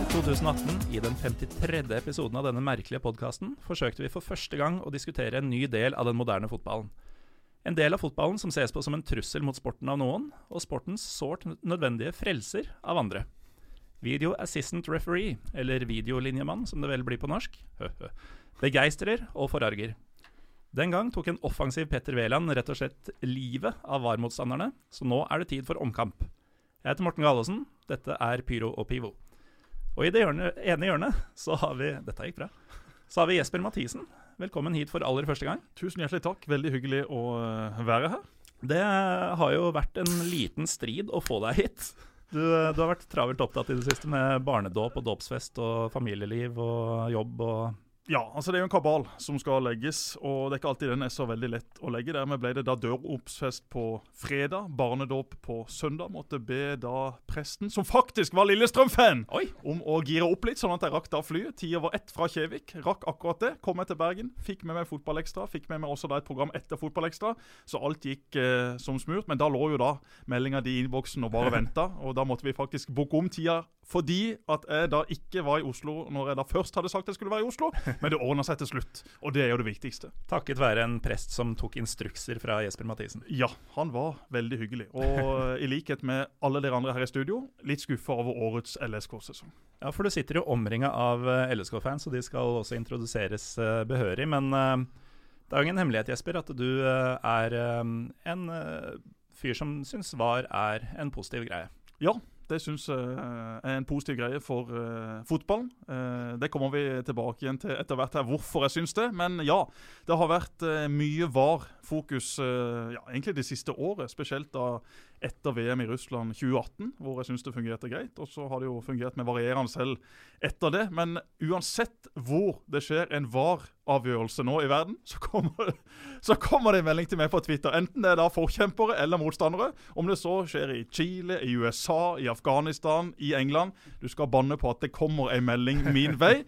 februar 2018, i den 53. episoden av denne merkelige podkasten, forsøkte vi for første gang å diskutere en ny del av den moderne fotballen. En del av fotballen som ses på som en trussel mot sporten av noen, og sportens sårt nødvendige frelser av andre. Video assistant referee, eller videolinjemann som det vel blir på norsk, begeistrer og forarger. Den gang tok en offensiv Petter Wæland rett og slett livet av VAR-motstanderne, så nå er det tid for omkamp. Jeg heter Morten Galaasen, dette er Pyro og Pivo. Og i det hjørne, ene hjørnet så har vi Dette gikk bra. Så har vi Jesper Mathisen. Velkommen hit for aller første gang. Tusen hjertelig takk. Veldig hyggelig å eh, være her. Det har jo vært en liten strid å få deg hit. Du, du har vært travelt opptatt i det siste med barnedåp og dåpsfest og familieliv og jobb og Ja, altså det er jo en kabal som skal legges, og det er ikke alltid den er så veldig lett å legge. Dermed ble det da døroppsfest på fredag, barnedåp på søndag. Måtte be da presten, som faktisk var Lillestrøm-fan, om å gire opp litt, sånn at jeg rakk da flyet. Tida var ett fra Kjevik. Rakk akkurat det. Kom jeg til Bergen, fikk med meg Fotballekstra. Fikk med meg også da et program etter Fotballekstra, så alt gikk eh, som smurt. Men da lå jo da meldinga di i innboksen og bare venta, og da måtte vi faktisk booke om tida fordi at jeg da ikke var i Oslo når jeg da først hadde sagt jeg skulle være i Oslo. Men det ordna seg til slutt, og det er jo det viktigste. Takket være en prest som tok instrukser fra Jesper Mathisen. Ja, han var veldig hyggelig. Og i likhet med alle dere andre her i studio, litt skuffa over årets LSK-sesong. Ja, for du sitter jo omringa av eh, LSK-fans, og de skal også introduseres eh, behørig. Men eh, det er jo ingen hemmelighet, Jesper, at du eh, er eh, en eh, fyr som syns VAR er en positiv greie. Ja, det syns jeg er en positiv greie for eh, fotballen. Eh, det kommer vi tilbake igjen til etter hvert her, hvorfor jeg syns det. Men ja, det har vært eh, mye VAR-fokus eh, ja, egentlig det siste året. Spesielt da etter VM i Russland 2018, hvor jeg syns det fungerte greit. Og så har det jo fungert med varierende selv etter det. Men uansett hvor det skjer en VAR-avgjørelse nå i verden, så kommer, så kommer det en melding til meg på Twitter. Enten det er da forkjempere eller motstandere. Om det så skjer i Chile, i USA, i Afghanistan, i England. Du skal banne på at det kommer en melding min vei.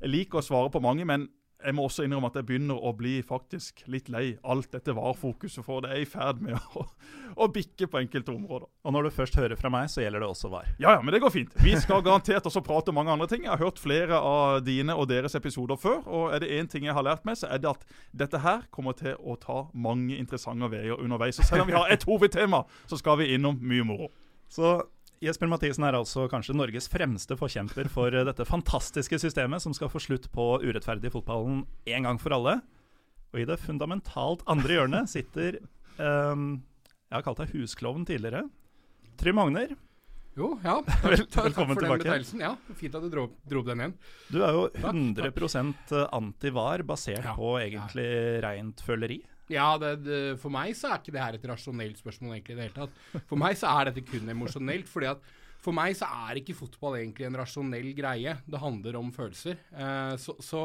Jeg liker å svare på mange, men jeg må også innrømme at jeg begynner å bli faktisk litt lei alt dette VAR-fokuset, for det er i ferd med å, å bikke på enkelte områder. Og når du først hører fra meg, så gjelder det også VAR. Ja, ja, men det går fint. Vi skal garantert også prate om mange andre ting. Jeg har hørt flere av dine og deres episoder før, og er det én ting jeg har lært meg, så er det at dette her kommer til å ta mange interessante veier underveis. Så selv om vi har ett hovedtema, så skal vi innom mye moro. Så Jesper Mathisen er altså kanskje Norges fremste forkjemper for eh, dette fantastiske systemet som skal få slutt på urettferdig fotballen en gang for alle. Og i det fundamentalt andre hjørnet sitter um, Jeg har kalt deg husklovn tidligere. Trym Magner, Jo, ja. Vel- Takk, takk velkommen for den tilbake. betegnelsen. Ja, Fint at du dro, dro den igjen. du er jo 100 anti-var, basert Ja, på egentlig rent føleri. Ja, det, det, For meg så er ikke det her et rasjonelt spørsmål egentlig i det hele tatt. For meg så er dette kun emosjonelt. fordi at for meg så er ikke fotball egentlig en rasjonell greie. Det handler om følelser. Eh, så så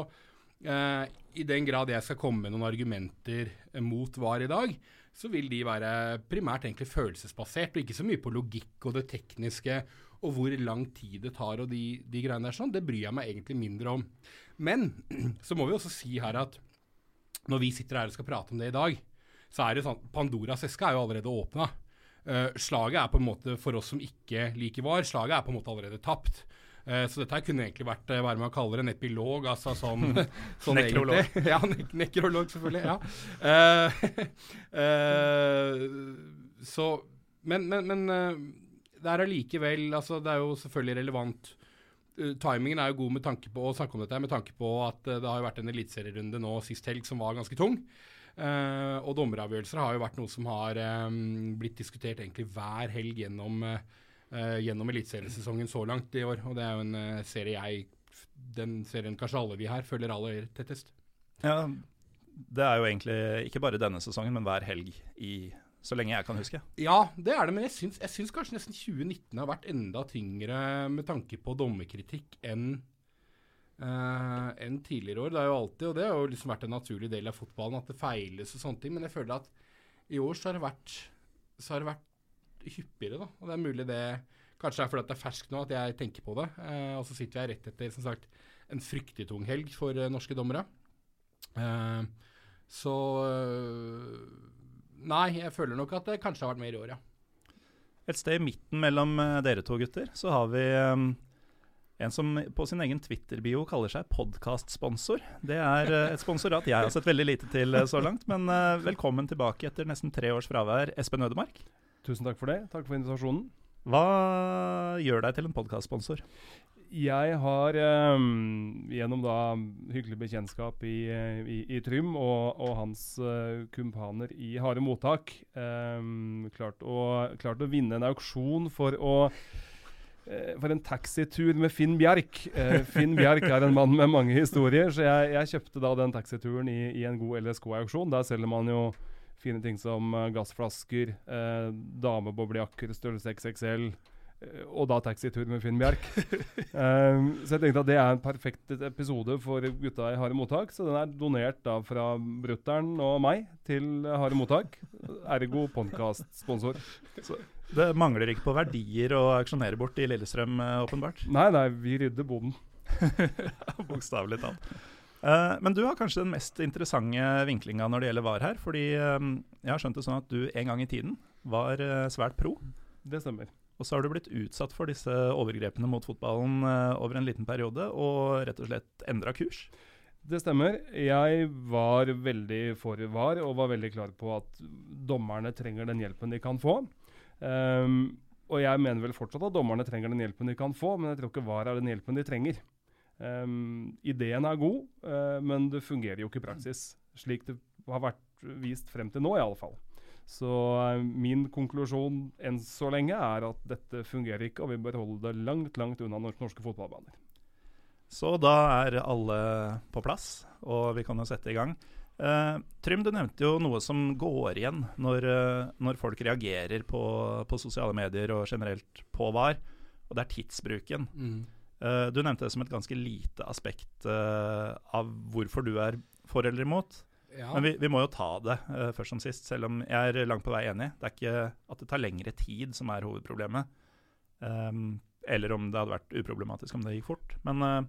eh, i den grad jeg skal komme med noen argumenter mot VAR i dag, så vil de være primært egentlig følelsesbasert, og ikke så mye på logikk og det tekniske og hvor lang tid det tar og de, de greiene der sånn. Det bryr jeg meg egentlig mindre om. Men så må vi også si her at når vi sitter her og skal prate om det i dag, så er det sånn Pandoras eske er jo allerede åpna. slaget er på en måte, for oss som ikke liker VAR, slaget er på en måte allerede tapt. Uh, så dette kunne egentlig vært eh, hva det man kaller en epilog, altså sånn, sånn Nekrolog. egentlig. Ja, nek nekrolog, selvfølgelig. ja. Uh, eh, så Men, men, men eh, det er allikevel altså, Det er jo selvfølgelig relevant. Eh, timingen er jo god med tanke på å snakke om dette med tanke på at eh, det har jo vært en eliteserierunde nå sist helg som var ganske tung. Uh, og dommeravgjørelser har jo vært noe som har um, blitt diskutert egentlig hver helg gjennom, uh, gjennom eliteseriesesongen så langt i år. Og det er jo en uh, serie jeg Den serien kanskje alle vi her følger aller tettest. Ja, det er jo egentlig ikke bare denne sesongen, men hver helg i så lenge jeg kan huske. Ja, det er det, men jeg syns, jeg syns kanskje nesten 2019 har vært enda tyngre med tanke på dommerkritikk enn uh, enn tidligere år. Det er jo alltid, og det har jo liksom vært en naturlig del av fotballen, at det feiles og sånne ting. Men jeg føler at i år så har det vært, har det vært hyppigere, da. Og det er mulig det Kanskje er fordi det er ferskt nå at jeg tenker på det. Uh, og så sitter jeg rett etter som sagt, en fryktelig tung helg for uh, norske dommere. Så Nei, jeg føler nok at det kanskje har vært mer i år, ja. Et sted i midten mellom eh, dere to gutter så har vi um, En som på sin egen Twitter-bio kaller seg podkastsponsor. Det er eh, et sponsorat jeg har sett veldig lite til eh, så langt. Men uh, velkommen tilbake etter nesten tre års fravær, Espen Ødemark. Tusen takk for det. Takk for invitasjonen. Hva gjør deg til en podkastsponsor? Jeg har um, gjennom da hyggelig bekjentskap i, i, i Trym og, og hans uh, kumpaner i Harde mottak um, klart, å, klart, å, vinne en auksjon for å uh, for en taxitur med Finn Bjerk. Finn Bjerk er en mann med mange historier, så jeg, jeg kjøpte da den taxituren i, i en god LSK-auksjon. Der selger man jo fine ting som gassflasker, uh, dameboblejakker størrelse XXL. Eh, og da taxitur med Finn Bjerk. um, så jeg tenkte at det er en perfekt episode for gutta i Harde mottak. Så den er donert da fra brutter'n og meg til Harde mottak. Ergo podkast-sponsor. Det mangler ikke på verdier å auksjonere bort i Lillestrøm, eh, åpenbart? Nei, nei, vi rydder boden. Bokstavelig talt. Uh, men du har kanskje den mest interessante vinklinga når det gjelder VAR her. Fordi um, jeg har skjønt det sånn at du en gang i tiden var uh, svært pro. Det stemmer. Og så har du blitt utsatt for disse overgrepene mot fotballen uh, over en liten periode, og rett og slett endra kurs. Det stemmer. Jeg var veldig for VAR og var veldig klar på at dommerne trenger den hjelpen de kan få. Um, og jeg mener vel fortsatt at dommerne trenger den hjelpen de kan få, men jeg tror ikke VAR er den hjelpen de trenger. Um, ideen er god, uh, men det fungerer jo ikke i praksis. Slik det har vært vist frem til nå, i alle fall. Så uh, min konklusjon enn så lenge er at dette fungerer ikke, og vi bør holde det langt, langt unna norske fotballbaner. Så da er alle på plass, og vi kan jo sette i gang. Uh, Trym, du nevnte jo noe som går igjen når, uh, når folk reagerer på, på, sosiale medier og generelt på VAR, og det er tidsbruken. Mm. Uh, du nevnte det som et ganske lite aspekt av hvorfor du er for eller imot. Ja. Men vi, vi, må jo ta det uh, først som sist, selv om jeg er langt på vei enig. Det er ikke at det tar lengre tid som er hovedproblemet. Um, eller om det hadde vært uproblematisk om det gikk fort. Men uh,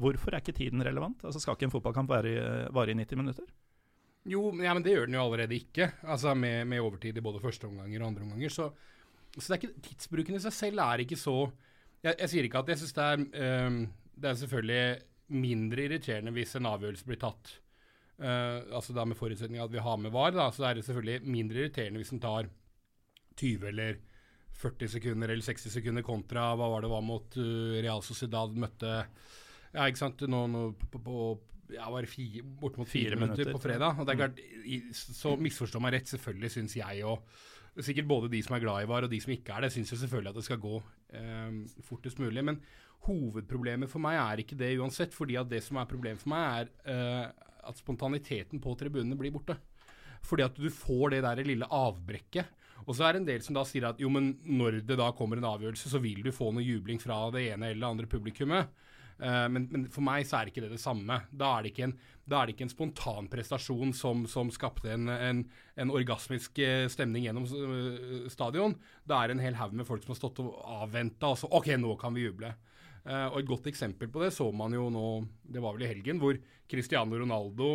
hvorfor er ikke tiden relevant? Altså Skal ikke en fotballkamp vare, i 90 minutter? Jo, ja, men det gjør den jo allerede ikke. Altså Med, med overtid i både første omganger og andre omganger. Så, så det er ikke, tidsbruken i seg selv er ikke så Jeg, jeg sier ikke at jeg syns det er um, Det er selvfølgelig mindre irriterende hvis en avgjørelse blir tatt. Uh, altså da Med forutsetning at vi har med VAR, da, så er det selvfølgelig mindre irriterende hvis den tar 20 eller 40 sekunder eller 60 sekunder kontra hva var det var mot uh, Real Sociedad møtte Ja, ikke sant? Nå, nå på, på ja, var fire, bortimot fire, fire minutter, minutter, på fredag. Og det er klart, Så misforstå meg rett, selvfølgelig syns jeg og sikkert både de som er glad i VAR og de som ikke er det, syns jo selvfølgelig at det skal gå eh, fortest mulig. Men hovedproblemet for meg er ikke det uansett. fordi at det som er problemet for meg, er eh, at spontaniteten på tribunene blir borte. Fordi at du får det der lille avbrekket. Og så er det en del som da sier at jo, men når det da kommer en avgjørelse, så vil du få noe jubling fra det ene eller det andre publikummet. Uh, men, men, for meg så er ikke det det samme. Da er det ikke en, det ikke en spontan prestasjon som, som skapte en, en, en, orgasmisk eh, stemning gjennom uh, stadion. Da er det en hel haug med folk som har stått og avventa, og så OK, nå kan vi juble. Og Et godt eksempel på det så man jo nå, det var vel i helgen, hvor Cristiano Ronaldo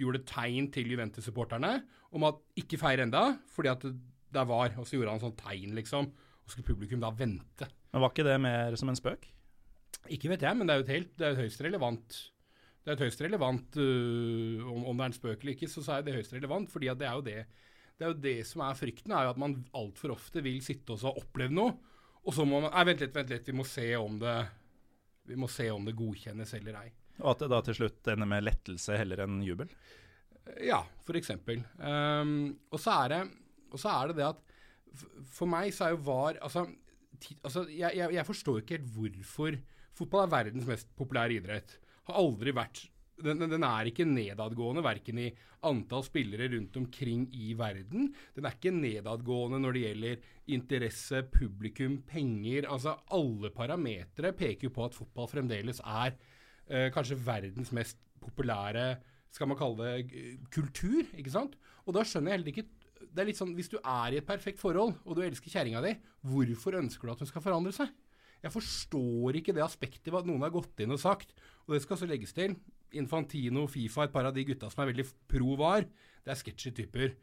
gjorde tegn til Juventus-supporterne om at ikke feir enda, fordi at det var Og så gjorde han sånn tegn, liksom. Og skulle publikum da vente. Men Var ikke det mer som en spøk? Ikke vet jeg, men det er jo et helt, det er et høyst relevant det er et høyst relevant uh, om, om, det er en spøk eller ikke, så, så er det høyst relevant. fordi det er jo det det er jo det som er frykten, er jo at man altfor ofte vil sitte og så ha opplevd noe, og så må man Nei, vent litt, vent litt, vi må se om det vi må se om det godkjennes eller ei. Og at det da til slutt ender med lettelse heller enn jubel? Ja, f.eks. Um, ehm, og, så er det, og så er det det at for meg så er jo VAR Altså, altså jeg, jeg, jeg, forstår ikke helt hvorfor Fotball er verdens mest populære idrett. Har aldri vært den, den, er ikke nedadgående verken i antall spillere rundt omkring i verden. Den er ikke nedadgående når det gjelder interesse, publikum, penger. Altså alle parametere peker jo på at fotball fremdeles er eh, kanskje verdens mest populære skal man kalle det kultur, ikke sant? Og da skjønner jeg heller ikke det er litt sånn, Hvis du er i et perfekt forhold, og du elsker kjerringa di, hvorfor ønsker du at hun skal forandre seg? Jeg forstår ikke det aspektet at noen har gått inn og sagt. Og det skal så legges til. Infantino, Fifa, et par av de gutta som er veldig pro VAR, det er sketchy typer.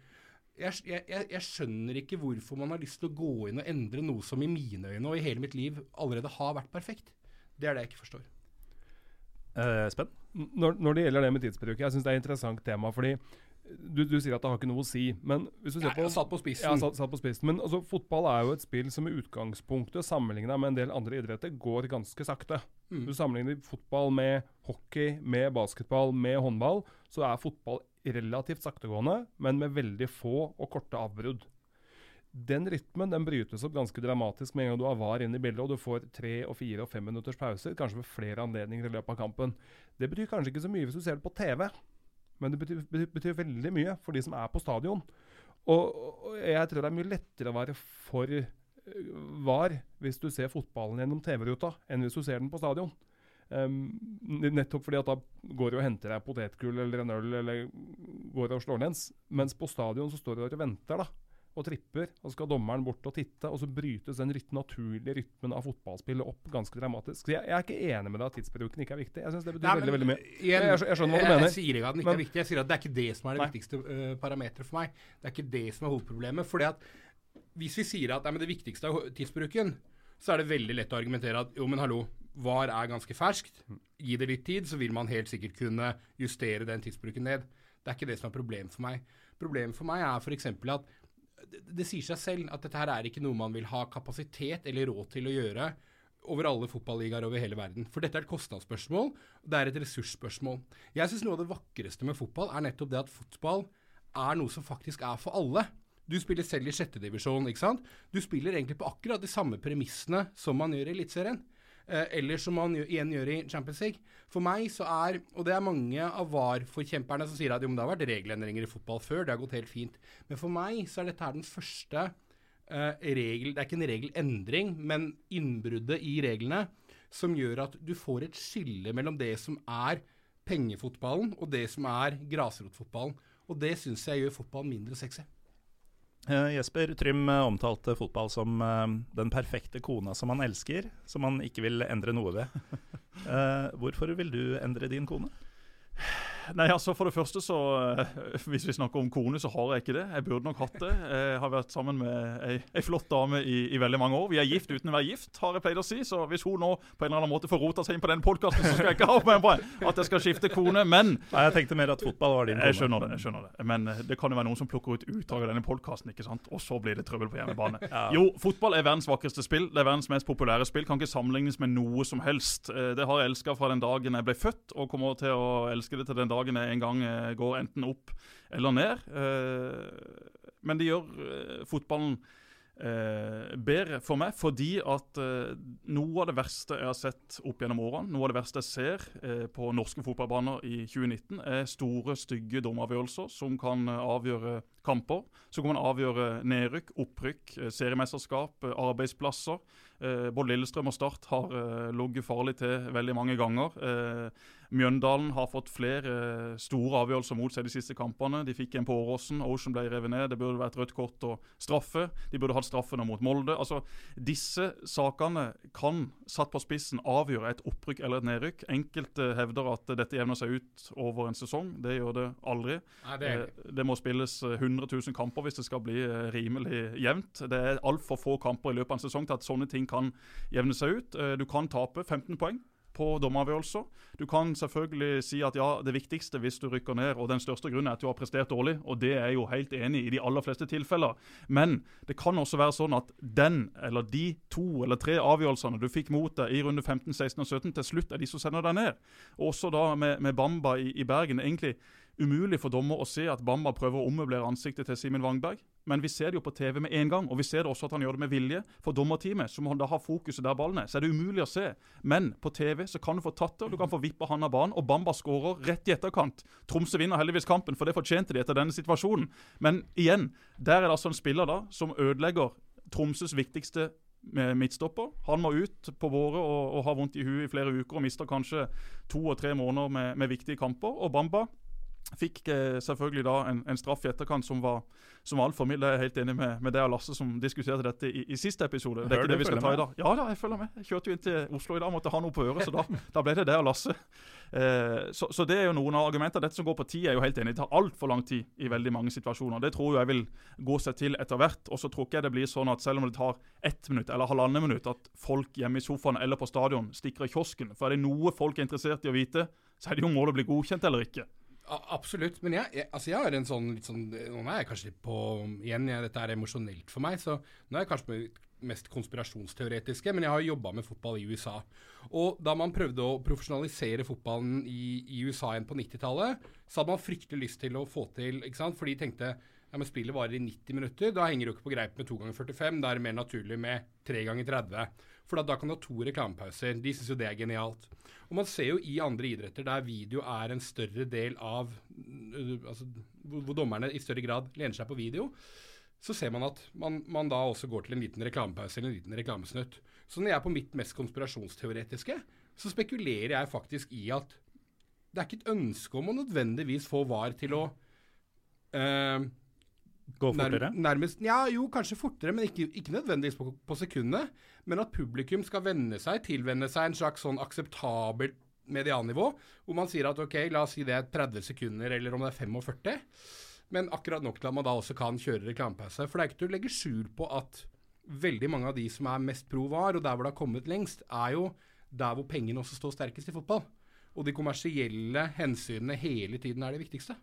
Jeg, jeg, jeg, skjønner ikke hvorfor man har lyst til å gå inn og endre noe som i mine øyne og i hele mitt liv allerede har vært perfekt. Det er det jeg ikke forstår. Eh, Spenn? Når, når det gjelder det med tidsbruk, jeg syns det er et interessant tema. fordi du, du sier at det har ikke noe å si, men hvis du ser Nei, på satt på spissen. Ja, satt, satt på spissen. Men altså, fotball er jo et spill som i utgangspunktet, sammenligna med en del andre idretter, går ganske sakte. Mm. Du sammenligner fotball med hockey, med basketball, med håndball, så er fotball relativt saktegående, men med veldig få og korte avbrudd. Den rytmen den brytes opp ganske dramatisk med en gang du har VAR inne i bildet, og du får tre, og fire og fem minutters pauser, kanskje ved flere anledninger i løpet av kampen. Det betyr kanskje ikke så mye hvis du ser det på TV, men det betyr, betyr, betyr veldig mye for de som er på stadion. Og, og jeg tror det er mye lettere å være for øh, VAR hvis du ser fotballen gjennom TV-ruta, enn hvis du ser den på stadion. Um, nettopp fordi at da går du og henter deg potetgull eller en øl eller går og slår lens. Mens på stadion så står du der og venter da, og tripper, og så skal dommeren bort og titte, og så brytes den ryt naturlige rytmen av fotballspillet opp ganske dramatisk. Så jeg, jeg er ikke enig med deg at tidsbruken ikke er viktig. Jeg syns det betyr Nei, veldig veldig mye. Jeg- jeg jeg skjønner hva du jeg, mener. Jeg sier ikke at den ikke Men- er viktig. Jeg sier at det er ikke det som er det Nei. viktigste uh, parameteret for meg. Det er ikke det som er hovedproblemet. Fordi at hvis vi sier at men det viktigste er tidsbruken, så er det veldig lett å argumentere at jo, men hallo, VAR er ganske ferskt. Gi det litt tid, så vil man helt sikkert kunne justere den tidsbruken ned. Det er ikke det som er problemet for meg. Problemet for meg er f.eks. at det, sier seg selv at dette her er ikke noe man vil ha kapasitet eller råd til å gjøre over alle fotballigaer over hele verden. For dette er et kostnadsspørsmål, og det er et ressursspørsmål. Jeg syns noe av det vakreste med fotball er nettopp det at fotball er noe som faktisk er for alle. Du spiller selv i sjettedivisjon, ikke sant? Du spiller egentlig på akkurat de samme premissene som man gjør i Eliteserien. Eh, eller som man igjen gjør i Champions League. For meg så er, og det er mange av VAR-forkjemperne som sier at jo, det har vært regelendringer i fotball før, det har gått helt fint. Men for meg så er dette her den første uh, regel Det er ikke en regelendring, men innbruddet i reglene som gjør at du får et skille mellom det som er pengefotballen, og det som er grasrotfotballen. Og det syns jeg gjør fotballen mindre sexy. Eh, Jesper Trym eh, omtalte fotball som eh, den perfekte kona som han elsker, som han ikke vil endre noe ved. Hvorfor vil du endre din kone? Nei, altså For det første, så eh, hvis vi snakker om kone, så har jeg ikke det. Jeg burde nok hatt det. Jeg har vært sammen med ei, ei flott dame i, i veldig mange år. Vi er gift uten å være gift, har jeg pleid å si. Så hvis hun nå på en eller annen måte får rota seg inn på den podkasten, så skal jeg ikke ha med meg at jeg skal skifte kone. Men Nei, Jeg tenkte mer at fotball var din kone. jeg skjønner det. jeg skjønner det. Men eh, det kan jo være noen som plukker ut utdrag av denne podkasten, og så blir det trøbbel på hjemmebane. Ja. Jo, fotball er verdens vakreste spill. Det er verdens mest populære spill. Kan ikke sammenlignes med noe som helst. Eh, Det har jeg elska fra den dagen jeg ble født, og kommer til å elske det til den dagen jeg en gang eh, går enten opp eller ned. Eh, Men det gjør eh, fotballen bedre for meg, fordi at noe av det verste jeg har sett opp gjennom årene, noe av det verste jeg ser på norske fotballbaner i 2019, er store, stygge dommeravgjørelser som kan avgjøre kamper. Som kan avgjøre nedrykk, opprykk, seriemesterskap, arbeidsplasser. Både Lillestrøm og Start har ligget farlig til veldig mange ganger. Eh, Mjøndalen har fått flere eh, store avgjørelser mot seg de siste kampene. De fikk en på Åråsen. Ocean ble revet ned. Det burde vært rødt kort og straffe. De burde hatt straffene mot Molde. Altså, Disse sakene kan, satt på spissen, avgjøre et opprykk eller et nedrykk. Enkelte hevder at dette jevner seg ut over en sesong. Det gjør det aldri. Nei, det Eh, Det må spilles eh, 100 000 kamper hvis det skal bli eh, rimelig jevnt. Det er altfor få kamper i løpet av en sesong til at sånne ting kan jevne seg ut. Eh, Du kan tape 15 poeng på dommeravgjørelser. Du kan selvfølgelig si at ja, det viktigste hvis du rykker ned, og den største grunnen er at du har prestert dårlig, og det er jeg jo helt enig i de aller fleste tilfeller. Men det kan også være sånn at den eller de to eller tre avgjørelsene du fikk mot deg i runde 15, 16 og 17, til slutt er de som sender deg ned. Også da med, med Bamba i, i Bergen. egentlig umulig for dommer å se at Bamba prøver å ommøblere ansiktet til Simen Wangberg. Men vi ser det jo på TV med en gang, og vi ser det også at han gjør det med vilje. For dommerteamet, som da har fokuset der ballen er, så er det umulig å se. Men på TV så kan du få tatt det, og du kan få vippa han av banen, og Bamba skårer rett i etterkant. Tromsø vinner heldigvis kampen, for det fortjente de etter denne situasjonen. Men igjen, der er det altså en spiller da som ødelegger Tromsøs viktigste med midtstopper. Han må ut på våre og, og har vondt i huet i flere uker og mister kanskje to og tre måneder med, med viktige kamper. Og Bamba Fikk eh, selvfølgelig da en, en, straff i etterkant som var, som altfor mild. Jeg er helt enig med, med deg og Lasse som diskuterte dette i, i siste episode. Det er ikke det vi skal ta i dag. Ja da, jeg følger med. Jeg kjørte jo inn til Oslo i dag, måtte ha noe på øret, så da, da ble det deg og Lasse. Eh, så, så, det er jo noen av argumentene. Dette som går på tid, er jo helt enig. Det tar altfor lang tid i veldig mange situasjoner. Det tror jeg vil gå seg til etter hvert. Og så tror ikke jeg det blir sånn at selv om det tar ett minutt eller halvannet minutt, at folk hjemme i sofaen eller på stadion stikker i kiosken. For er det noe folk er interessert i å vite, så er det jo om målet blir godkjent eller ikke. Absolutt. Men jeg, jeg, altså jeg, har en sånn litt sånn Nå er jeg kanskje litt på Igjen, jeg, dette er emosjonelt for meg, så nå er jeg kanskje mest konspirasjonsteoretiske, men jeg har jobba med fotball i USA. Og da man prøvde å profesjonalisere fotballen i, i USA igjen på 90-tallet, så hadde man fryktelig lyst til å få til ikke sant? For de tenkte ja, men spillet varer i 90 minutter. Da henger du ikke på greip med 2 ganger 45. Da er det mer naturlig med 3 ganger 30. For da, kan du ha to reklamepauser. De syns jo det er genialt. Og man ser jo i andre idretter der video er en større del av øh, altså, Hvor dommerne i større grad lener seg på video, så ser man at man, man da også går til en liten reklamepause eller en liten reklamesnutt. Så når jeg er på mitt mest konspirasjonsteoretiske, så spekulerer jeg faktisk i at det er ikke et ønske om å nødvendigvis få VAR til å øh, Gå fortere? nærmest, ja, jo, kanskje fortere, men ikke, ikke nødvendigvis på, på, sekundet. Men at publikum skal venne seg, tilvenne seg en slags sånn akseptabelt mediannivå, hvor man sier at ok, la oss si det er 30 sekunder, eller om det er 45. Men akkurat nok til at man da også kan kjøre reklamepause. For det er ikke til å legge skjul på at veldig mange av de som er mest pro VAR, og der hvor det har kommet lengst, er jo der hvor pengene også står sterkest i fotball. Og de kommersielle hensynene hele tiden er det viktigste.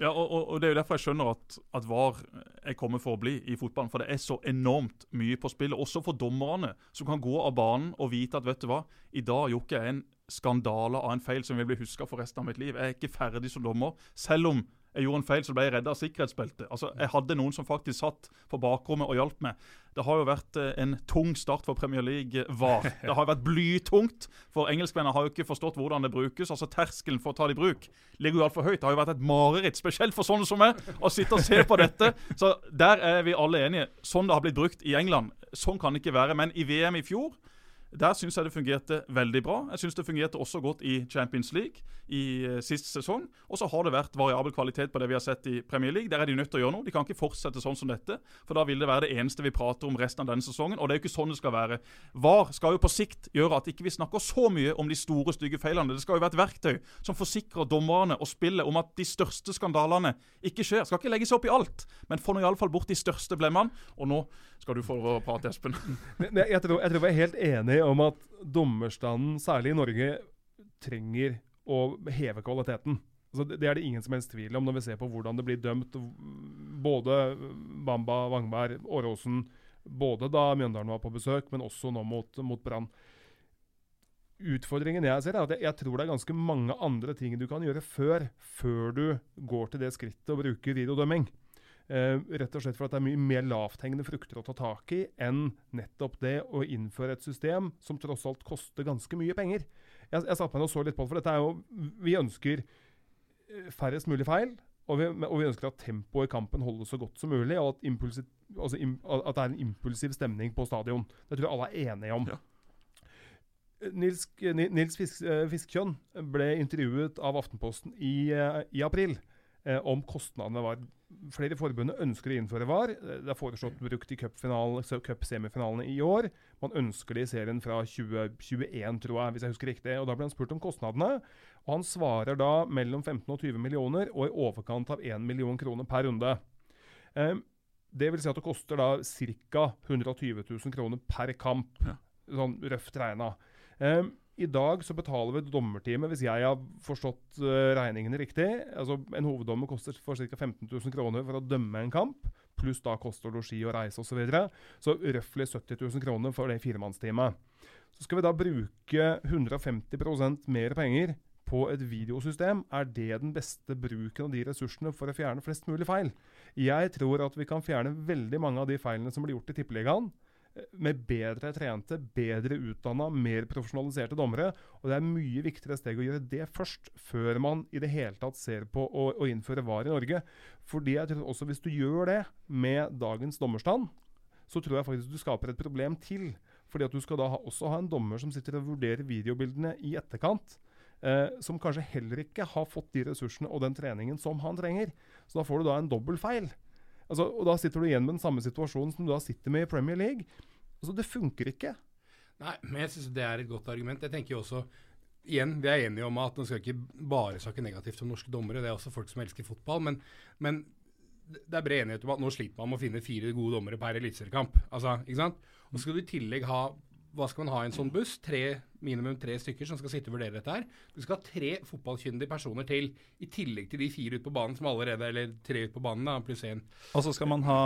Ja, og, og, Det er jo derfor jeg skjønner at, at VAR er kommet for å bli i fotballen. For det er så enormt mye på spillet. Også for dommerne, som kan gå av banen og vite at vet du hva, i dag gjorde jeg en skandale av en feil som vil bli huska for resten av mitt liv. Jeg er ikke ferdig som dommer. Selv om jeg gjorde en feil, så ble jeg redda av sikkerhetsbeltet. Altså, jeg hadde noen som faktisk satt på bakrommet og hjalp meg. Det har jo vært eh, en tung start for Premier League VAR. Det har vært blytungt, for engelskmennene har jo ikke forstått hvordan det brukes. altså Terskelen for å ta det i bruk ligger jo altfor høyt. Det har jo vært et mareritt, spesielt for sånne som meg, å sitte og se på dette. Så der er vi alle enige. Sånn det har blitt brukt i England, sånn kan det ikke være. Men i VM i fjor der syns jeg det fungerte veldig bra. Jeg syns det fungerte også godt i Champions League i uh, sist sesong. Og så har det vært variabel kvalitet på det vi har sett i Premier League. Der er de nødt til å gjøre noe. De kan ikke fortsette sånn som dette. For da vil det være det eneste vi prater om resten av denne sesongen. Og det er jo ikke sånn det skal være. VAR skal jo på sikt gjøre at ikke vi snakker så mye om de store, stygge feilene. Det skal jo være et verktøy som forsikrer dommerne og spillet om at de største skandalene ikke skjer. Skal ikke legge seg opp i alt, men få nå iallfall bort de største blemmene. Og nå skal du få prate, Espen. jeg, tror, jeg tror vi er helt enige om at dommerstanden, særlig i Norge, trenger å heve kvaliteten. Altså, det er det ingen som helst tvil om når vi ser på hvordan det blir dømt. Både Bamba, Wangberg, Åråsen. Både da Mjøndalen var på besøk, men også nå mot, mot Brann. Utfordringen jeg ser, er at jeg, jeg, tror det er ganske mange andre ting du kan gjøre før, før du går til det skrittet å bruke videodømming. Uh, rett og slett for at det er mye mer lavthengende frukter å ta tak i enn nettopp det å innføre et system som tross alt koster ganske mye penger. Jeg, jeg satte meg og så litt på det, for dette er jo Vi ønsker eh, færrest mulig feil. Og vi, og vi ønsker at tempoet i kampen holdes så godt som mulig, og at, impulsiv, altså im, at, det er en impulsiv stemning på stadion. Det tror jeg alle er enige om. Ja. Nils, Nils Fisk, Fiskkjønn ble intervjuet av Aftenposten i, i april eh, om kostnadene var Flere forbund ønsker å innføre VAR. Det er foreslått brukt i cupsemifinalene i år. Man ønsker det i serien fra 2021, tror jeg, hvis jeg husker riktig. Og Da ble han spurt om kostnadene, og han svarer da mellom 15 og 20 millioner, og i overkant av 1 million kroner per runde. Eh, det vil si at det koster da ca. 120 000 kroner per kamp, ja. sånn røft regna. Eh, i dag så betaler vi dommertime, hvis jeg har forstått uh, regningene riktig. Altså, en hoveddommer koster for ca. 15 000 kroner for å dømme en kamp. Pluss da koster losji og reise osv. Så, videre. så røftlig 70 000 kroner for det firemannsteamet. Så skal vi da bruke 150% mer penger på et videosystem. Er det den beste bruken av de ressursene for å fjerne flest mulig feil? Jeg tror at vi kan fjerne veldig mange av de feilene som blir gjort i Tippeligaen med bedre trente, bedre utdanna, mer profesjonaliserte dommere. Og det er mye viktigere steg å gjøre det først, før man i det hele tatt ser på å, å innføre VAR i Norge. Fordi jeg tror også hvis du gjør det med dagens dommerstand, så tror jeg faktisk du skaper et problem til. Fordi at du skal da ha, også ha en dommer som sitter og vurderer videobildene i etterkant. eh, som kanskje heller ikke har fått de ressursene og den treningen som han trenger. Så da får du da en dobbel feil. Altså, og da sitter du igjen med den samme situasjonen som du da sitter med i Premier League. Altså, det funker ikke. Nei, men jeg syns det er et godt argument. Jeg tenker jo også Igjen, vi er enige om at man skal ikke bare snakke negativt om norske dommere. Det er også folk som elsker fotball. Men, men det er bred enighet om at nå sliter man med å finne fire gode dommere per eliteseriekamp. Altså, ikke sant? Og så skal du i tillegg ha hva skal man ha i en sånn buss? Tre, minimum tre stykker som skal sitte og vurdere dette her. Du skal ha tre fotballkyndige personer til, i tillegg til de fire ute på banen som allerede Eller tre ute på banen, da, pluss én. Og så skal man ha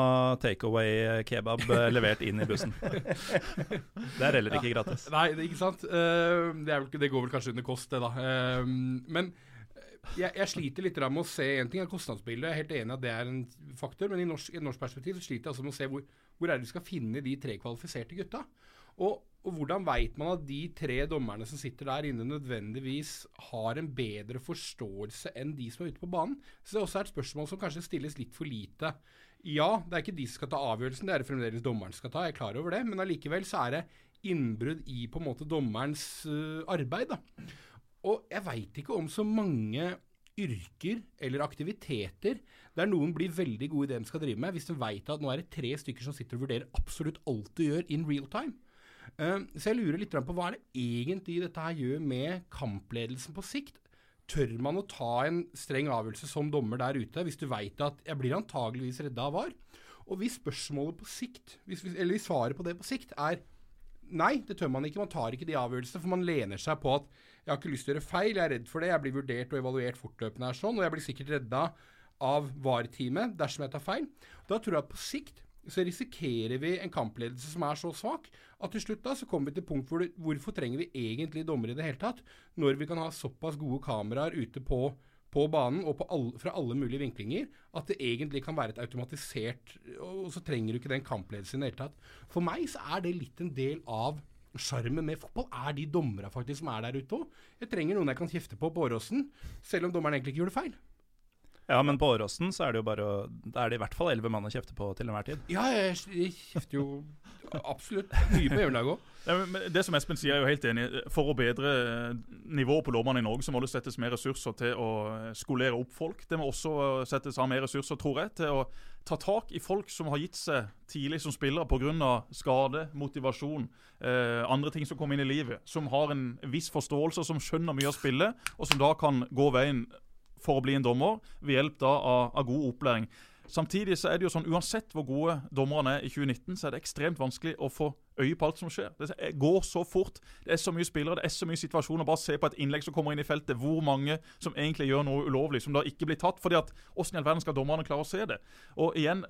takeaway kebab eh, levert inn i bussen. Det er heller ikke gratis. Nei, ikke sant. Uh, det, vel, det, går vel kanskje under kost, det, da. Uh, men jeg, jeg, sliter litt med å se En ting er kostnadsbildet, jeg er helt enig at det er en faktor. Men i norsk, i norsk perspektiv så sliter jeg altså med å se hvor, hvor er det vi skal finne de tre kvalifiserte gutta. Og, og hvordan veit man at de tre dommerne som sitter der inne, nødvendigvis har en bedre forståelse enn de som er ute på banen? Så det er også et spørsmål som kanskje stilles litt for lite. Ja, det er ikke de som skal ta avgjørelsen, det er det fremdeles dommeren skal ta, jeg er klar over det. Men allikevel så er det innbrudd i på en måte dommerens uh, arbeid. da. Og jeg veit ikke om så mange yrker eller aktiviteter der noen blir veldig gode i det de skal drive med, hvis de veit at nå er det tre stykker som sitter og vurderer absolutt alt du gjør in real time. Uh, så jeg lurer litt på hva er det egentlig dette her gjør med kampledelsen på sikt? Tør man å ta en streng avgjørelse som dommer der ute, hvis du veit at jeg blir antageligvis redda av VAR? Og hvis spørsmålet på sikt, hvis, eller hvis svaret på det på sikt er nei, det tør man ikke, man tar ikke de avgjørelsene, for man lener seg på at jeg har ikke lyst til å gjøre feil, jeg er redd for det, jeg blir vurdert og evaluert fortløpende her sånn, og jeg blir sikkert redda av VAR-teamet dersom jeg tar feil. Da tror jeg at på sikt så risikerer vi en kampledelse som er så svak at til slutt da så kommer vi til punkt hvor hvorfor trenger vi egentlig dommere i det hele tatt, når vi kan ha såpass gode kameraer ute på, på banen og all, fra alle mulige vinklinger at det egentlig kan være et automatisert Og så trenger du ikke den kampledelsen i det hele tatt. For meg så er det litt en del av Sjarmen med fotball er de dommerne faktisk som er der ute òg. Jeg trenger noen jeg kan kjefte på på Åråsen, selv om dommeren egentlig ikke gjorde feil. Ja, men på Åråsen så er det jo bare å Da er det i hvert fall elleve mann å kjefte på til enhver tid. Ja, jeg, jeg kjefter jo absolutt mye på òg. Ja, det som Espen sier, er jo helt enig. For å bedre eh, nivået på lovmannen i Norge, så må det settes mer ressurser til å eh, skolere opp folk. Det må også eh, settes av mer ressurser, tror jeg, til å ta tak i folk som har gitt seg tidlig som spillere pga. skade, motivasjon, eh, andre ting som kommer inn i livet. Som har en viss forståelse, som skjønner mye av spillet, og som da kan gå veien for å bli en dommer, ved hjelp da av, av god opplæring. Samtidig så er det jo sånn, uansett hvor gode dommerne er i 2019, så er det ekstremt vanskelig å få øye på alt som skjer. Det går så fort. Det er så mye spillere, det er så mye situasjoner. Bare se på et innlegg som kommer inn i feltet. Hvor mange som egentlig gjør noe ulovlig, som da ikke blir tatt. fordi at Hvordan i all verden skal dommerne klare å se det? Og igjen,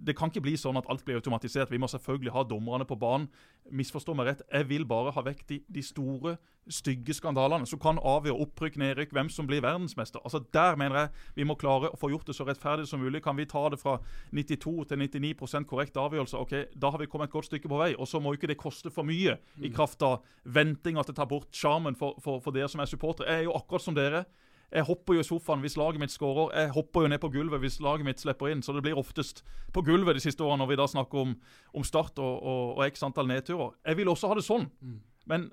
det kan ikke bli sånn at alt blir automatisert. Vi må selvfølgelig ha dommerne på banen. Misforstå meg rett, jeg vil bare ha vekk de, de store, stygge skandalene som kan avgjøre opprykk, nedrykk, hvem som blir verdensmester. Altså Der mener jeg vi må klare å få gjort det så rettferdig som mulig. Kan vi ta det fra 92 til 99% korrekt avgjørelse, ok, da har vi kommet et godt stykke på vei. Og så må ikke det koste for mye i kraft av venting, at det tar bort sjarmen for, for, for dere som er supportere. Jeg er jo akkurat som dere. Jeg hopper jo i sofaen hvis laget mitt skårer. Jeg hopper jo ned på gulvet hvis laget mitt slipper inn. Så det blir oftest på gulvet de siste årene når vi da snakker om, om Start og, og, og, x antall nedturer. Jeg vil også ha det sånn. Mm. Men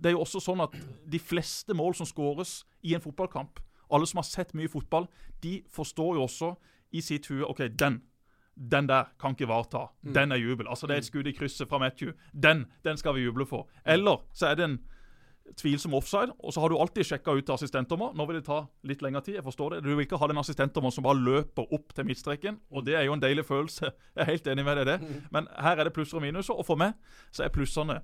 det er jo også sånn at de fleste mål som skåres i en fotballkamp, alle som har sett mye fotball, de forstår jo også i sitt hue OK, den den der kan ikke VAR ta. Mm. Den er jubel. Altså Det er et skudd i krysset fra Matthew. Den den skal vi juble for. Eller så er det en tvilsom offside, og så har du alltid sjekka ut assistentdommer. Nå vil det ta litt lengre tid. jeg forstår det. Du vil ikke ha den assistentdommeren som bare løper opp til midtstreken. og Det er jo en deilig følelse. Jeg er helt enig med deg i det. Mm. Men her er det plusser og minuser, og for meg så er plussene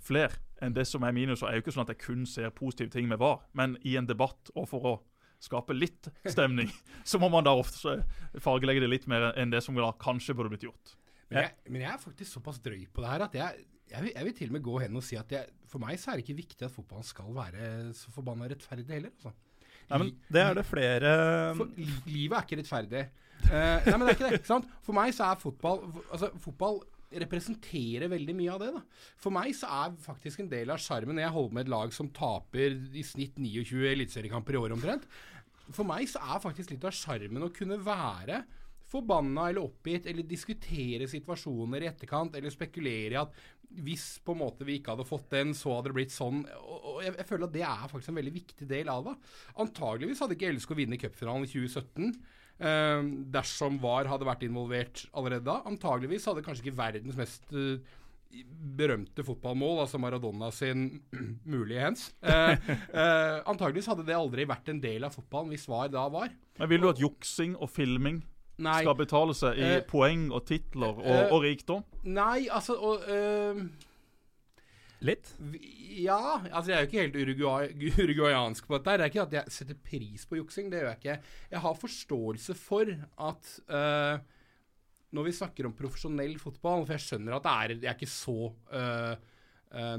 flere enn det som er minuser. Det er jo ikke sånn at jeg kun ser positive ting med VAR, men i en debatt og for å skape litt stemning, så må man da ofte fargelegge det litt mer enn det som da kanskje burde blitt gjort. Men jeg, men jeg er faktisk såpass drøy på det her at jeg jeg vil, jeg vil, til og med gå hen og si at jeg, for meg så er det ikke viktig at fotballen skal være så forbanna rettferdig heller. Altså. Nei, men Det er det flere for, Livet er ikke rettferdig. Uh, nei, men det er ikke det. ikke Sant? For meg så er fotball altså, Fotball representerer veldig mye av det. da. For meg så er faktisk en del av sjarmen når jeg holder med et lag som taper i snitt 29 eliteseriekamper i året omtrent. For meg så er faktisk litt av sjarmen å kunne være forbanna eller oppgitt, eller diskutere situasjoner i etterkant, eller spekulere i at hvis på en måte vi ikke hadde fått den, så hadde det blitt sånn. Og, jeg, jeg føler at det er faktisk en veldig viktig del av det. Antageligvis hadde ikke LSK vunnet cupfinalen i 2017 eh, dersom VAR hadde vært involvert allerede da. Antageligvis hadde kanskje ikke verdens mest eh, berømte fotballmål, altså Maradona sin mulige hands. Eh, eh, antageligvis hadde det aldri vært en del av fotballen hvis VAR da var. Men Vil du at juksing og filming Nei, skal betale seg i uh, poeng og titler og, uh, og rikdom? nei altså og, uh, Litt. Ja, altså jeg er jo ikke helt uruguay, uruguayansk på dette. Det er ikke at jeg setter pris på juksing, det gjør jeg ikke. Jeg har forståelse for at eh, når vi snakker om profesjonell fotball For jeg skjønner at det er Jeg er ikke så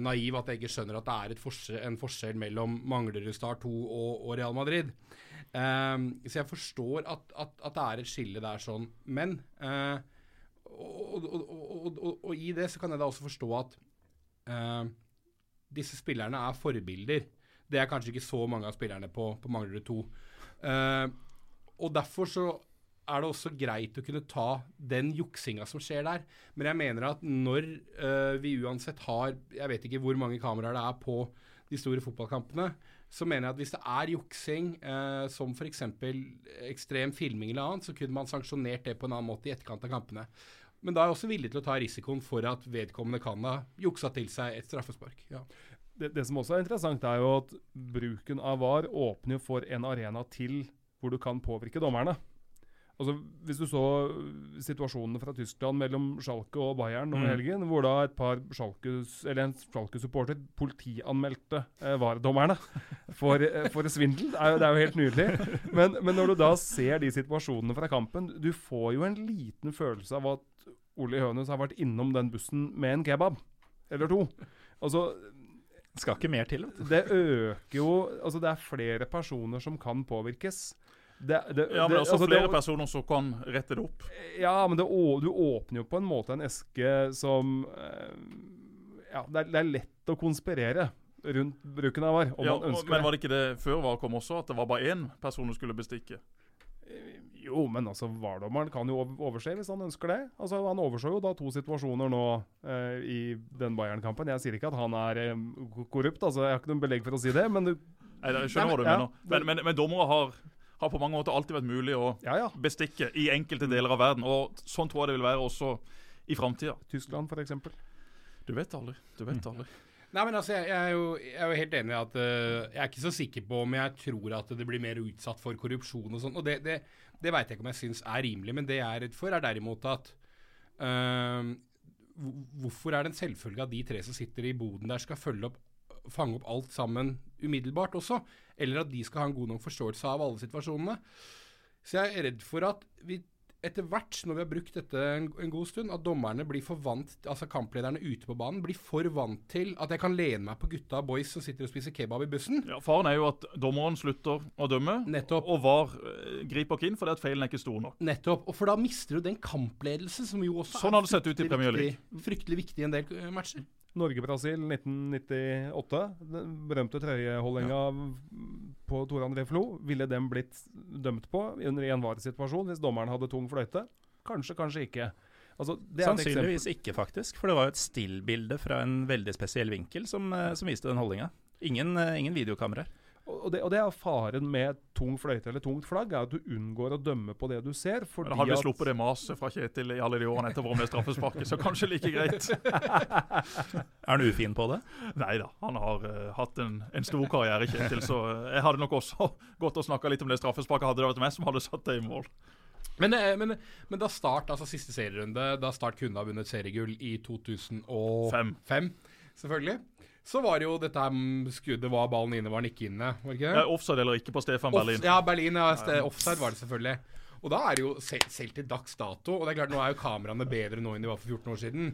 naiv at jeg ikke skjønner at det er et forskjell, en forskjell mellom Manglerud Star 2 og, og Real Madrid. Ehm, så jeg forstår at, at, at det er et skille der sånn. Men uh, og, og, og, og, i det så kan jeg da også forstå at uh, disse spillerne er forbilder. Det er kanskje ikke så mange av spillerne på, på Manglerud 2. Uh, og derfor så er det også greit å kunne ta den juksinga som skjer der. Men jeg mener at når uh, vi uansett har Jeg vet ikke hvor mange kameraer det er på de store fotballkampene, så mener jeg at hvis det er juksing, eh, som f.eks. ekstrem filming eller annet, så kunne man sanksjonert det på en annen måte i etterkant av kampene. Men da er jeg også villig til å ta risikoen for at vedkommende kan ha juksa til seg et straffespark. Ja. Det, det som også er interessant, er jo at bruken av VAR åpner for en arena til hvor du kan påvirke dommerne. Altså, Hvis du så situasjonene fra Tyskland mellom Schalke og Bayern om Mm. helgen, hvor da et par Schalkes, eller en Schalke-supporter politianmeldte eh, VAR-dommerne for, eh, for svindel, det er, jo, det er jo helt nydelig. Men, men når du da ser de situasjonene fra kampen, du får jo en liten følelse av at Ole Hønes har vært innom den bussen med en kebab. Eller to. Altså, Skal ikke mer til. vet du. det øker jo Altså, det er flere personer som kan påvirkes. Det, det, Ja, men det- også altså, flere det, personer som kan rette det opp. Ja, men du åpner jo på en måte en eske som eh, Ja, det er, det er lett å konspirere rundt bruken av VAR, om Ja, man og- men var det ikke det før VAR kom også, at det var bare én person du skulle bestikke? Jo, men altså, VAR-dommeren kan jo overse hvis han ønsker det. Altså, Han overså jo da to situasjoner nå eh, i den Bayern-kampen. Jeg sier ikke at han er eh, korrupt, altså, jeg har ikke noe belegg for å si det, men du, Nei, Jeg skjønner hva du ja, mener. Men, men, men dommere har, har på mange måter alltid vært mulig å ja ja. bestikke i enkelte deler av verden. Og sånn tror jeg det vil være også i framtida. Tyskland, f.eks. Du vet aldri. Du vet aldri. Nei, men altså, jeg, jeg, er jo, jeg er jo helt enig i at uh, Jeg er ikke så sikker på om jeg tror at det blir mer utsatt for korrupsjon og sånn. Og det, det, det veit jeg ikke om jeg syns er rimelig, men det jeg er redd for, er derimot at uh, Hvorfor er det en selvfølge at de tre som sitter i boden der, skal følge opp fange opp alt sammen umiddelbart også? Eller at de skal ha en god nok forståelse av alle situasjonene? Så jeg er redd for at vi etter hvert, når vi har brukt dette en, en god stund, at dommerne blir for vant, altså kamplederne ute på banen, blir for vant til at jeg kan lene meg på gutta og boys som sitter og spiser kebab i bussen. Ja, Faren er jo at dommeren slutter å dømme, Nettopp. og VAR eh, griper ikke inn fordi at feilen er ikke stor nok. Nettopp. Og for da mister du den kampledelse som jo også Sånn i fryktelig viktig- Fryktelig viktig i en del eh, matcher. Norge-Brasil 1998. Den berømte trøyeholdinga på Tore André Flo. Ville den blitt dømt på under en VAR-situasjon hvis dommeren hadde tung fløyte? Kanskje, kanskje ikke. Altså, Sannsynligvis ikke, faktisk. For det var jo et stillbilde fra en veldig spesiell vinkel som, eh, som viste den holdninga. Ingen, eh, ingen videokameraer. Og det, og det er faren med tung fløyte eller tungt flagg, er at du unngår å dømme på det du ser. Fordi Men Hadde vi at sluppet det maset fra Kjetil i alle de årene etter vår det straffesparket, så kanskje like greit. Er han ufin på det? Nei da, han har uh, hatt en, en stor karriere, Kjetil. Så eh, jeg hadde nok også gått og snakka litt om det straffesparket, hadde det vært meg som hadde satt det i mål. Men, eh, men, men da Start, altså siste serierunde, da Start kunne ha vunnet seriegull i 2005, Fem. selvfølgelig, så var det jo dette her skuddet Var ballen inne, var den ikke inne? Var det ikke det? Ja, offside eller ikke på Stefan Off- Berlin. Ja, Berlin. Ja, offside var det selvfølgelig. Og da er det jo selv, selv til dags dato Og det er klart, nå er jo kameraene bedre nå enn de var for 14 år siden.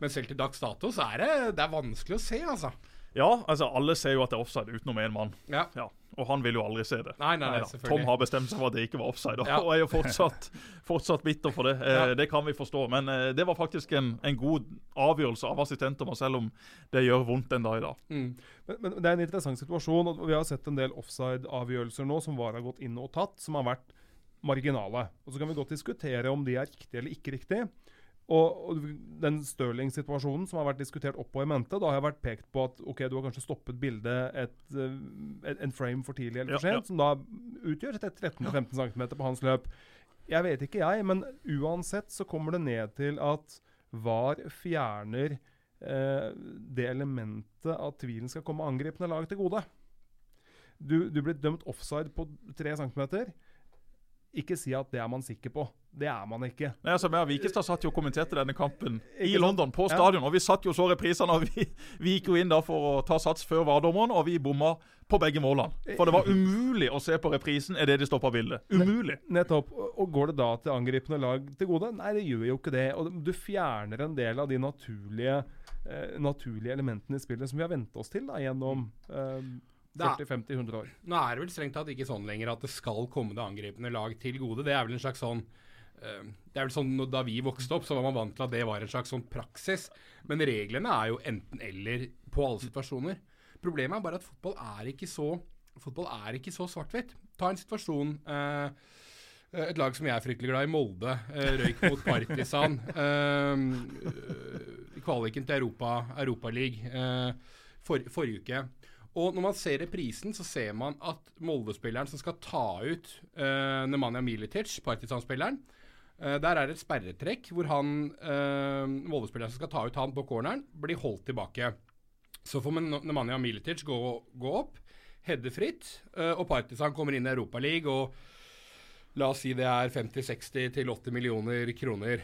Men selv til dags dato så er det, det er vanskelig å se, altså. Ja, altså alle ser jo at det er offside utenom én mann. Ja. Ja, Og han vil jo aldri se det. Nei, nei, nei, nei. Tom har bestemt seg for at det ikke var offside, og, Ja. og er jo fortsatt, fortsatt bitter for det. Eh, Ja. Det kan vi forstå. Men eh, det var faktisk en, en god avgjørelse av assistenter, selv om det gjør vondt en dag i dag. Mm. Men, men det er en interessant situasjon. og Vi har sett en del offside-avgjørelser nå som VAR har gått inn og tatt, som har vært marginale. Og Så kan vi godt diskutere om de er riktige eller ikke riktige. Og, den Stirling-situasjonen som har vært diskutert oppå i mente, da har jeg vært pekt på at ok, du har kanskje stoppet bildet et, eh, et, en frame for tidlig eller for Ja, ja. sent, som da utgjør et 13-15 cm på hans løp. Jeg vet ikke, jeg, men uansett så kommer det ned til at VAR fjerner eh, det elementet at tvilen skal komme angripende lag til gode. Du, du blir dømt offside på 3 cm. Ikke si at det er man sikker på. Det er man ikke. Nei, altså, Vi Vikestad satt jo og kommenterte denne kampen i London, på Ja. stadion. og Vi satt jo så reprisene. og vi, vi gikk jo inn da for å ta sats før VAR-dommeren, og vi bomma på begge målene. For det var umulig å se på reprisen er det de stoppa bildet. Umulig. Nettopp. Og går det da til angripende lag til gode? Nei, det gjør jo ikke det. Og du fjerner en del av de naturlige, eh, naturlige elementene i spillet som vi har vent oss til da, gjennom eh, Det er- 40-50-100 år. Nå er det vel strengt tatt ikke sånn lenger at det skal komme det angripende lag til gode. Det er vel en slags sånn eh, det er vel sånn Da vi vokste opp, så var man vant til at det var en slags sånn praksis. Men reglene er jo enten-eller på alle situasjoner. Problemet er bare at fotball er ikke så Fotball er ikke så svart-hvitt. Ta en situasjon eh, Et lag som jeg er fryktelig glad i, Molde, eh, røyk mot Partisan. eh, kvaliken til Europa, Europaligaen eh, for, forrige uke. Og når man ser reprisen, så ser man at Molde-spilleren som skal ta ut uh, Nemanja Militic, Partisan-spilleren eh, Der er det et sperretrekk hvor han uh, Molde-spilleren som skal ta ut han på corneren, blir holdt tilbake. Så får Nemanja Militic gå, gå opp, heade fritt, uh, og Partisan kommer inn i Europaligaen La oss si det er 50-60-80 millioner kroner.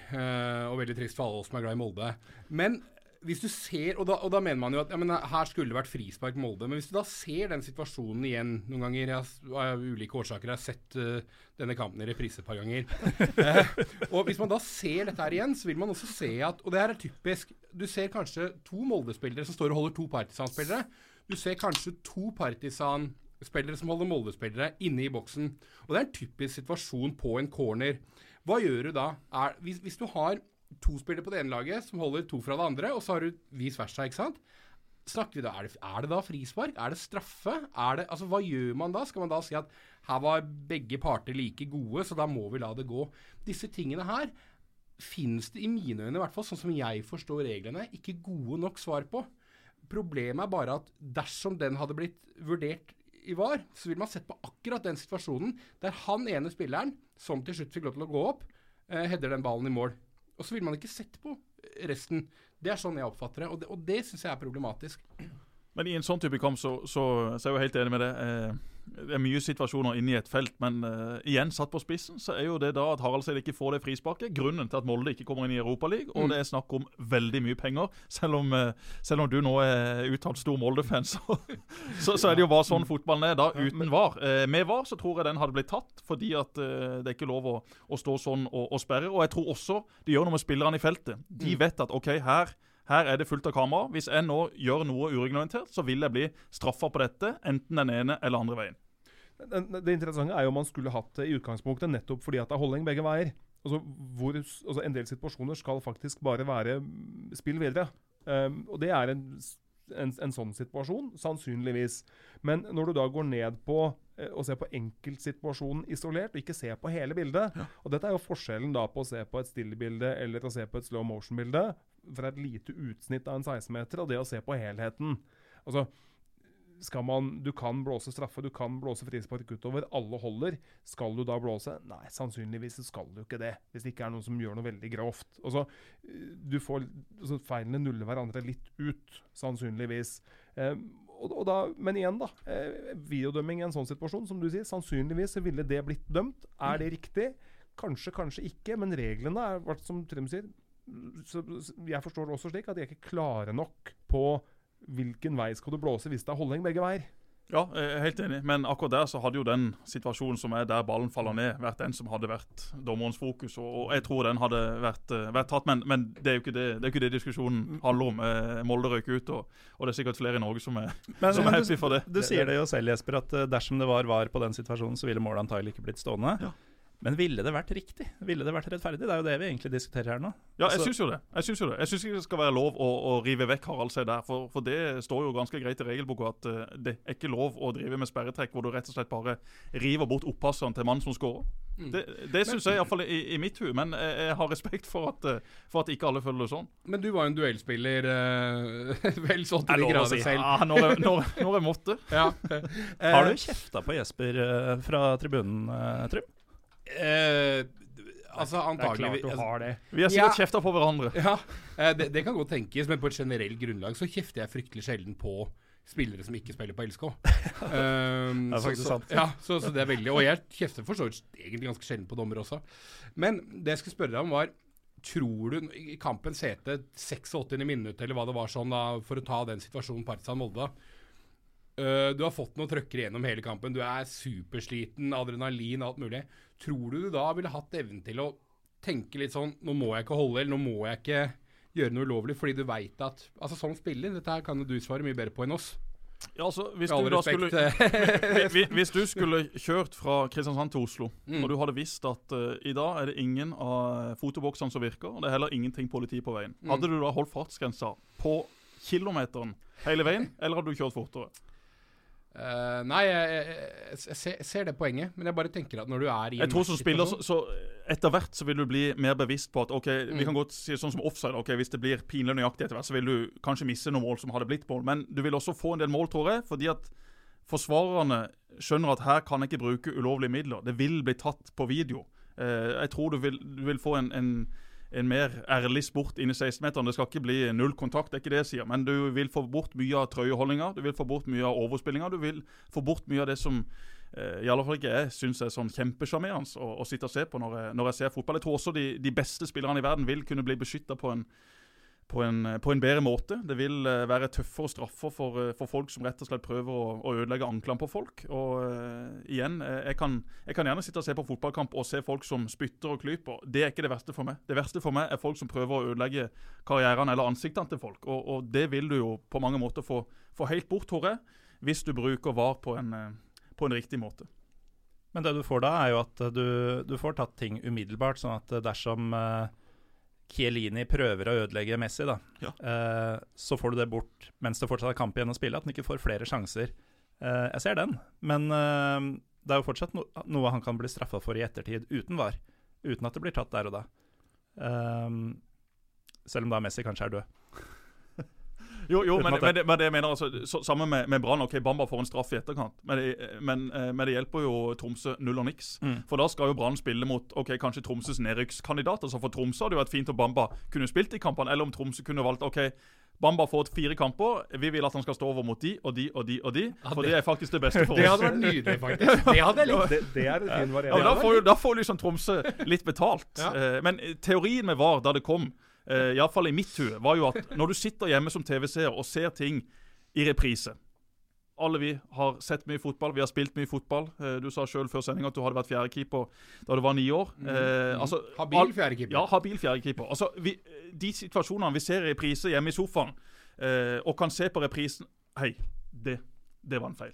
og veldig trist for alle oss som er glad i Molde. Men hvis du ser, og da, og da mener man jo at ja, men her skulle det vært frispark Molde. Men hvis du da ser den situasjonen igjen noen ganger jeg, Av ulike årsaker jeg har sett uh, denne kampen i reprise et par ganger. Eh, og hvis man da ser dette her igjen, så vil man også se at Og det her er typisk. Du ser kanskje to Molde-spillere som står og holder to Partisan-spillere. Du ser kanskje to Partisan-spillere som holder Molde-spillere inne i boksen. Og det er en typisk situasjon på en corner. Hva gjør du da? Er, hvis, hvis du har to spillere på det ene laget som holder to fra det andre, og så har du vice versa, ikke sant? Snakker vi da, er det, er det da frispark? Er det straffe? Er det, altså, hva gjør man da? Skal man da si at her var begge parter like gode, så da må vi la det gå? Disse tingene her finnes det i mine øyne, i hvert fall sånn som jeg forstår reglene, ikke gode nok svar på. Problemet er bare at dersom den hadde blitt vurdert i VAR, så ville man sett på akkurat den situasjonen der han ene spilleren, som til slutt fikk lov til å gå opp, eh, header den ballen i mål. Og så vil man ikke sett på resten. Det er sånn jeg oppfatter det, og det, og det syns jeg er problematisk. Men i en sånn type kamp så, så, så er jeg jo helt enig med det. Eh, det er mye situasjoner inne i et felt, men uh, igjen satt på spissen, så er jo det da at Haraldseid ikke får det frisparket. Grunnen til at Molde ikke kommer inn i Europaligaen, og Mm. det er snakk om veldig mye penger. Selv om, uh, selv om du nå er uttalt stor Molde-fan, så, så, så er det jo bare sånn fotballen er da, uten VAR. Uh, med VAR så tror jeg den hadde blitt tatt, fordi at det er ikke lov å, å stå sånn og, og sperre. Og jeg tror også det gjør noe med spillerne i feltet. De Mm. vet at OK, her her er det fullt av kamera. Hvis jeg nå gjør noe ureglementert, så vil jeg bli straffa på dette, enten den ene eller andre veien. Det, interessante er jo om man skulle hatt det i utgangspunktet nettopp fordi at det er holdning begge veier. Altså, hvor, altså En del situasjoner skal faktisk bare være spill videre. Um, og det er en, en, en sånn situasjon, sannsynligvis. Men når du da går ned på eh, å se på enkeltsituasjonen isolert, og ikke se på hele bildet Og dette er jo forskjellen da på å se på et stillbilde eller å se på et slow motion-bilde fra et lite utsnitt av en 16-meter, og det å se på helheten. Altså, skal man, Du kan blåse straffe, du kan blåse frispark utover. Alle holder. Skal du da blåse? Nei, sannsynligvis skal du ikke det. Hvis det ikke er noen som gjør noe veldig grovt. Og så, du får, så feilene nuller hverandre litt ut, sannsynligvis. Eh, og, og da, men igjen, da. Eh, videodømming i en sånn situasjon, som du sier, sannsynligvis ville det blitt dømt. Er det riktig? Kanskje, kanskje ikke. Men reglene er, som Trym sier, så, jeg forstår det også slik at de er ikke klare nok på hvilken vei skal du blåse hvis det er holdning begge veier. Ja, jeg er helt enig, men akkurat der så hadde jo den situasjonen som er der ballen faller ned, vært den som hadde vært dommerens fokus. Og, jeg tror den hadde vært, eh, vært tatt, men, men det er jo ikke det, det, er ikke det diskusjonen handler om. Eh, Molde røyk ut, og, og det er sikkert flere i Norge som er, Men, som er du, happy for det. du sier det jo selv, Jesper, at eh, dersom det var VAR på den situasjonen, så ville målet antagelig ikke blitt stående. Ja. Men ville det vært riktig? Ville det vært rettferdig? Det er jo det vi egentlig diskuterer her nå. Ja, jeg Altså- syns jo det. Jeg syns det. Jeg syns ikke det skal være lov å, å rive vekk Harald seg der, for, for det står jo ganske greit i regelboka at uh, det er ikke lov å drive med sperretrekk hvor du rett og slett bare river bort opppasseren til mannen som scorer. Mm. Det, det syns jeg iallfall i, i mitt hue, men jeg, jeg har respekt for at, eh, for at ikke alle føler det sånn. Men du var jo en duellspiller uh, vel sånn til de grader si. selv. Ja, når, jeg, når, når jeg måtte. Ja. Har du kjefta på Jesper uh, fra tribunen, Trym? Eh, altså, Det er klart du har det. Vi har sikkert Ja. kjefta på hverandre. Ja, eh, det, det kan godt tenkes, men på et generelt grunnlag så kjefter jeg fryktelig sjelden på spillere som ikke spiller på LSK. Um, Det er faktisk så, sant. Ja, så, så det er veldig Og jeg kjefter for så vidt egentlig ganske sjelden på dommer også. Men det jeg skulle spørre deg om, var Tror du i kampens hete 86. minutt, eller hva det var sånn, da, for å ta den situasjonen Partisan-Molde Uh, Du har fått noen trøkker igjennom hele kampen. Du er supersliten, adrenalin, alt mulig. Tror du du da ville hatt evnen til å tenke litt sånn Nå må jeg ikke holde, eller nå må jeg ikke gjøre noe ulovlig, fordi du veit at Altså Som spiller, dette her kan jo du svare mye bedre på enn oss. Ja, altså, hvis, du da skulle, hvis du skulle kjørt fra Kristiansand til Oslo, Mm. og du hadde visst at uh, i dag er det ingen av fotoboksene som virker, og det er heller ingenting politi på veien, Mm. hadde du da holdt fartsgrensa på kilometeren hele veien, eller hadde du kjørt fortere? Eh, nei, jeg, jeg, jeg, ser, jeg ser det poenget, men jeg bare tenker at når du er i Jeg tror som spiller, så, så etter hvert så vil du bli mer bevisst på at ok, vi Mm. kan godt si sånn som offside, ok, hvis det blir pinlig nøyaktig etter hvert, så vil du kanskje misse noen mål som hadde blitt mål, men du vil også få en del mål, tror jeg, fordi at forsvarerne skjønner at her kan jeg ikke bruke ulovlige midler. Det vil bli tatt på video. Uh, jeg tror du vil, du vil få en, en, en mer ærlig sport inn i 16-meteren. Det skal ikke bli null kontakt, det er ikke det jeg sier. Men du vil få bort mye av trøyeholdninga, du vil få bort mye av overspillinga. Du vil få bort mye av det som eh, i alle fall ikke jeg syns er sånn kjempesjarmerende å, å sitte og se på når jeg, når jeg ser fotball. Jeg tror også de, de beste spillerne i verden vil kunne bli beskytta på en på en, på en bedre måte. Det vil eh, være tøffere straffer for, eh, for folk som rett og slett prøver å, å ødelegge anklene på folk. Og uh, igjen, jeg kan, jeg kan gjerne sitte og se på fotballkamp og se folk som spytter og klyper. Det er ikke det verste for meg. Det verste for meg er folk som prøver å ødelegge karrieren eller ansiktene til folk. Og, og det vil du jo på mange måter få, få helt bort, tror hvis du bruker VAR på en, på en riktig måte. Men det du får da, er jo at du, du får tatt ting umiddelbart. Sånn at dersom eh, Chiellini prøver å ødelegge Messi, da, Ja. eh, så får du det bort mens det fortsatt er kamp igjen å spille. At han ikke får flere sjanser. Eh, jeg ser den, men eh, det er jo fortsatt no noe han kan bli straffa for i ettertid uten VAR. Uten at det blir tatt der og da. Eh, selv om da Messi kanskje er død. Jo, jo men, men, det, men det jeg mener altså, så, Sammen med, med Brann. ok, Bamba får en straff i etterkant, men det, men, eh, men det hjelper jo Tromsø null og niks. Mm. For da skal jo Brann spille mot ok, kanskje Tromsøs nedrykkskandidater. Så for Tromsø hadde det vært fint om Bamba kunne spilt i kampene, eller om Tromsø kunne valgt ok, Bamba får fire kamper. Vi vil at han skal stå over mot de og de og de og de. Ja, For det- det er faktisk det beste for oss. Det hadde vært nydelig, faktisk. Det hadde jeg likt. Det, det er en fin Ja, men da får, da får liksom Tromsø litt betalt. Ja. Eh, men eh, teorien med VAR da det kom, eh, iallfall i mitt hue, var jo at når du sitter hjemme som TV-seer og ser ting i reprise Alle vi har sett mye fotball, vi har spilt mye fotball. Eh, du sa sjøl før sending at du hadde vært fjerdekeeper da du var ni år. Eh, altså, Mm. Habil fjerdekeeper. ja, habil fjerdekeeper. Altså, vi, de situasjonene vi ser i reprise hjemme i sofaen, eh, og kan se på reprisen Hei, det, det var en feil.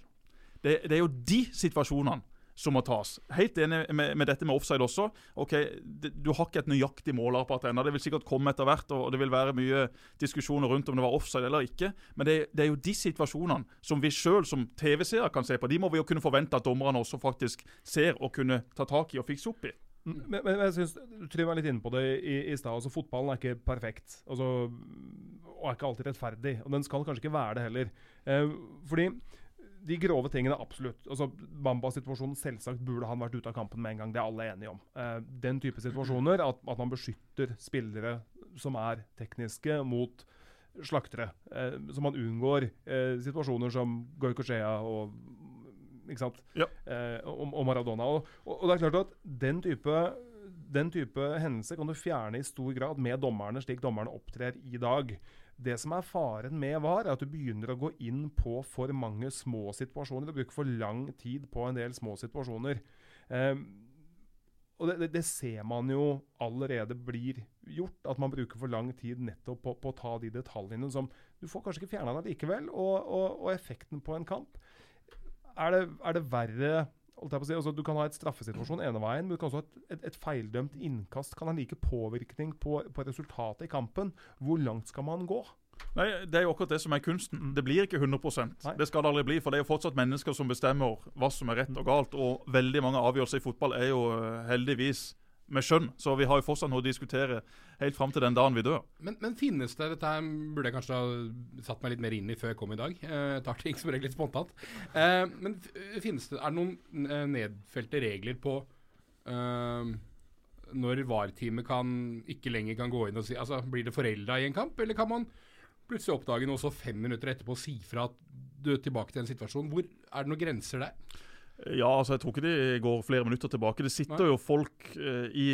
Det, det er jo de situasjonene som må tas. Helt enig med, med dette med offside også. Ok, det, Du har ikke et nøyaktig måleapparat ennå. Det vil sikkert komme etter hvert, og det vil være mye diskusjoner rundt om det var offside eller ikke. Men det, det er jo de situasjonene som vi sjøl som TV-seere kan se på. De må vi jo kunne forvente at dommerne også faktisk ser og kunne ta tak i og fikse opp i. Mm, Men, men jeg synes, Trym var litt inne på det i, i stad. Altså, fotballen er ikke perfekt. Altså, og er ikke alltid rettferdig. Og den skal kanskje ikke være det heller. Eh, fordi de grove tingene, absolutt. Altså, Bamba-situasjonen selvsagt burde han vært ute av kampen med en gang. Det er alle enige om. Eh, den type situasjoner, at, at man beskytter spillere som er tekniske, mot slaktere. Eh, så man unngår eh, situasjoner som Goycochea og ikke sant? Ja. Eh, og, og Maradona. Og, og, og det er klart at den type den type hendelser kan du fjerne i stor grad med dommerne, slik dommerne opptrer i dag. Det som er faren med VAR, er at du begynner å gå inn på for mange små situasjoner. Du bruker for lang tid på en del små situasjoner. Um, og det, det, ser man jo allerede blir gjort, at man bruker for lang tid nettopp på, på å ta de detaljene som Du får kanskje ikke fjerna det likevel, og, og, og, effekten på en kamp Er det, er det verre si, altså Du kan ha et straffesituasjon ene veien, men du kan også ha et, et, et feildømt innkast kan ha like påvirkning på, på resultatet i kampen. Hvor langt skal man gå? Nei, Det er jo akkurat det som er kunsten. Det blir ikke 100 Nei. Det skal det aldri bli, for det er jo fortsatt mennesker som bestemmer hva som er rett og galt. Og veldig mange avgjørelser i fotball er jo eh, heldigvis med skjønn. Så vi har jo fortsatt noe å diskutere helt fram til den dagen vi dør. Men, men finnes det Dette burde jeg kanskje ha satt meg litt mer inn i før jeg kom i dag. Eh, Jeg tar ting som regel litt spontant. Eh, men finnes det Er det noen eh, nedfelte regler på eh, når VAR-teamet ikke lenger kan gå inn og si Altså, Blir det forelda i en kamp, eller kan man plutselig oppdage noe så fem minutter etterpå og si fra at du er tilbake til en situasjon? Hvor Er det noen grenser der? Ja, altså jeg tror ikke de går flere minutter tilbake. Det sitter Nei. jo folk eh, i,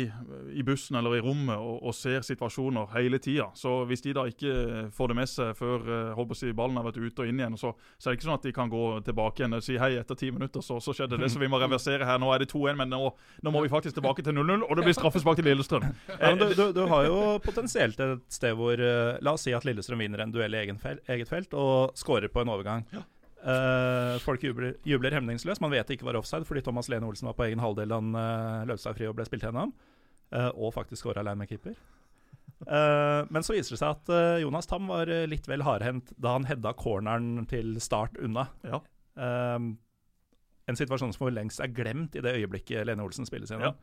i bussen eller i rommet og, og ser situasjoner hele tida. Så hvis de da ikke får det med seg før eh, si, ballen har vært ute og inn igjen, så, så er det ikke sånn at de kan gå tilbake igjen og si hei etter ti minutter, så, så skjedde det. Så vi må reversere her. Nå er det 2-1, men nå, nå må vi faktisk tilbake til 0-0, og det blir straffespark til Lillestrøm. Ja, du, du, du har jo potensielt et sted hvor eh, La oss si at Lillestrøm vinner en duell i egen fel, eget felt og scorer på en overgang. Eh, folk jubler, jubler hemningsløst. Man vet det ikke var offside fordi Thomas Lene Olsen var på egen halvdel da han uh, Løvstad fri og ble spilt gjennom. Uh, og faktisk skåra alene med keeper. Uh, men så viser det seg at eh, Jonas Tam var eh, litt vel hardhendt da han hedda corneren til start unna. Ja. Eh, en situasjon som for lengst er glemt i det øyeblikket Lene Olsen spilles gjennom.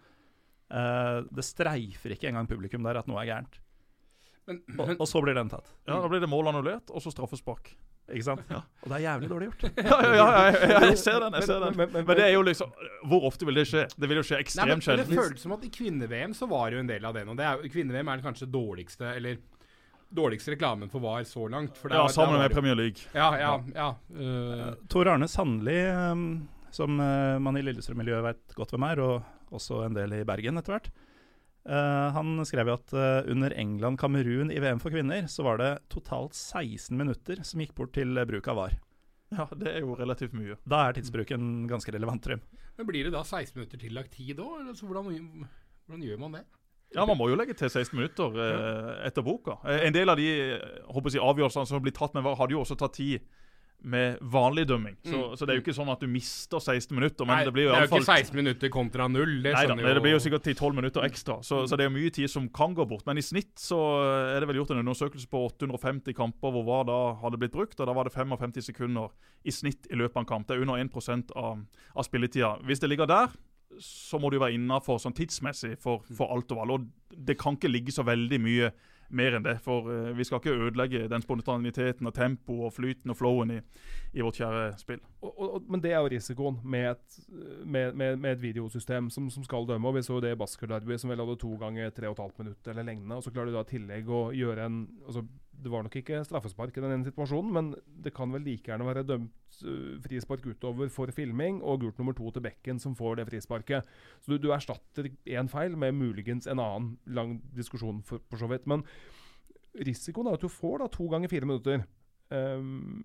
Eh, det streifer ikke engang publikum der at noe er gærent. Men, Og, men og så blir den tatt. Ja, Da blir det mål annullert, og så straffespark. Ikke sant? Og det er jævlig dårlig gjort. Ja, ja, ja, ja, ja, jeg ser den. jeg ser den. Men- men- Men det er jo liksom Hvor ofte vil det skje? Det vil jo skje ekstremt sjelden. det føles som at i kvinne-VM så var det jo en del av det er, Kvinne-VM er den kanskje dårligste Eller dårligste reklamen for VAR så langt. Ja, var, Sammen var med Premier League. Ja, ja, ja. Uh, Tor Arne Sandli, um, som uh, man i Lillestrøm-miljøet vet godt hvem er, og også en del i Bergen etter hvert, uh, han skrev jo at uh, under England-Kamerun i VM for kvinner, så var det totalt 16 minutter som gikk bort til uh, bruk av VAR. Ja, Det er jo relativt mye. Da er tidsbruken ganske relevant, Trym. men blir det da 16 minutter tillagt tid òg? Altså, hvordan, hvordan gjør man det? Ja, Man må jo legge til 16 minutter eh, etter boka. Eh, en del av de eh, håper jeg, avgjørelsene som blir tatt med VAR, hadde jo også tatt tid med vanlig dømming. Så, Mm. så det er jo ikke sånn at du mister 16 minutter, men Nei, det blir jo det er jo ikke 16 minutter kontra null. Det Neida, skjønner det blir jo sikkert 10-12 minutter ekstra, så, så det er jo mye tid som kan gå bort. Men i snitt så er det vel gjort en undersøkelse på 850 kamper hvor VAR da hadde blitt brukt, og da var det 55 sekunder i snitt i løpet av en kamp. Det er under 1 av, av spilletida. Hvis det ligger der, så må du være innafor sånn tidsmessig for, for alt og alle. Og det kan ikke ligge så veldig mye mer enn det, for uh, vi skal ikke ødelegge den spontaniteten og tempoet og flyten og flowen i, i vårt kjære spill. Og, og, men det er jo risikoen med et, med, med, med et videosystem som, som skal dømme. og Vi så jo det i Basker som vel hadde to ganger tre og et halvt minutt eller lignende. Og så klarer du da i tillegg å gjøre en altså Det var nok ikke straffespark i den ene situasjonen, men det kan vel like gjerne være dømt uh, frispark utover for filming og gult nummer to til bekken som får det frisparket. Så du, du erstatter én feil med muligens en annen lang diskusjon, for, for så vidt. Men risikoen er at du får da to ganger fire minutter. Um,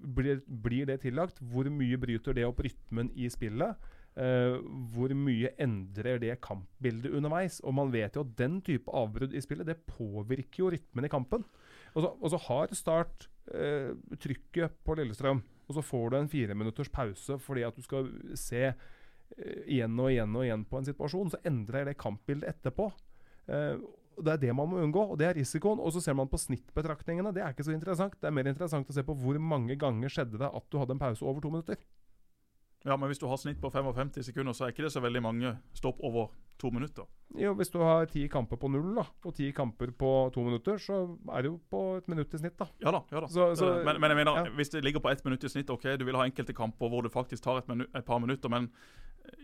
blir, blir det tillagt? Hvor mye bryter det opp rytmen i spillet? Eh, hvor mye endrer det kampbildet underveis? Og man vet jo at den type avbrudd i spillet det påvirker jo rytmen i kampen. Og så, og så har Start uh, trykket på Lillestrøm, og så får du en fireminutters pause fordi at du skal se uh, igjen og igjen og igjen på en situasjon, så endrer det kampbildet etterpå. Det er det man må unngå, og det er risikoen. Og så ser man på snittbetraktningene. Det er ikke så interessant. Det er mer interessant å se på hvor mange ganger skjedde det at du hadde en pause over to minutter. Ja, Men hvis du har snitt på 55 sekunder, så er ikke det så veldig mange stopp over to minutter. Jo, Hvis du har ti kamper på null da, og ti kamper på to minutter, så er det jo på et minutt i snitt. da. Ja da. ja da. Så- så- men, men jeg mener, ja. hvis det ligger på ett minutt i snitt, ok, du vil ha enkelte kamper hvor det faktisk tar et, et par minutter, men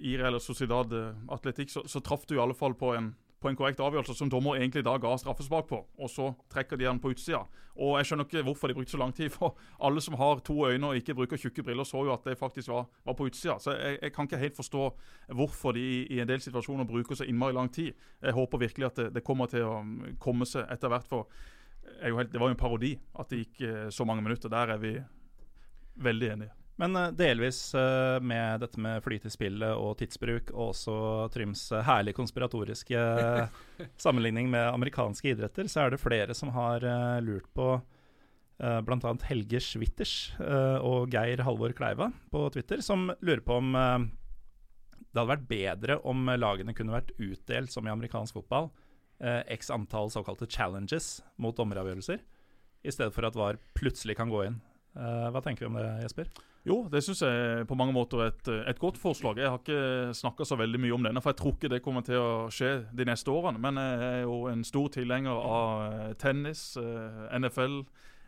i Real Sociedad eh, Atletikk så, så traff du i alle fall på en, på en korrekt avgjørelse som dommer egentlig da ga straffespark på, og så trekker de den på utsida. Og jeg skjønner ikke hvorfor de brukte så lang tid, for alle som har to øyne og ikke bruker tjukke briller, så jo at det faktisk var, var på utsida. Så jeg, jeg kan ikke helt forstå hvorfor de i, i en del situasjoner bruker så innmari lang tid. Jeg håper virkelig at det, det kommer til å um, komme seg etter hvert. for helt, det var jo en parodi at det gikk eh, så mange minutter. Der er vi veldig enige. Men eh, delvis eh, med dette med flyt i spillet og tidsbruk, og også Tryms eh, herlig konspiratoriske sammenligning med amerikanske idretter, så er det flere som har lurt på bl.a. Helge Schwitters og Geir Halvor Kleiva på Twitter, som lurer på om det hadde vært bedre om lagene kunne vært utdelt, som i amerikansk fotball, x antall såkalte challenges mot dommeravgjørelser, i stedet for at VAR plutselig kan gå inn. Hva tenker vi om det, Jesper? Jo, det syns jeg på mange måter er et, et, godt forslag. Jeg har ikke snakka så veldig mye om denne, for jeg tror ikke det kommer til å skje de neste årene. Men jeg er jo en stor tilhenger av tennis, NFL,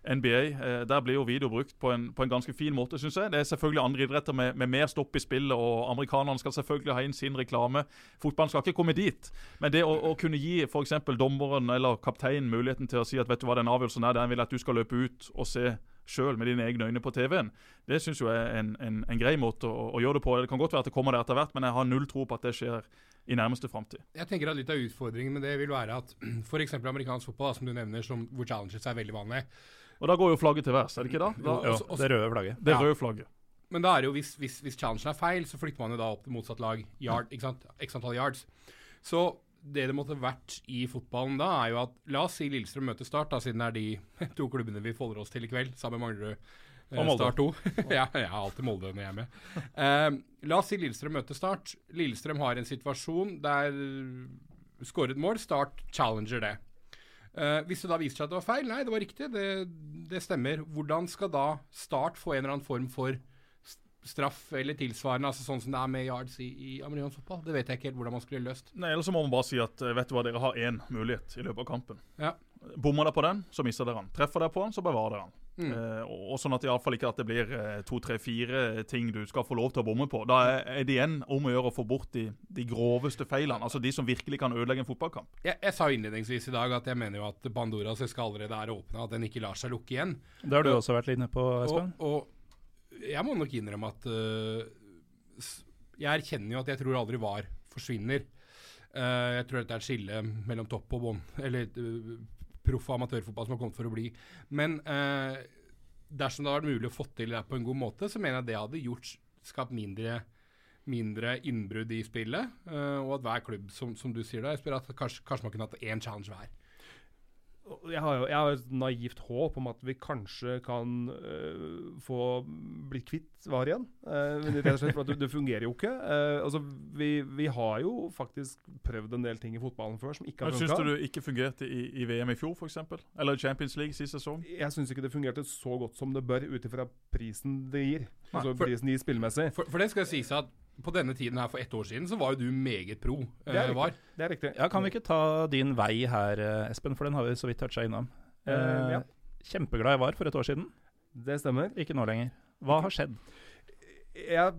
NBA. Eh, der blir jo video brukt på en, på en ganske fin måte, syns jeg. Det er selvfølgelig andre idretter med, med, mer stopp i spillet, og amerikanerne skal selvfølgelig ha inn sin reklame. Fotballen skal ikke komme dit. Men det å, å kunne gi f.eks. dommeren eller kapteinen muligheten til å si at vet du hva, den avgjørelsen er, den vil at du skal løpe ut og se sjøl med dine egne øyne på TV-en, det syns jeg er en, en, en grei måte å, å, gjøre det på. Det kan godt være at det kommer der etter hvert, men jeg har null tro på at det skjer i nærmeste framtid. Jeg tenker at Litt av utfordringen med det vil være at f.eks. amerikansk fotball, som du nevner, som, hvor challenges er veldig vanlig, og da går jo flagget til værs, er det ikke da? da jo, jo, det røde flagget. Det røde flagget. Men da er det jo, hvis, hvis, hvis challengen er feil, så flytter man jo da opp til motsatt lag yard, ikke sant? x antall yards. Så det det måtte vært i fotballen da, er jo at La oss si Lillestrøm møter Start, da, siden det er de to klubbene vi folder oss til i kveld, sammen med Manglerud. Eh, Start 2. ja, jeg har alltid Molde når jeg er med. Eh, la oss si Lillestrøm møter Start. Lillestrøm har en situasjon der skåret mål. Start challenger det. Uh, hvis det da viser seg at det var feil, nei, det var riktig, det, det, stemmer. Hvordan skal da Start få en eller annen form for straff eller tilsvarende, altså sånn som det er med yards i, i amerikansk fotball? Det vet jeg ikke helt hvordan man skulle løst. Nei, Eller så må man bare si at eh, vet du hva, dere har én mulighet i løpet av kampen. Ja. Bommer dere på den, så mister dere den. Treffer dere på den, så bevarer dere den. Mm. Eh, og, sånn at iallfall ikke at det blir eh, to, tre, fire ting du skal få lov til å bomme på. Da er det igjen om å gjøre å få bort de, de groveste feilene. Altså de som virkelig kan ødelegge en fotballkamp. Jeg, jeg sa innledningsvis i dag at jeg mener jo at Pandoras eske allerede er åpna, at den ikke lar seg lukke igjen. Det har du også vært inne på, Espen. Og, og jeg må nok innrømme at uh, Jeg erkjenner jo at jeg tror aldri VAR forsvinner. Uh, jeg tror dette er et skille mellom topp og bånn. Eller uh, proff- og amatørfotball som har kommet for å bli. Men dersom det hadde vært mulig å få til det på en god måte, så mener jeg det hadde gjort, skapt mindre, mindre innbrudd i spillet. Og at hver klubb, som, som du sier spør at kanskje, kanskje man kunne hatt én challenge hver jeg har jo jeg har et naivt håp om at vi kanskje kan uh, få blitt kvitt VAR igjen. Uh, rett og slett for at det, det fungerer jo ikke. Uh, altså, vi, vi, har jo faktisk prøvd en del ting i fotballen før som ikke har funka. Syns du det ikke fungerte i, i VM i fjor, f.eks.? Eller Champions League sist sesong? Jeg syns ikke det fungerte så godt som det bør, ut ifra prisen det gir. Altså for, prisen det gir spillemessig. For, for det skal sies at på denne tiden her for ett år siden så var jo du meget pro. Det er, eh, det er riktig. Ja, Kan vi ikke ta din vei her, eh, Espen, for den har vi så vidt toucha innom. Eh, eh, ja. Kjempeglad jeg var for et år siden. Det stemmer. Ikke nå lenger. Hva har skjedd? Jeg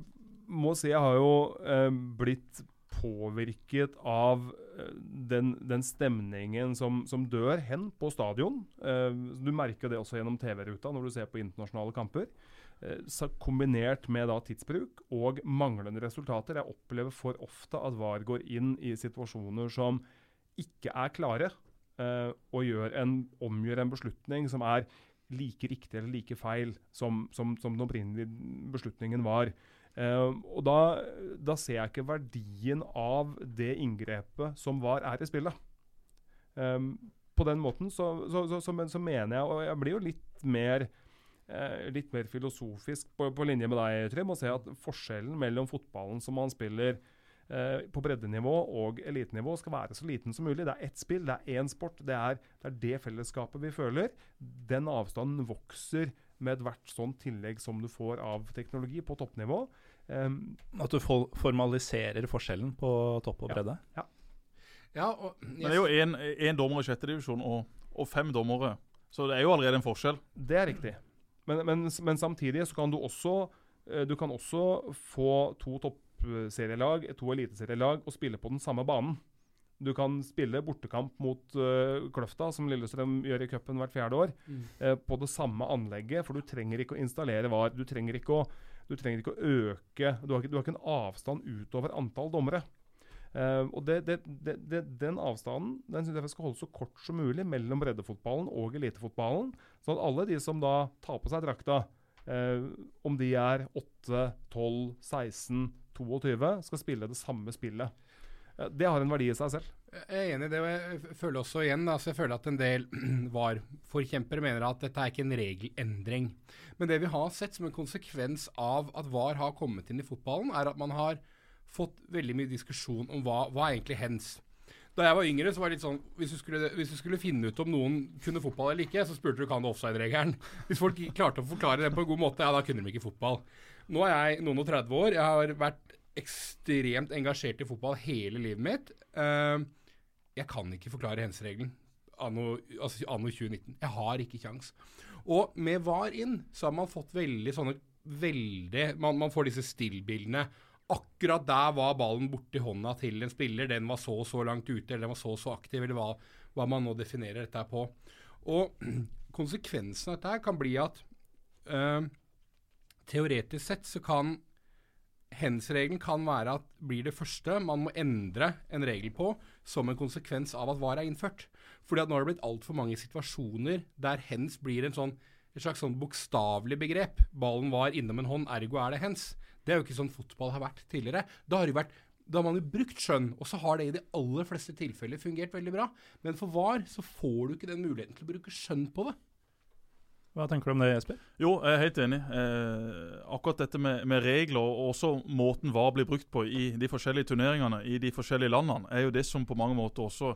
må si jeg har jo eh, blitt påvirket av eh, den, den stemningen som, som, dør hen på stadion. du merker det også gjennom TV-ruta når du ser på internasjonale kamper. Eh, kombinert med da tidsbruk og manglende resultater. Jeg opplever for ofte at VAR går inn i situasjoner som ikke er klare, eh, og en, omgjør en beslutning som er like riktig eller like feil som, som, som den opprinnelige beslutningen var. Eh, og da, da, ser jeg ikke verdien av det inngrepet som VAR er i spillet. Eh, på den måten så, så, så, så, mener jeg, og jeg blir jo litt mer litt mer filosofisk på, på, linje med deg, Trym, og se at forskjellen mellom fotballen som man spiller eh, på breddenivå og elitenivå, skal være så liten som mulig. Det er ett spill, det er én sport. Det er, det er, det fellesskapet vi føler. Den avstanden vokser med ethvert sånt tillegg som du får av teknologi på toppnivå. Um, At du formaliserer forskjellen på topp og bredde? Ja. ja. og, yes. Det er jo én dommer i sjette divisjon og, og fem dommere. Så det er jo allerede en forskjell. Det er riktig. Men, men, men, samtidig så kan du også, eh, du kan også få to toppserielag, to eliteserielag, og spille på den samme banen. Du kan spille bortekamp mot uh, Kløfta, som Lillestrøm gjør i cupen hvert fjerde år, mm. uh, på det samme anlegget. For du trenger ikke å installere VAR. Du trenger ikke å, trenger ikke å øke du har ikke, du har ikke, en avstand utover antall dommere. Uh, og det, det, det, Den avstanden den synes jeg skal holde så kort som mulig mellom breddefotballen og elitefotballen. Sånn at alle de som da tar på seg drakta, uh, om de er 8, 12, 16, 22, skal spille det samme spillet. Uh, det har en verdi i seg selv. Jeg er enig i det, og jeg føler også igjen altså jeg føler at en del VAR-forkjempere mener at dette er ikke en regelendring. Men det vi har sett som en konsekvens av at VAR har kommet inn i fotballen, er at man har fått veldig mye diskusjon om hva, hva er egentlig hens. Da jeg var yngre, så var det litt sånn hvis du, skulle, hvis du skulle finne ut om noen kunne fotball eller ikke, så spurte du kan du offside-regelen. Hvis folk klarte å forklare det på en god måte, ja, da kunne de ikke fotball. Nå er jeg noen og 30 år. Jeg har vært ekstremt engasjert i fotball hele livet mitt. Uh, jeg kan ikke forklare hens-regelen anno, altså anno 2019. Jeg har ikke kjangs. Og med VAR inn så har man fått veldig sånne veldig Man, man får disse stillbildene akkurat der var ballen borti hånda til en spiller. Den var så og så langt ute, eller den var så og så aktiv, eller hva, hva man nå definerer dette på. Og konsekvensen av dette kan bli at øh, teoretisk sett så kan Hens-regelen kan være at blir det første man må endre en regel på som en konsekvens av at VAR er innført. Fordi at nå har det blitt altfor mange situasjoner der hens blir en sånn, et slags sånn bokstavelig begrep. Ballen var innom en hånd, ergo er det hens. Det er jo ikke sånn fotball har vært tidligere. Da har, vært, da har man jo brukt skjønn, og så har det i de aller fleste tilfeller fungert veldig bra. Men for VAR så får du ikke den muligheten til å bruke skjønn på det. Hva tenker du om det, Jesper? Jo, jeg er helt enig. Eh, akkurat dette med, med, regler og også måten VAR blir brukt på i de forskjellige turneringene i de forskjellige landene, er jo det som på mange måter også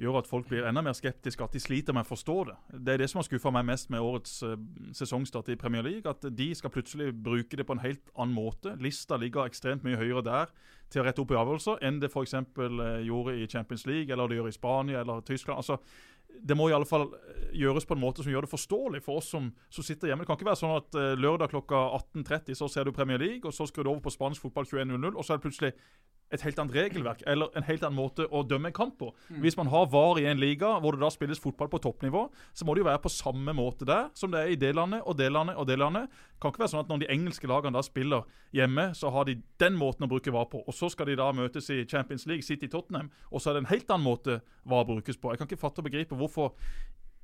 gjør at folk blir enda mer skeptiske, at de sliter med å forstå det. Det er det som har skuffa meg mest med årets uh, sesongstart i Premier League. At de skal plutselig bruke det på en helt annen måte. Lista ligger ekstremt mye høyere der til å rette opp i avgjørelser enn det f.eks. Eh, gjorde i Champions League, eller det gjør i Spania eller Tyskland. Altså, det må i alle fall eh, gjøres på en måte som gjør det forståelig for oss som, som sitter hjemme. Det kan ikke være sånn at lørdag klokka 18.30 så ser du Premier League, og så skrur du over på spansk fotball 21.00, og så er det plutselig et helt annet regelverk eller en helt annen måte å dømme en kamp på. Mm. Hvis man har VAR i en liga hvor det da spilles fotball på toppnivå, så må det jo være på samme måte der som det er i det landet og det landet og det landet. Det kan ikke være sånn at når de engelske lagene da spiller hjemme, så har de den måten å bruke VAR på. Og så skal de da møtes i Champions League, City Tottenham, og så er det en helt annen måte VAR brukes på. Jeg kan ikke fatte og begripe hvorfor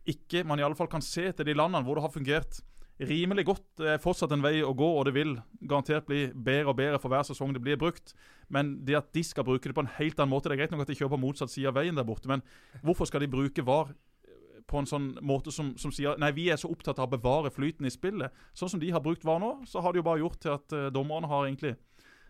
ikke man i alle fall kan se til de landene hvor det har fungert rimelig godt. Det er fortsatt en vei å gå, og det vil garantert bli bedre og bedre for hver sesong det blir brukt. Men det at de skal bruke det på en helt annen måte Det er greit nok at de kjører på motsatt side av veien der borte, men hvorfor skal de bruke VAR på en sånn måte som, som, sier nei, vi er så opptatt av å bevare flyten i spillet. Sånn som de har brukt VAR nå, så har det jo bare gjort til at uh, dommerne har egentlig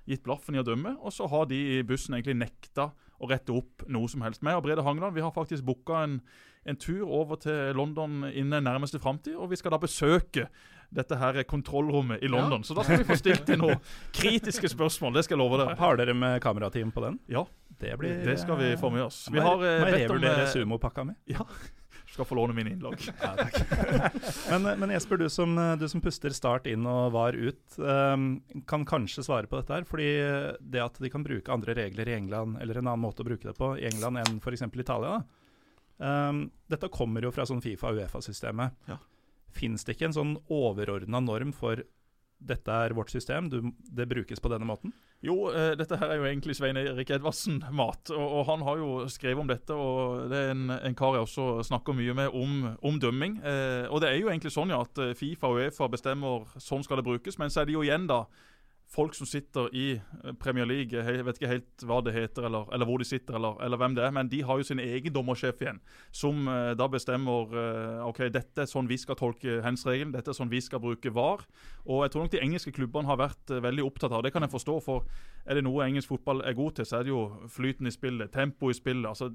gitt blaffen i å dømme, og så har de i bussen egentlig nekta å rette opp noe som helst. Meg og Brede Hangeland vi har faktisk booka en en tur over til London innen nærmeste framtid. Og vi skal da besøke dette her kontrollrommet i London. Ja. Så da skal vi få stilt inn noen kritiske spørsmål. Det skal jeg love dere. Har dere med kamerateam på den? Ja. Det, blir, det skal vi få med oss. Vi har uh, bedt om uh, sumopakka mi. Ja. Skal få låne min innlogg. ja, men, men, Jesper, du som, du som, puster Start inn og VAR ut, um, kan kanskje svare på dette her. fordi det at de kan bruke andre regler i England, eller en annen måte å bruke det på i England enn f.eks. Italia, Um, dette kommer jo fra sånn Fifa-Uefa-systemet. Ja. Fins det ikke en sånn overordna norm for dette er vårt system, du, det brukes på denne måten? Jo, eh, dette her er jo egentlig Svein Erik Edvardsen-mat. Og, og, han har jo skrevet om dette, og det er en, en kar jeg også snakker mye med om, om dømming. Eh, og det er jo egentlig sånn ja, at eh, Fifa og Uefa bestemmer sånn skal det brukes, men så er det jo igjen da folk som sitter i eh, Premier League, jeg vet ikke helt hva det heter, eller, eller hvor de sitter, eller, eller, hvem det er, men de har jo sin egen dommersjef igjen, som uh, da bestemmer uh, ok, dette er sånn vi skal tolke hands-regelen, dette er sånn vi skal bruke VAR. Og jeg tror nok de engelske klubbene har vært uh, veldig opptatt av det. kan jeg forstå, for er det noe engelsk fotball er god til, så er det jo flyten i spillet, tempo i spillet. altså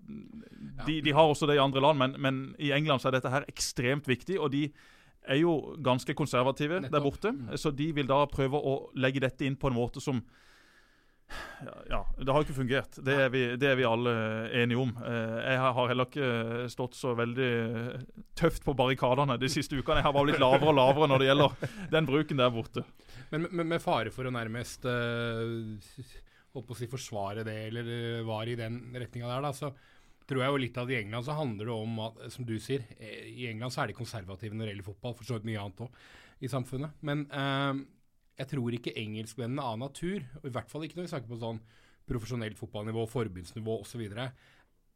De, de har også det i andre land, men, men i England så er dette her ekstremt viktig. og de er jo ganske konservative Nettopp. der borte. Mm. Så de vil da prøve å legge dette inn på en måte som ja, det har ikke fungert. Det er, vi, det er vi, alle enige om. Eh, jeg har heller ikke stått så veldig tøft på barrikadene de siste ukene. Jeg har vært litt lavere og lavere når det gjelder den bruken der borte. Men med, med fare for å nærmest øh, holdt på å si forsvare det, eller var i den retninga der, da, så tror jeg jo litt at i England så handler det om at, som du sier, eh, i England så er de konservative når det gjelder fotball, for så vidt mye annet òg i samfunnet. Men eh, jeg tror ikke engelskmennene av natur, og i hvert fall ikke når vi snakker på sånn profesjonelt fotballnivå, forbundsnivå osv.,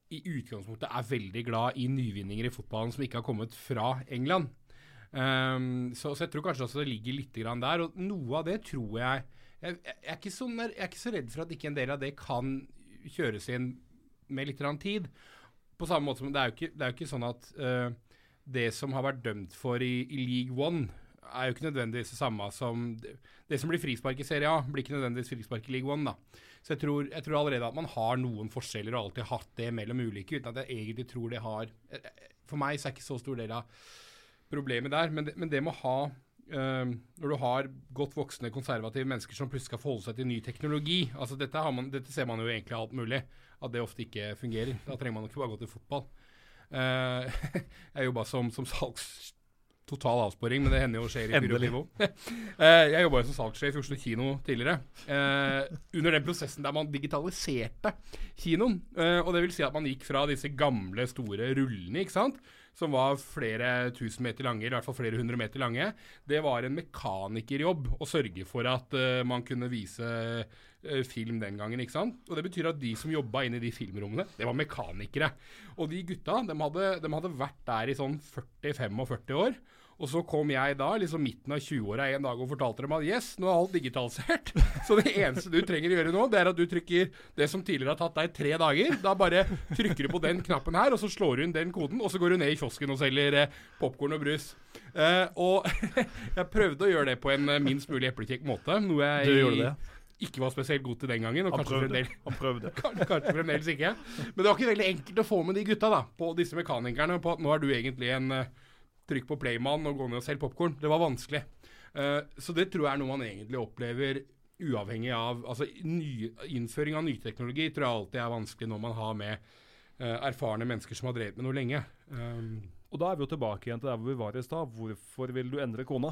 i utgangspunktet er veldig glad i nyvinninger i fotballen som ikke har kommet fra England. Um, så, så, jeg tror kanskje også det ligger litt der. Og noe av det tror jeg Jeg, jeg, er, ikke så, jeg er ikke så redd for at ikke en del av det kan kjøres inn med litt tid. På samme måte som Det er jo ikke, det er jo ikke sånn at uh, det som har vært dømt for i, i, League One, er jo ikke nødvendigvis det samme som Det, det som blir frispark i Serie A, blir ikke nødvendigvis frispark i League One. da. Så jeg tror, jeg tror allerede at man har noen forskjeller og alltid hatt det mellom ulike, uten at jeg egentlig tror det har For meg så er ikke så stor del av problemet der, men det, men det med å ha Uh, når du har godt voksne konservative mennesker som plutselig skal forholde seg til ny teknologi altså dette, man, dette, ser man jo egentlig alt mulig, at det ofte ikke fungerer. Da trenger man ikke bare gå til fotball. Uh, jeg jobba som, som salgs... Total avsporing, men det hender jo skjer i byrånivå. uh, jeg jobba som salgssjef i Oslo kino tidligere. under den prosessen der man digitaliserte kinoen. og det vil si at man gikk fra disse gamle, store rullene, ikke sant som var flere tusen meter lange, eller i hvert fall flere hundre meter lange, det var en mekanikerjobb å sørge for at uh, man kunne vise film den gangen. ikke sant? Og Det betyr at de som jobba inne i de filmrommene, det var mekanikere. Og de gutta de hadde, de hadde vært der i sånn 40-45 år. Og så kom jeg da, liksom midten av 20-åra en dag og fortalte dem at yes, nå er alt digitalisert. Så det eneste du trenger å gjøre nå, det er at du trykker det som tidligere har tatt deg tre dager. Da bare trykker du på den knappen her, og så slår du inn den koden, og så går du ned i kiosken og selger eh, popkorn og brus. Eh, og jeg prøvde å gjøre det på en eh, minst mulig eplekjekk måte, noe jeg du gjorde det. Ikke var spesielt god til den gangen. Og han, kanskje prøvde. han prøvde. kanskje fremdeles ikke. Men det var ikke veldig enkelt å få med de gutta da, på disse mekanikerne på at nå er du egentlig en uh, trykk på Playman og gå ned og selge popkorn. Det var vanskelig. Uh, så det tror jeg er noe man egentlig opplever uavhengig av altså ny, Innføring av ny teknologi tror jeg alltid er vanskelig når man har med uh, erfarne mennesker som har drevet med noe lenge. Um, og da er vi jo tilbake igjen til der hvor vi var i stad. Hvorfor vil du endre kona?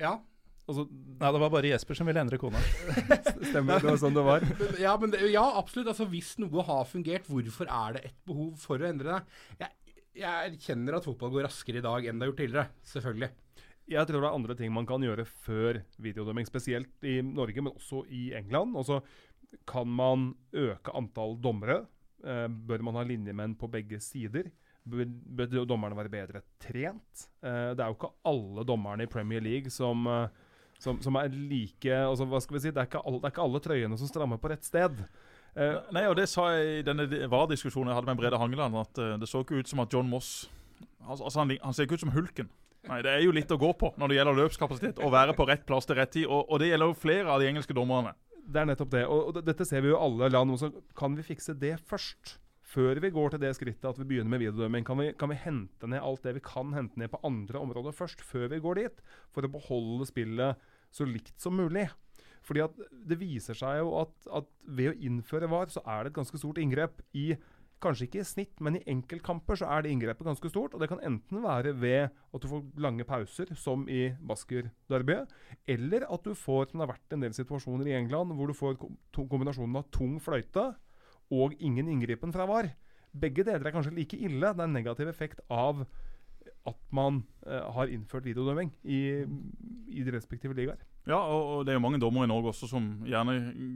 Ja. Altså, Nei, det var bare Jesper som ville endre kona. Stemmer, det var sånn det var. ja, det, ja, absolutt. Altså, hvis noe har fungert, hvorfor er det et behov for å endre det? Jeg jeg erkjenner at fotball går raskere i dag enn det har gjort tidligere. Selvfølgelig. Jeg tror det er andre ting man kan gjøre før videodømming, spesielt i Norge, men også i England. Og så kan man øke antall dommere. Eh, bør man ha linjemenn på begge sider? Bør, bør dommerne være bedre trent? Eh, det er jo ikke alle dommerne i Premier League som, eh, som, som er like altså, hva skal vi si, det er, alle, det er ikke alle trøyene som strammer på rett sted. Uh, Nei, og Det sa jeg i denne VAR-diskusjonen jeg hadde med Brede Hangeland, at uh, det så ikke ut som at John Moss altså, altså han, han, ser ikke ut som hulken. Nei, Det er jo litt å gå på når det gjelder løpskapasitet. Å være på rett plass til rett tid. Og, og, det gjelder jo flere av de engelske dommerne. Det er nettopp det. Og, og dette ser vi jo alle land. Så kan vi fikse det først? Før vi går til det skrittet at vi begynner med videodømming, kan vi, kan vi hente ned alt det vi kan hente ned på andre områder først, før vi går dit? For å beholde spillet så likt som mulig. Fordi at Det viser seg jo at, at, ved å innføre VAR, så er det et ganske stort inngrep i Kanskje ikke i snitt, men i enkeltkamper så er det inngrepet ganske stort. og Det kan enten være ved at du får lange pauser, som i Basker-derbyet, eller at du får, som det har vært en del situasjoner i England, hvor du får kombinasjonen av tung fløyte og ingen inngripen fra VAR. Begge deler er kanskje like ille. Det er en negativ effekt av at man uh, har innført videodømming i, i de respektive ligaer. Ja, og det er jo mange dommere i Norge også som gjerne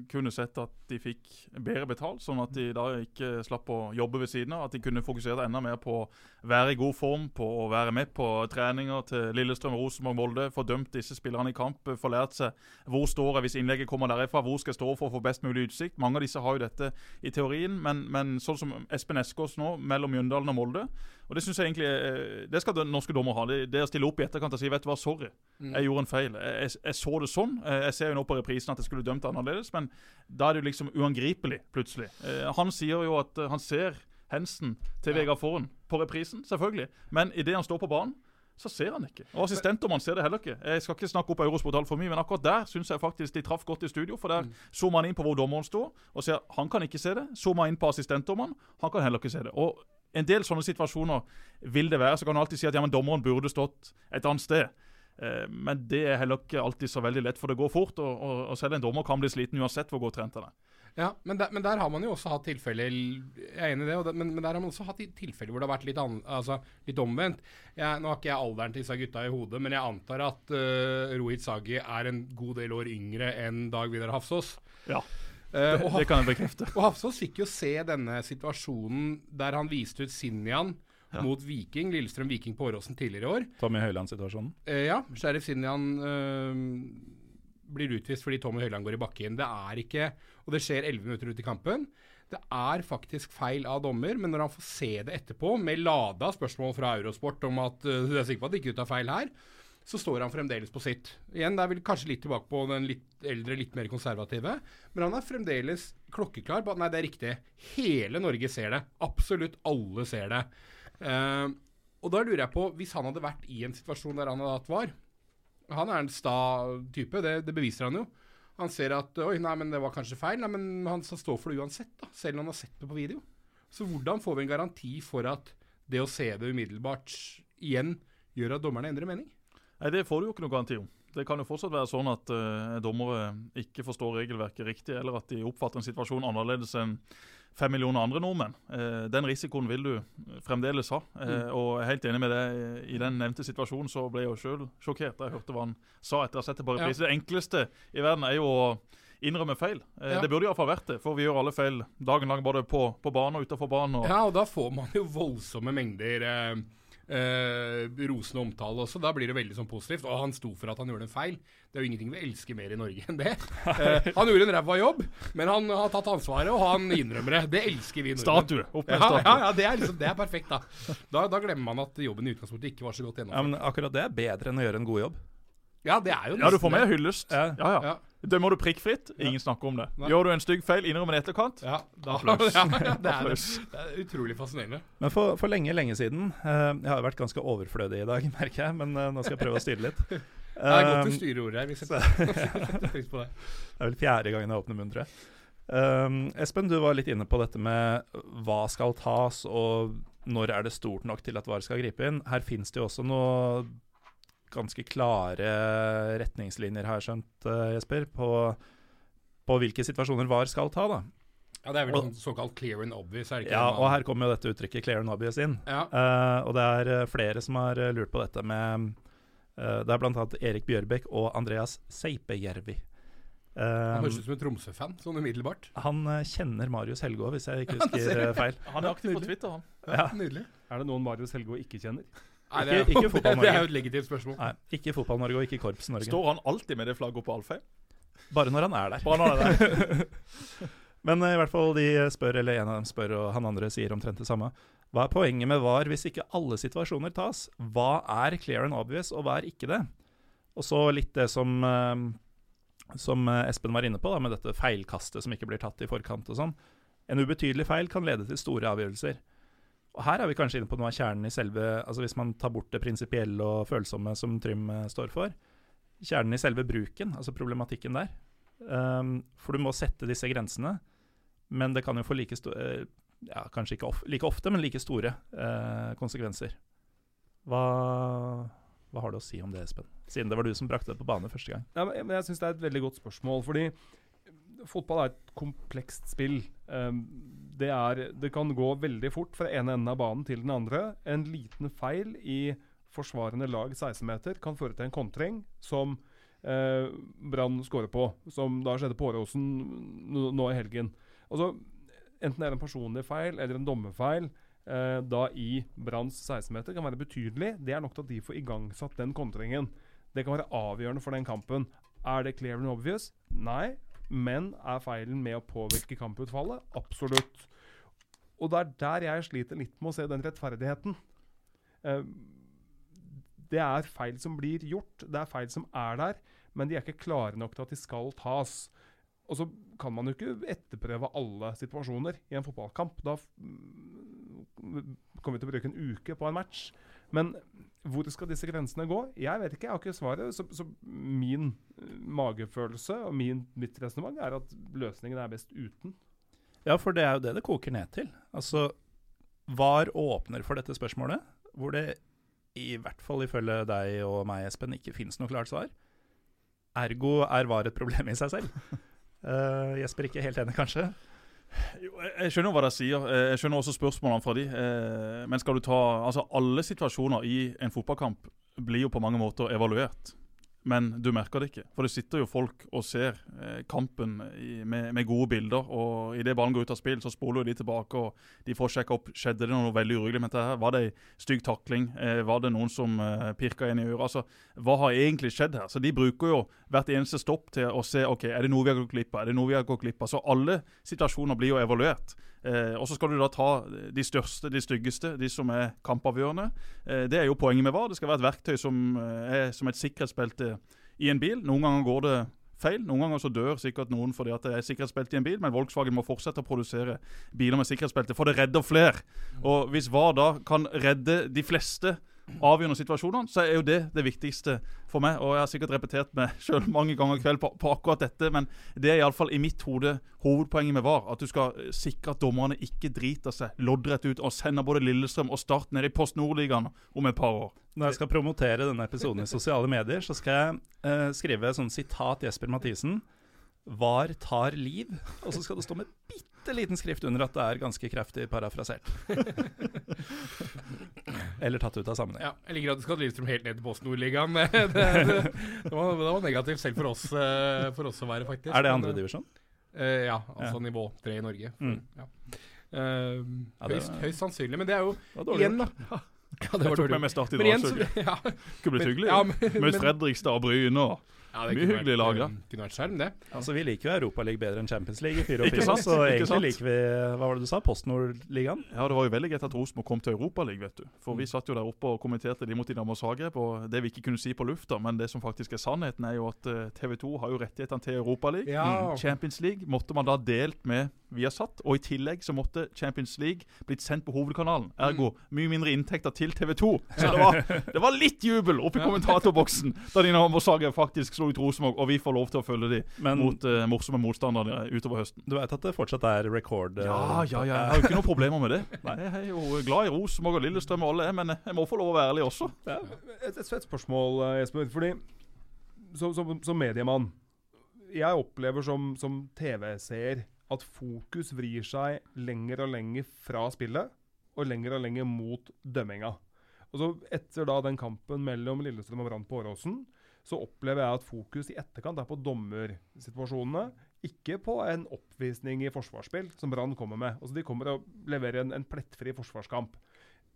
kunne sett at de fikk bedre betalt, sånn at de da ikke slapp å jobbe ved siden av. At de kunne fokusert enda mer på å være i god form, på å være med på treninger til Lillestrøm, Rosenborg, Molde. Få dømt disse spillerne i kamp, få lært seg hvor står jeg hvis innlegget kommer derifra, hvor skal jeg stå for å få best mulig utsikt. Mange av disse har jo dette i teorien, men, men sånn som Espen Eskås nå, mellom Mjøndalen og Molde. Og Det synes jeg egentlig det skal norske dommer ha. Det, det å stille opp i etterkant og si vet du hva, sorry, mm. jeg gjorde en feil. Jeg, jeg, så det sånn. Eh, jeg ser jo nå på reprisen at jeg skulle dømt annerledes, men da er det jo liksom uangripelig, plutselig. Eh, han sier jo at eh, han ser Hensen til ja. Vegard Forhen på reprisen, selvfølgelig. Men idet han står på banen, så ser han ikke. Og Assistentdommeren ser det heller ikke. Jeg skal ikke snakke opp Eurosport altfor mye, men akkurat der syns jeg faktisk de traff godt i studio. For der mm. zoomer han inn på hvor dommeren står, og ser han kan ikke se det. Zoomer inn på assistentdommeren, han kan heller ikke se det. Og en del sånne situasjoner vil det være. Så kan du alltid si at ja, men dommeren burde stått et annet sted. Eh, men det er heller ikke alltid så veldig lett, for det går fort. Og, og, og selv en dommer kan bli sliten uansett hvor godt trent han er. Ja, men der, men der, har man jo også hatt tilfeller Jeg er enig i det, det men, men, der har man også hatt tilfeller hvor det har vært litt, an, altså, litt omvendt. Jeg, nå har ikke jeg alderen til disse gutta i hodet, men jeg antar at uh, Rohit Sagi er en god del år yngre enn Dag Vidar Hafsås. Ja, uh, det, det, kan jeg bekrefte. Og Hafsås fikk jo se denne situasjonen der han viste ut Sinjan ja. mot Viking, Lillestrøm-Viking på Åråsen tidligere i år. Tommy Høiland-situasjonen? Uh, ja. Sheriff Sinjan uh, blir utvist fordi Tommy Høiland går i bakken. Det er ikke Og det skjer 11 minutter ut i kampen. Det er faktisk feil av dommer, men når han får se det etterpå, med lada spørsmål fra Eurosport om at du er sikker på at det ikke er feil her, så står han fremdeles på sitt. Igjen, det er vel kanskje litt tilbake på den litt eldre, litt mer konservative. Men han er fremdeles klokkeklar på at nei, det er riktig. Hele Norge ser det. Absolutt alle ser det. Uh, og da lurer jeg på, hvis han hadde vært i en situasjon der han hadde hatt var Han er en sta type, det, det beviser han jo. Han ser at Oi, nei, men det var kanskje feil. Nei, men han skal stå for det uansett, da. Selv om han har sett det på video. Så hvordan får vi en garanti for at det å se det umiddelbart igjen gjør at dommerne endrer mening? Nei, Det får du jo ikke noe garanti om. Det kan jo fortsatt være sånn at uh, dommere ikke forstår regelverket riktig, eller at de oppfatter en situasjon annerledes enn fem millioner andre nordmenn. Uh, den risikoen vil du fremdeles ha. Uh, mm. Og jeg er helt enig med deg. I den nevnte situasjonen så ble jeg jo sjøl sjokkert da jeg hørte hva han sa etter å ha sett det på reprise. Ja. Det enkleste i verden er jo å innrømme feil. Ja. Det burde iallfall vært det, for vi gjør alle feil dagen lang både på, på banen og utafor banen. Og ja, og da får man jo voldsomme mengder eh, eh, rosende omtale også. Da blir det veldig sånn positivt. Og han sto for at han gjorde en feil. Det er jo ingenting vi elsker mer i Norge enn det. Eh, han gjorde en ræva jobb, men han har tatt ansvaret, og han innrømmer det. Det elsker vi Norge. Statue. Opp med ja, statue. Ja, ja det, er liksom, det er perfekt, da. da. da. glemmer man at jobben i utgangspunktet ikke var så godt gjennomført. Ja, men akkurat det er bedre enn å gjøre en god jobb. Ja, det er jo Ja, du får med hyllest. Ja, ja. ja. Dømmer du prikkfritt, ingen snakker om det. Nei. Gjør du en stygg feil, innrømmer det etterkant. Ja, da, Applaus. ja, det, er, det, er, utrolig fascinerende. Men for, for lenge, lenge siden uh, Jeg har vært ganske overflødig i dag, merker jeg, men uh, nå skal jeg prøve å styre litt. Uh, det er godt du styre styrer ordet her. Hvis jeg setter pris på det. Det er vel fjerde gangen jeg åpner munnen, tror jeg. Um, Espen, du var litt inne på dette med hva skal tas, og når er det stort nok til at VAR skal gripe inn. Her fins det jo også noe ganske klare retningslinjer, har jeg skjønt, uh, Jesper, på, på, hvilke situasjoner VAR skal ta. da. Ja, Det er vel og, sånn såkalt clear and obvious? er det ikke Ja, og her kommer jo dette uttrykket 'clear and obvious' inn. Ja. Uh, og det er uh, flere som har lurt på dette med uh, Det er bl.a. Erik Bjørbekk og Andreas Seipejärvi. han høres ut som en Tromsø-fan, sånn umiddelbart. Han kjenner Marius Helgå, hvis jeg ikke husker feil. Han er aktiv på Twitter, han. Ja, Nydelig. Er det noen Marius Helgå ikke kjenner? Nei, det, er, ikke, ikke det er jo et legitimt spørsmål. Nei, ikke Fotball-Norge og ikke Korps-Norge. Står han alltid med det flagget på Alfheim? Bare når han er der. Bare når han er der. Men uh, i hvert fall de spør, eller en av dem spør, og han andre sier omtrent det samme. Hva er poenget med VAR hvis ikke alle situasjoner tas? Hva er clear and obvious, og hva er ikke det? Og så litt det som, uh, som Espen var inne på, da, med dette feilkastet som ikke blir tatt i forkant og sånn. En ubetydelig feil kan lede til store avgjørelser. Her er vi kanskje inne på noe av kjernen i selve altså Hvis man tar bort det prinsipielle og følsomme som Trym uh, står for, kjernen i selve bruken, altså problematikken der. Um, for du må sette disse grensene, men det kan jo få like store uh, ja, Kanskje ikke of like ofte, men like store uh, konsekvenser. Hva, hva, har du å si om det, Espen? Siden det var du som brakte det på bane første gang. Ja, men jeg syns det er et veldig godt spørsmål. fordi fotball er et komplekst spill. Um, det, er, det, kan gå veldig fort fra ene enden av banen til den andre. En liten feil i forsvarende lag 16-meter kan føre til en kontring som uh, Brann skårer på, som da skjedde på Åråsen nå i helgen. Altså, enten det er en personlig feil eller en dommerfeil uh, da i Branns 16-meter, kan være betydelig. Det er nok til at de får igangsatt den kontringen. Det kan være avgjørende for den kampen. Er det clear and obvious? Nei. Men er feilen med å påvirke kamputfallet? Absolutt. Og det er der jeg sliter litt med å se den rettferdigheten. Eh, det er feil som blir gjort, det er feil som er der, men de er ikke klare nok til at de skal tas. Og så kan man jo ikke etterprøve alle situasjoner i en fotballkamp. Da kommer vi til å bruke en uke på en match. Men hvor skal disse grensene gå? Jeg vet ikke, jeg har ikke svaret. Så, så min uh, magefølelse og min, mitt resonnement er at løsningen er best uten. Ja, for det er jo det det koker ned til. Altså, VAR åpner for dette spørsmålet, hvor det i hvert fall ifølge deg og meg, Espen, ikke finnes noe klart svar. Ergo er VAR et problem i seg selv. Uh, Jesper ikke helt enig, kanskje? Jeg skjønner hva de sier. Eh, jeg skjønner også spørsmålene fra de. Eh, men skal du ta Altså, alle situasjoner i en fotballkamp blir jo på mange måter evaluert. Men du merker det ikke. For det sitter jo folk og ser eh, kampen i, med, med, gode bilder. Og idet ballen går ut av spill, så spoler de tilbake og de får sjekka opp skjedde det noe veldig urolig med dette. her? Var det ei stygg takling? Eh, var det noen som eh, pirka inn i øret? Altså, hva har egentlig skjedd her? Så De bruker jo hvert eneste stopp til å se ok, er det noe vi har gått glipp av. Er det noe vi har gått glipp av? Så alle situasjoner blir jo evaluert. Eh, og Så skal du da ta de største, de styggeste, de som er kampavgjørende. Eh, det er jo poenget med VAR. Det skal være et verktøy som eh, er som et sikkerhetsbelte i en bil. Noen ganger går det feil. Noen ganger så dør sikkert noen fordi at det er sikkerhetsbelte i en bil, men Volkswagen må fortsette å produsere biler med sikkerhetsbelte, for det redder flere. Og hvis VAR da kan redde de fleste avgjørende situasjonene, så er jo det det viktigste for meg. Og jeg har sikkert repetert meg sjøl mange ganger i kveld på, på, akkurat dette, men det er iallfall i mitt hode hovedpoenget med VAR. At du skal sikre at dommerne ikke driter seg loddrett ut og sender både Lillestrøm og Start ned i Post Nord-ligaen om et par år. Når jeg skal promotere denne episoden i sosiale medier, så skal jeg eh, skrive sånn sitat Jesper Mathisen. VAR tar liv. Og så skal det stå med bitte liten skrift under at det er ganske kraftig parafrasert. Eller tatt ut av sammenheng. Ja, jeg liker at du skal Lillestrøm helt ned til Post Nord-ligaen. Det, det, det, det, var negativt selv for oss, eh, for oss å være, faktisk. Er det andredivisjon? Uh, ja, altså ja. nivå tre i Norge. Mm. Ja. Uh, ja, høyst, høyst, sannsynlig. Men det er jo igjen, da. Ja, det var jeg tok med meg Start i dag. Så, det Skulle blitt hyggelig. Ja, Møtt Fredrikstad og Bryne og ja, Mye hyggelig lag, da. Kunne vært skjerm, det. Altså, Vi liker jo Europaligaen bedre enn Champions League i 4 og 4, så egentlig liker vi Hva var det du sa? PostNord-ligaen? Ja, det var jo veldig greit at Rosenborg kom til Europaligaen, vet du. For vi mm. satt jo der oppe og kommenterte de mot Dinamo Zagreb, og det vi ikke kunne si på lufta, men det som faktisk er sannheten, er jo at eh, TV 2 har jo rettighetene til Europaligaen. Ja. Mm. Champions League måtte man da delt med Viasat, og i tillegg så måtte Champions League blitt sendt på hovedkanalen. Ergo mm. mye mindre inntekter til TV 2. Så det var, det var litt jubel oppe i kommentatorboksen da Dinamo Zagreb faktisk slo ut Rosenborg, og vi får lov til å følge dem mot uh, morsomme motstandere utover høsten. Du vet at det fortsatt er rekord? Uh, ja, ja, ja. Jeg har jo ikke noen problemer med det. Nei, Jeg er jo glad i Rosenborg og Lillestrøm og alle, men jeg må få lov å være ærlig også. Ja. Et, et, spørsmål, eh, Jesper. fordi som, som, som mediemann Jeg opplever som, som TV-seer at fokus vrir seg lenger og lenger fra spillet og lenger og lenger mot dømminga. Og så Etter da den kampen mellom Lillestrøm og Brann på Åråsen, så opplever jeg at fokus i etterkant er på dommersituasjonene. Ikke på en oppvisning i forsvarsspill, som Brann kommer med. Altså De kommer og leverer en, en plettfri forsvarskamp.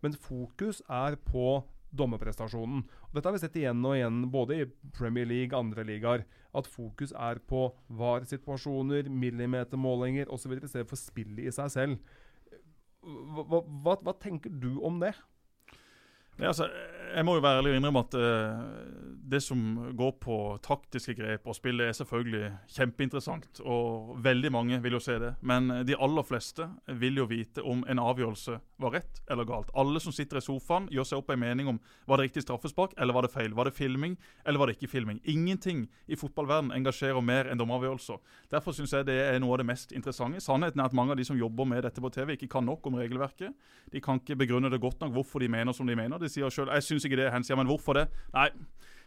Men fokus er på dommerprestasjonen. Og dette har vi sett igjen og igjen, både i Premier League andre ligaer. At fokus er på VAR-situasjoner, millimetermålinger osv. istedenfor spillet i seg selv. Hva, hva, hva, tenker du om det? Ja, altså, jeg må jo være ærlig og innrømme at uh, det som går på taktiske grep og spillet, er selvfølgelig kjempeinteressant. Og veldig mange vil jo se det. Men de aller fleste vil jo vite om en avgjørelse var rett eller galt. Alle som sitter i sofaen, gjør seg opp en mening om var det riktig straffespark eller var det feil. Var det filming eller var det ikke filming? Ingenting i fotballverden engasjerer mer enn dommeravgjørelser. Derfor syns jeg det er noe av det mest interessante. Sannheten er at mange av de som jobber med dette på TV, ikke kan nok om regelverket. De kan ikke begrunne det godt nok hvorfor de mener som de mener. De sier selv, jeg synes ikke det er hens. Men hvorfor det? Nei,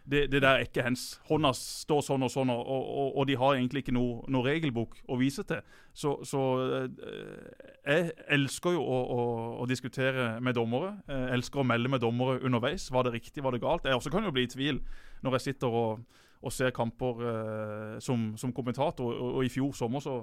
det, det, der er ikke hens. Hånda står sånn og sånn, og, og, og de har egentlig ikke noe, noe, regelbok å vise til. Så, så eh, jeg elsker jo å, å, å, diskutere med dommere. Jeg elsker å melde med dommere underveis. Var det riktig, var det galt? Jeg også kan jo bli i tvil når jeg sitter og, og ser kamper eh, som, som, kommentator. Og, i fjor sommer så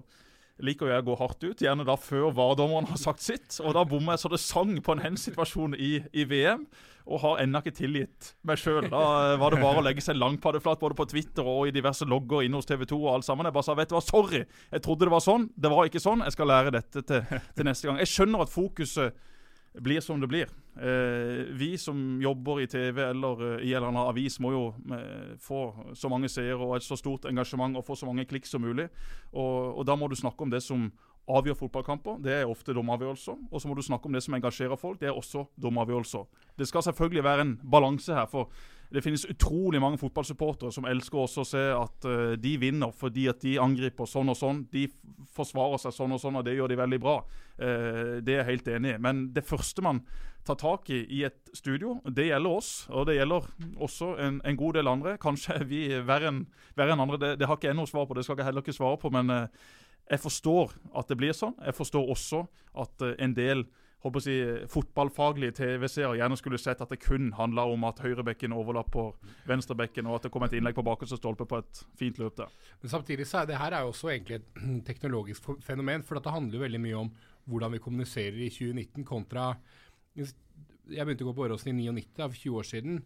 liker jeg å gå hardt ut, gjerne da før VAR-dommeren har sagt sitt. Og da bommer jeg så det sang på en hens-situasjon i, i, VM, og har ennå ikke tilgitt meg sjøl. Da var det bare å legge seg langpaddeflat både på Twitter og i diverse logger inne hos TV 2 og alt sammen. Jeg bare sa vet du hva, sorry, jeg trodde det var sånn, det var ikke sånn. Jeg skal lære dette til, til neste gang. Jeg skjønner at fokuset blir som det blir. Eh, vi som jobber i TV eller uh, i en eller annen avis, må jo eh, få så mange seere og et så stort engasjement og få så mange klikk som mulig. Og, og, Da må du snakke om det som avgjør fotballkamper. Det er ofte dommeravgjørelser. Og så må du snakke om det som engasjerer folk. Det er også dommeravgjørelser. Det skal selvfølgelig være en balanse her. for det finnes utrolig mange fotballsupportere som elsker også å se at uh, de vinner fordi at de angriper sånn og sånn. De forsvarer seg sånn og sånn, og det gjør de veldig bra. Uh, det er jeg helt enig i. Men det første man tar tak i i et studio, det gjelder oss. Og det gjelder også en, en god del andre. Kanskje er vi verre enn en andre. Det, det, har ikke jeg noe svar på, det skal jeg heller ikke svare på. Men uh, jeg forstår at det blir sånn. Jeg forstår også at en del håper å si, fotballfaglige TV-seere gjerne skulle sett at det kun handla om at høyrebekken overlapper venstrebekken, og at det kom et innlegg på bakerste stolpe på et fint løp der. Men samtidig så er det her er også egentlig et teknologisk fenomen. For det handler jo veldig mye om hvordan vi kommuniserer i 2019 kontra Jeg begynte å gå på Åråsen i 99, av 20 år siden.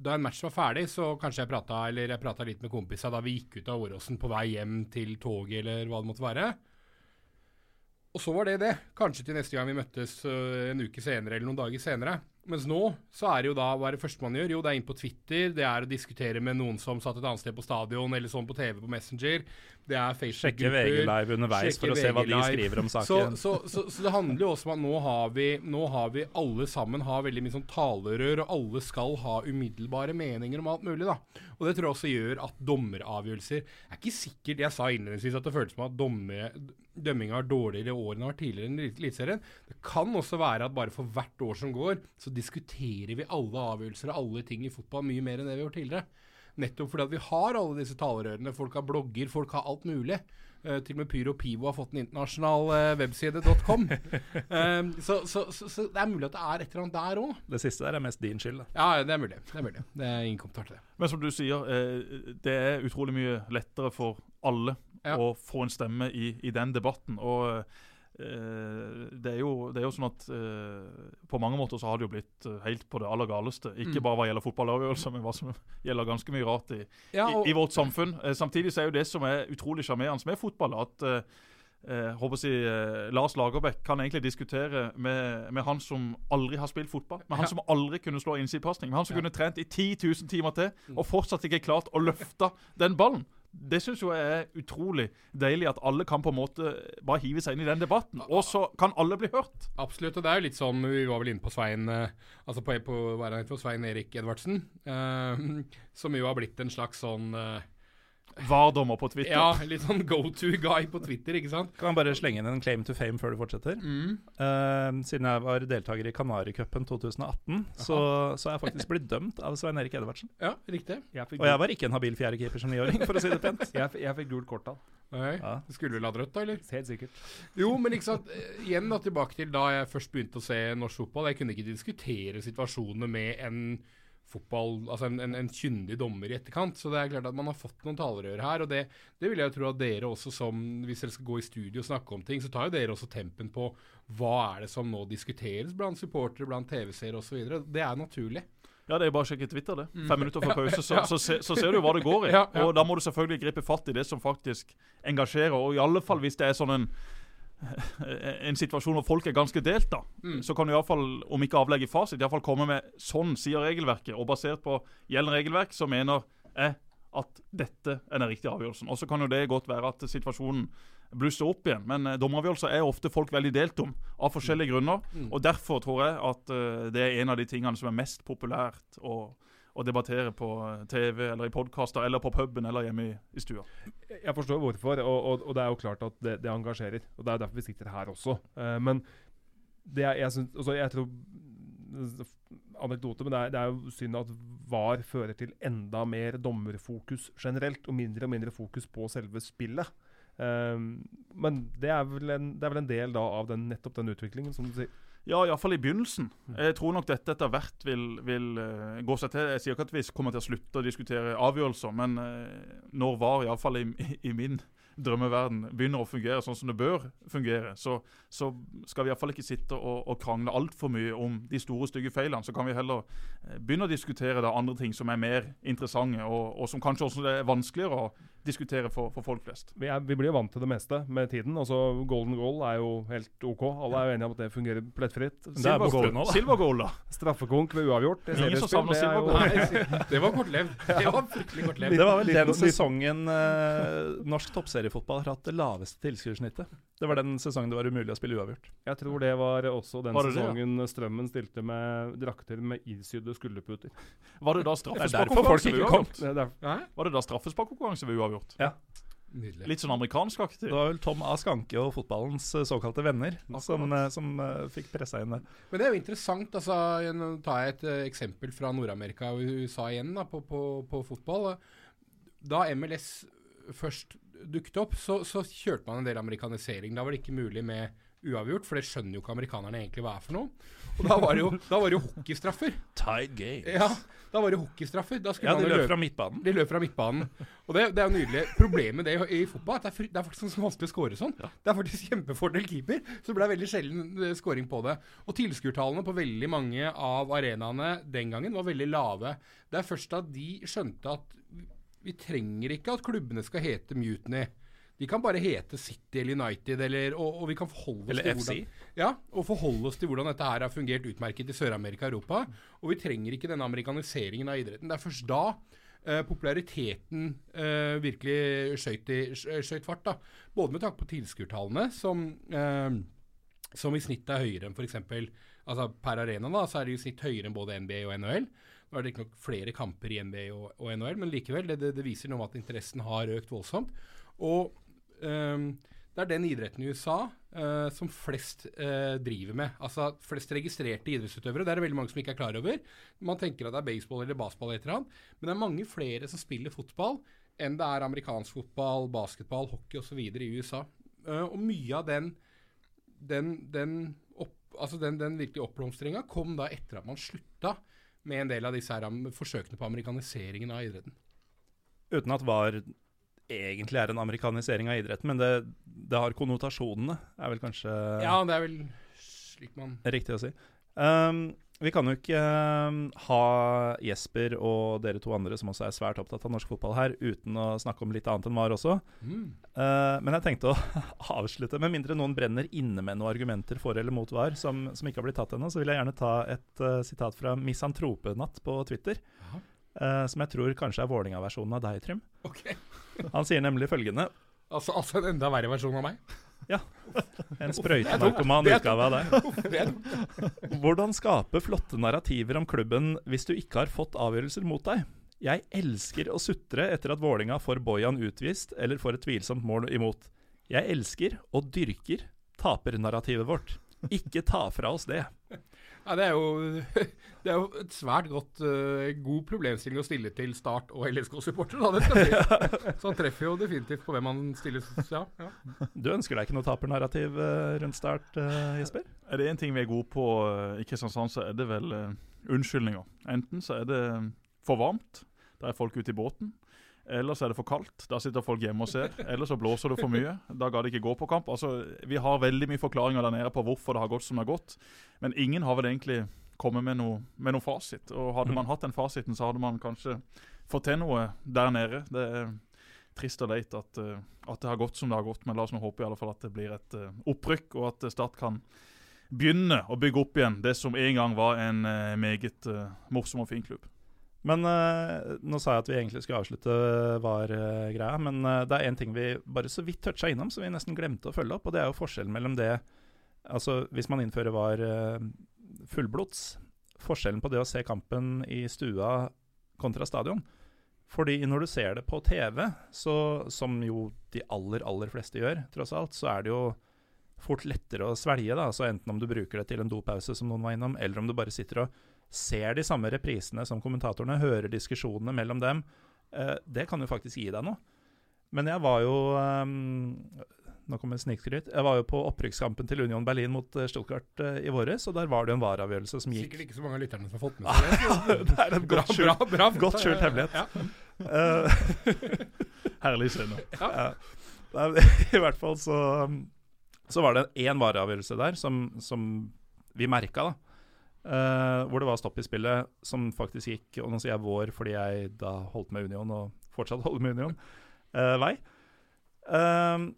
Da en match var ferdig, så kanskje jeg prata litt med kompisene da vi gikk ut av Åråsen på vei hjem til toget eller hva det måtte være. Og så var det det. Kanskje til neste gang vi møttes øh, en uke senere eller noen dager senere. Mens nå så er det jo da hva er det første man gjør? Jo, det er inn på Twitter, det er å diskutere med noen som satt et annet sted på stadion, eller sånn på TV på Messenger. Det er Facebook-grupper. Sjekke VG Live underveis for å se hva de skriver om Så, saken. så, så, så det handler jo også om at nå har vi, nå har vi alle sammen har veldig mye sånn talerør, og alle skal ha umiddelbare meninger om alt mulig. da. Og det tror jeg også gjør at dommeravgjørelser er ikke sikkert Jeg sa innledningsvis at det føltes som at dommer, dømminga er dårligere i år enn det har vært tidligere i Eliteserien. Det kan også være at bare for hvert år som går, så diskuterer vi alle avgjørelser og alle ting i fotball mye mer enn det vi har gjort tidligere. Nettopp fordi at vi har alle disse talerørene. Folk har blogger, folk har alt mulig. Uh, til og med Pyro Pivo har fått en internasjonal uh, webside, .com. Eh, så, så, så, så det er mulig at det er et eller annet der òg. Det siste der er mest din skyld. da. Ja, det er mulig. Det er mulig. Det er ingen kommentar til det. Men som du sier, eh, det er utrolig mye lettere for alle Ja. å få en stemme i, i den debatten. Og eh, det, er jo, det er jo sånn at eh, på mange måter så har det jo blitt eh, helt på det aller galeste. Ikke Mm. bare hva gjelder fotballavgjørelser, men hva som gjelder ganske mye rart i, Ja, og, i vårt samfunn. Eh, samtidig så er jo det som er utrolig sjarmerende med fotball, at eh, eh, håper si, eh, Lars Lagerbäck kan egentlig diskutere med, med han som aldri har spilt fotball. Med han Ja. som aldri kunne slå innsidepasning. Med han som Ja. kunne trent i 10 000 timer til, Mm. og fortsatt ikke klart å løfte den ballen. Det syns jeg er utrolig deilig, at alle kan på en måte bare hive seg inn i den debatten. Og så kan alle bli hørt. absolutt. Og det er jo litt sånn Vi var vel inne på Svein eh, Altså på, på, heter, Svein Erik Edvardsen. eh, som jo har blitt en slags sånn eh, VAR-dommer på Twitter. Ja, litt sånn go to guy på Twitter, ikke sant? Kan jeg bare slenge inn en claim to fame før du fortsetter? Mm. Uh, siden jeg var deltaker i Kanaricupen 2018, så, så er jeg faktisk blitt dømt av Svein Erik Edvardsen. Ja, riktig. Jeg fikk, Og jeg var ikke en habil fjerdekeeper som niåring, for å si det pent. jeg, f- jeg fikk gult kort da. Nei. Ja. Du skulle vel hatt rødt, da, eller? Helt sikkert. Jo, men ikke sant. eh, Igjen da, tilbake til da jeg først begynte å se norsk fotball. Jeg kunne ikke diskutere situasjonene med en fotball, altså en, en, en kyndig dommer i etterkant. Så det er klart at man har fått noen talerør her. Og det, det vil jeg jo tro at dere også som, hvis dere skal gå i studio og snakke om ting, så tar jo dere også tempen på hva er det som nå diskuteres blant supportere, blant TV-seere osv. Det er naturlig. Ja, det er bare å sjekke Twitter, det. Mm. Fem minutter før pause, så, så, se, så ser du hva det går i. Og da må du selvfølgelig gripe fatt i det som faktisk engasjerer. Og i alle fall hvis det er sånn en en situasjon hvor folk er ganske delt, da, Mm. så kan du iallfall, om ikke avlegge fasit, iallfall komme med sånn sier regelverket. Og basert på gjeldende regelverk, så mener jeg at dette er den riktige avgjørelsen. Og så kan jo det godt være at situasjonen blusser opp igjen. Men eh, dommeravgjørelser er ofte folk veldig delt om, av forskjellige grunner. Mm. Og derfor tror jeg at uh, det er en av de tingene som er mest populært å, å debattere på eh, TV eller i podkaster eller på puben eller hjemme i, i stua. Jeg forstår hvorfor, og, og, og det er jo klart at det, det engasjerer. Og Det er derfor vi sitter her også. Uh, men det er, jeg, synes, altså jeg tror Anekdote, men det er, det er jo synd at VAR fører til enda mer dommerfokus generelt, og mindre og mindre fokus på selve spillet. Um, men det er, en, det er vel en del da av den, nettopp den utviklingen, som du sier. Ja, iallfall i begynnelsen. Jeg tror nok dette etter hvert vil, vil uh, gå seg til. Jeg sier ikke at vi kommer til å slutte å diskutere avgjørelser, men uh, når VAR, iallfall i, i min drømmeverden, begynner å fungere sånn som det bør fungere, så, så skal vi iallfall ikke sitte og, og krangle altfor mye om de store, stygge feilene. Så kan vi heller eh, begynne å diskutere da, andre ting som er mer interessante, og, og som kanskje også er vanskeligere å diskutere for, for folk flest. Vi, er, vi blir jo vant til det meste med tiden. altså Golden goal er jo helt OK. Alle er jo enige om at det fungerer plettfritt. det er goal nå, da. Silvergoal, da. Straffekonk ved uavgjort. Det, Ingen som savner det er jo- det var kortlevd. Det var fryktelig kortlevd. Det var vel den sesongen eh, norsk toppseriefotball har hatt det laveste tilskuersnittet. Det var den sesongen det var umulig å spille uavgjort. Jeg tror det var også den Var det det, ja? sesongen Strømmen stilte med drakter med ilsydde skulderputer. Var det da straffesparkkonkurranse ved uavgjort? Var det da straffesparkkonkurranse ved uavgjort? Nydelig. Litt sånn amerikansk-aktig. Det var vel Tom A. Skanke og fotballens eh, såkalte venner som, eh, som eh, fikk pressa inn det. Men det er jo interessant. altså, Nå tar jeg et eksempel fra Nord-Amerika og USA igjen da, på, på, på fotball. Da MLS først dukket opp, så, så kjørte man en del amerikanisering. Da var det ikke mulig med uavgjort, for det skjønner jo ikke amerikanerne egentlig hva er for noe. Og da var det jo, da var det jo hockeystraffer. Tied games. Ja, da var det hockeystraffer. Da Ja, de løp fra midtbanen. de løp fra midtbanen. Og det, det er jo nydelig. Problemet med det i, i fotball er at det er, det er faktisk så vanskelig å score sånn. Det er faktisk kjempefordel keeper, så det ble veldig sjelden skåring scoring på det. Og tilskuertallene på veldig mange av arenaene den gangen var veldig lave. Det er først da de skjønte at vi trenger ikke at klubbene skal hete Mutiny. De kan bare hete City eller United, eller, og, og vi kan forholde oss til hvordan ja, forholde oss til hvordan dette her har fungert utmerket i Sør-Amerika og Europa. Og vi trenger ikke denne amerikaniseringen av idretten. Det er først da eh, populariteten eh, virkelig i, skjøt fart. da. Både med tanke på tilskuertallene, som, eh, som i snitt er høyere enn f.eks. Altså per arena da, så er det i snitt høyere enn både NBA og NHL. Nå er det ikke nok flere kamper i NBA og, og NHL, men likevel, det, det, det viser noe om at interessen har økt voldsomt. Og det er den idretten i USA uh, som flest uh, driver med. Altså flest registrerte idrettsutøvere. Det er det veldig mange som ikke er klar over. Man tenker at det er baseball eller baseball eller et eller annet, men det er mange flere som spiller fotball enn det er amerikansk fotball, basketball, hockey osv. i USA. Uh, og mye av den den, den, opp, altså den, den virkelige oppblomstringa kom da etter at man slutta med en del av disse her forsøkene på amerikaniseringen av idretten. Uten at VAR egentlig er en amerikanisering av idretten, men det, det har konnotasjonene, er vel kanskje Ja, det er vel slik man riktig å si. Um, vi kan jo ikke um, ha Jesper og dere to andre som også er svært opptatt av norsk fotball her, uten å snakke om litt annet enn VAR også. mm. Uh, men jeg tenkte å avslutte, med mindre noen brenner inne med noen argumenter for eller mot VAR som, som ikke har blitt tatt ennå, så vil jeg gjerne ta et uh, sitat fra Misantropenatt på Twitter. Uh, som jeg tror kanskje er Vålinga-versjonen av deg, Trym. Ok. Han sier nemlig følgende Altså, altså en enda verre versjon av meg? Ja. En sprøytenarkoman utgave av deg. Hvordan skape flotte narrativer om klubben hvis du ikke har fått avgjørelser mot deg? Jeg elsker å sutre etter at Vålinga får Bojan utvist eller får et tvilsomt mål imot. Jeg elsker og dyrker tapernarrativet vårt. Ikke ta fra oss det. Ja, det er jo, det er jo et svært godt, uh, god problemstilling å stille til Start og sies. Så han treffer jo definitivt på hvem han stiller ja, ja. Du ønsker deg ikke noe tapernarrativ eh, rundt start, uh, Jesper? Er det én ting vi er gode på i Kristiansand, så er det vel unnskyldninger. Enten så er det for varmt, da er folk ute i båten. Eller så er det for kaldt, da sitter folk hjemme og ser. Eller så blåser det for mye, da ga det ikke gå på kamp. Altså, Vi har veldig mye forklaringer der nede på hvorfor det har gått som det har gått. Men ingen har vel egentlig kommet med noe, med noe fasit. Og hadde man hatt den fasiten, så hadde man kanskje fått til noe der nede. Det er trist og leit at, eh, at det har gått som det har gått, men la oss nå håpe i alle fall at det blir et eh, opprykk, og at eh, Start kan begynne å bygge opp igjen det som en gang var en meget morsom og fin klubb. Men uh, nå sa jeg at vi egentlig skulle avslutte VAR-greia, men uh, det er én ting vi bare så vidt toucha innom, som vi nesten glemte å følge opp, og det er jo forskjellen mellom det Altså hvis man innfører VAR eh, fullblods, forskjellen på det å se kampen i stua kontra stadion. Fordi når du ser det på TV, så, som jo de aller, aller fleste gjør, tross alt, så er det jo fort lettere å svelge. da, så Enten om du bruker det til en dopause, som noen var innom, eller om du bare sitter og ser de samme reprisene som kommentatorene, hører diskusjonene mellom dem. Eh, det kan jo faktisk gi deg noe. Men jeg var jo eh, Nå kommer snikskryt. Jeg var jo på opprykkskampen til Union Berlin mot eh, Stuttgart i våres, og der var det en VAR-avgjørelse som gikk Sikkert ikke så mange av lytterne som har fått med seg det. Det er en Bra, godt skjult, bra, bra. godt skjult hemmelighet. Ja. Herlig skjønn. Ja. I hvert fall så, så var det én vareavgjørelse der som, som vi merka, da. Eh, hvor det var stopp i spillet som faktisk gikk, og nå sier jeg vår fordi jeg da holdt med Union, og fortsatt holder med Union, uh, vei. Uh,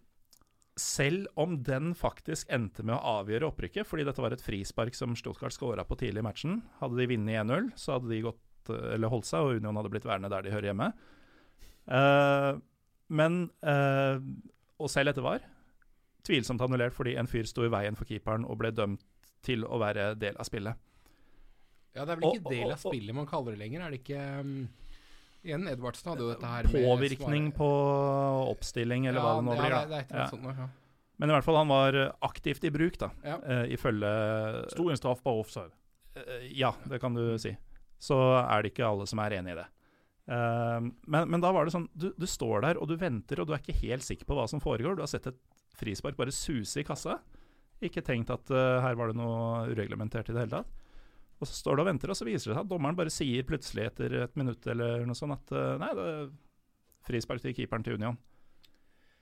selv om den faktisk endte med å avgjøre opprykket, fordi dette var et frispark som Stuttgart skåra på tidlig i matchen. Hadde de vunnet 1-0, så hadde de gått, holdt seg, og Union hadde blitt værende der de hører hjemme. Men Og selv etter var tvilsomt annullert fordi en fyr sto i veien for keeperen og ble dømt til å være del av spillet. Ja, det er vel ikke Og- del av spillet man kaller det lenger, er det ikke um, Igjen, Edvardsen hadde jo dette her med Påvirkning svare- på oppstilling, eller hva det nå ja, blir. Ja, da. det er et eller Ja. sånt ja. Men i hvert fall, han var eh, aktivt i bruk, da, Ja. uh, ifølge Sto en straffbar offside. Uh, Ja, det kan du si. Så er det ikke alle som er enig i det. Uh, men, men da var det sånn du, du står der og du venter, og du er ikke helt sikker på hva som foregår. Du har sett et frispark bare suse i kassa Ikke tenkt at uh, her var det noe ureglementert i det hele tatt. Og så står du og venter, og så viser det seg at dommeren bare sier plutselig etter et minutt eller noe sånt at uh, nei, det er frispark til keeperen til Union.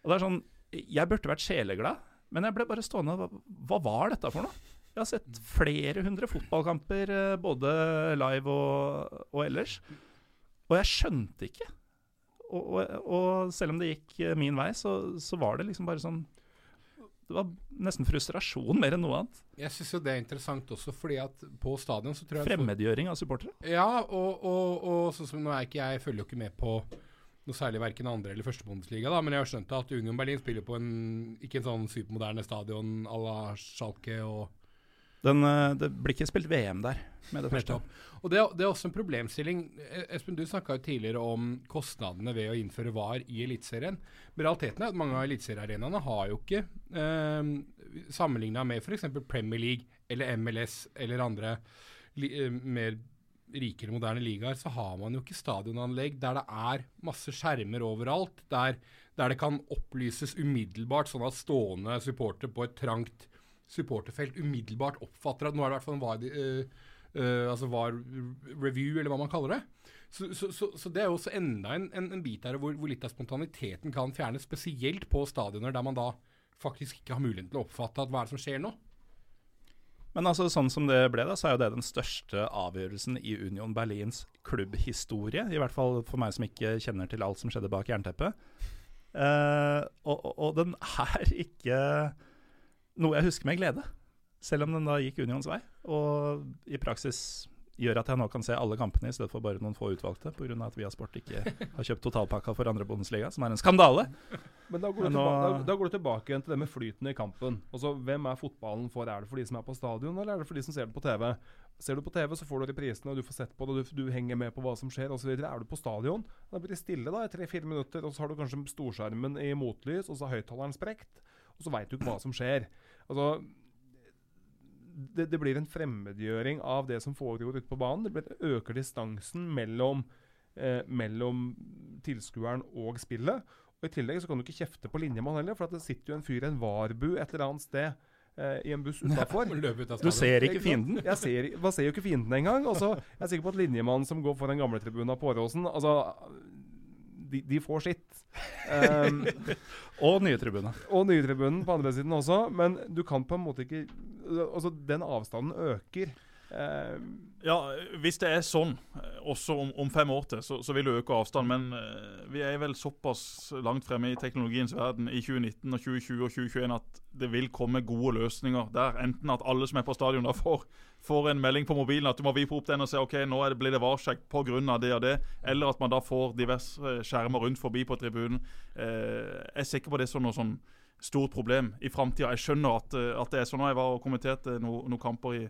Og det er sånn Jeg burde vært sjeleglad, men jeg ble bare stående hva, hva var dette for noe? Jeg har sett flere hundre fotballkamper, uh, både live og, og ellers, og jeg skjønte ikke. Og, og, og, selv om det gikk min vei, så, så var det liksom bare sånn det var nesten frustrasjon mer enn noe annet. Jeg syns jo det er interessant også, fordi at på stadion så tror jeg Fremmedgjøring av supportere? Ja, og, og, og, sånn som nå er ikke jeg følger jo ikke med på noe særlig verken andre eller førstebondesliga, men jeg har skjønt at Union Berlin spiller på en ikke en sånn supermoderne stadion à la Schalke og den, eh, det blir ikke spilt VM der med det første. Og det, det, er også en problemstilling. E, Espen, du snakka tidligere om kostnadene ved å innføre VAR i Eliteserien. Men realiteten er at mange av eliteseriearenaene har jo ikke, eh, sammenligna med f.eks. Premier League eller MLS eller andre li, eh, mer rikere, moderne ligaer, så har man jo ikke stadionanlegg der det er masse skjermer overalt. Der, der det kan opplyses umiddelbart, sånn at stående supportere på et trangt supporterfelt umiddelbart oppfatter at nå er det i hvert fall en VAR, uh, uh, altså VAR review, eller hva man kaller det. Så, så, så, så det er jo også enda en, en, en bit der hvor, hvor, litt av spontaniteten kan fjernes, spesielt på stadioner der man da faktisk ikke har muligheten til å oppfatte at hva er det som skjer nå. Men altså, sånn som det ble, da, så er jo det den største avgjørelsen i Union Berlins klubbhistorie. I hvert fall for meg som ikke kjenner til alt som skjedde bak jernteppet. Uh, og, og, og, den er ikke noe jeg husker med glede. Selv om den da gikk Unions vei. Og i praksis gjør at jeg nå kan se alle kampene i stedet for bare noen få utvalgte, pga. at Viasport ikke har kjøpt totalpakka for andre Bundesliga, som er en skandale. Men da går, du, nå, tilbake, da, da går, du tilbake igjen til det med flyten i kampen. Altså, Hvem er fotballen for? Er det for de som er på stadion, eller er det for de som ser det på TV? Ser du på TV, så får du reprisene, og du får sett på det, og du, du henger med på hva som skjer osv. Er du på stadion, da blir det stille da i tre-fire minutter, og så har du kanskje storskjermen i motlys, og så har høyttaleren sprekt og så veit du ikke hva som skjer. Altså, det, det, blir en fremmedgjøring av det som foregår ute på banen. Det blir, øker distansen mellom, eh, mellom tilskueren og spillet. Og I tillegg så kan du ikke kjefte på linjemann heller, for det sitter jo en fyr i en varbu et eller annet sted eh, i en buss utafor. du ser ikke fienden? Jeg ser, man ser jo ikke fienden engang. Altså, jeg er sikker på at linjemannen som går foran gamletribunen på Åråsen altså, de, de får sitt. Um, og nye. Og nye på andre siden også. Men du kan på en måte ikke Altså, den avstanden øker. Ja, hvis det er sånn, eh, også om, om fem år til, så, så, vil det øke avstand. Men uh, vi er vel såpass langt fremme i teknologiens verden i 2019 og 2020 og 2021 at det vil komme gode løsninger der. Enten at alle som er på stadion da får får en melding på mobilen at du må vipe opp den og se ok, nå det, blir det varsjekk pga. det og det, eller at man da får diverse skjermer rundt forbi på tribunen. Eh, jeg er sikker på det som noe sånn stort problem i framtida. Jeg skjønner at, eh, at, det er sånn. Jeg var og kommenterte noen noe kamper i,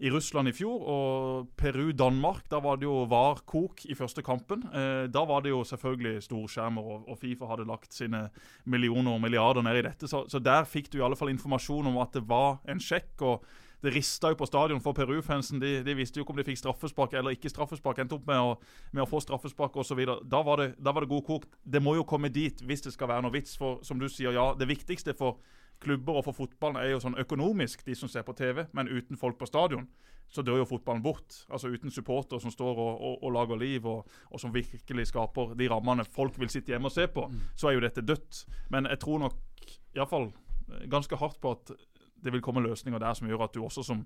i, Russland i fjor, og Peru-Danmark. Da var det jo VAR-kok i første kampen. Eh, da var det jo selvfølgelig storskjermer, og, og, Fifa hadde lagt sine millioner og milliarder ned i dette. Så, så der fikk du i alle fall informasjon om at det var en sjekk. og det rista jo på stadion for Peru-fansen. De, de, visste jo ikke om de fikk straffespark eller ikke straffespark. Endte opp med å, med å få straffespark osv. Da, var da var det god kokt. Det må jo komme dit hvis det skal være noe vits. For som du sier, ja, det viktigste for klubber og for fotballen er jo sånn økonomisk, de som ser på TV. Men uten folk på stadion så dør jo fotballen bort. Altså Uten supporter som står og, og, og lager liv, og, og, som virkelig skaper de rammene folk vil sitte hjemme og se på, mm. så er jo dette dødt. Men jeg tror nok iallfall ganske hardt på at det vil komme løsninger der som gjør at du også som,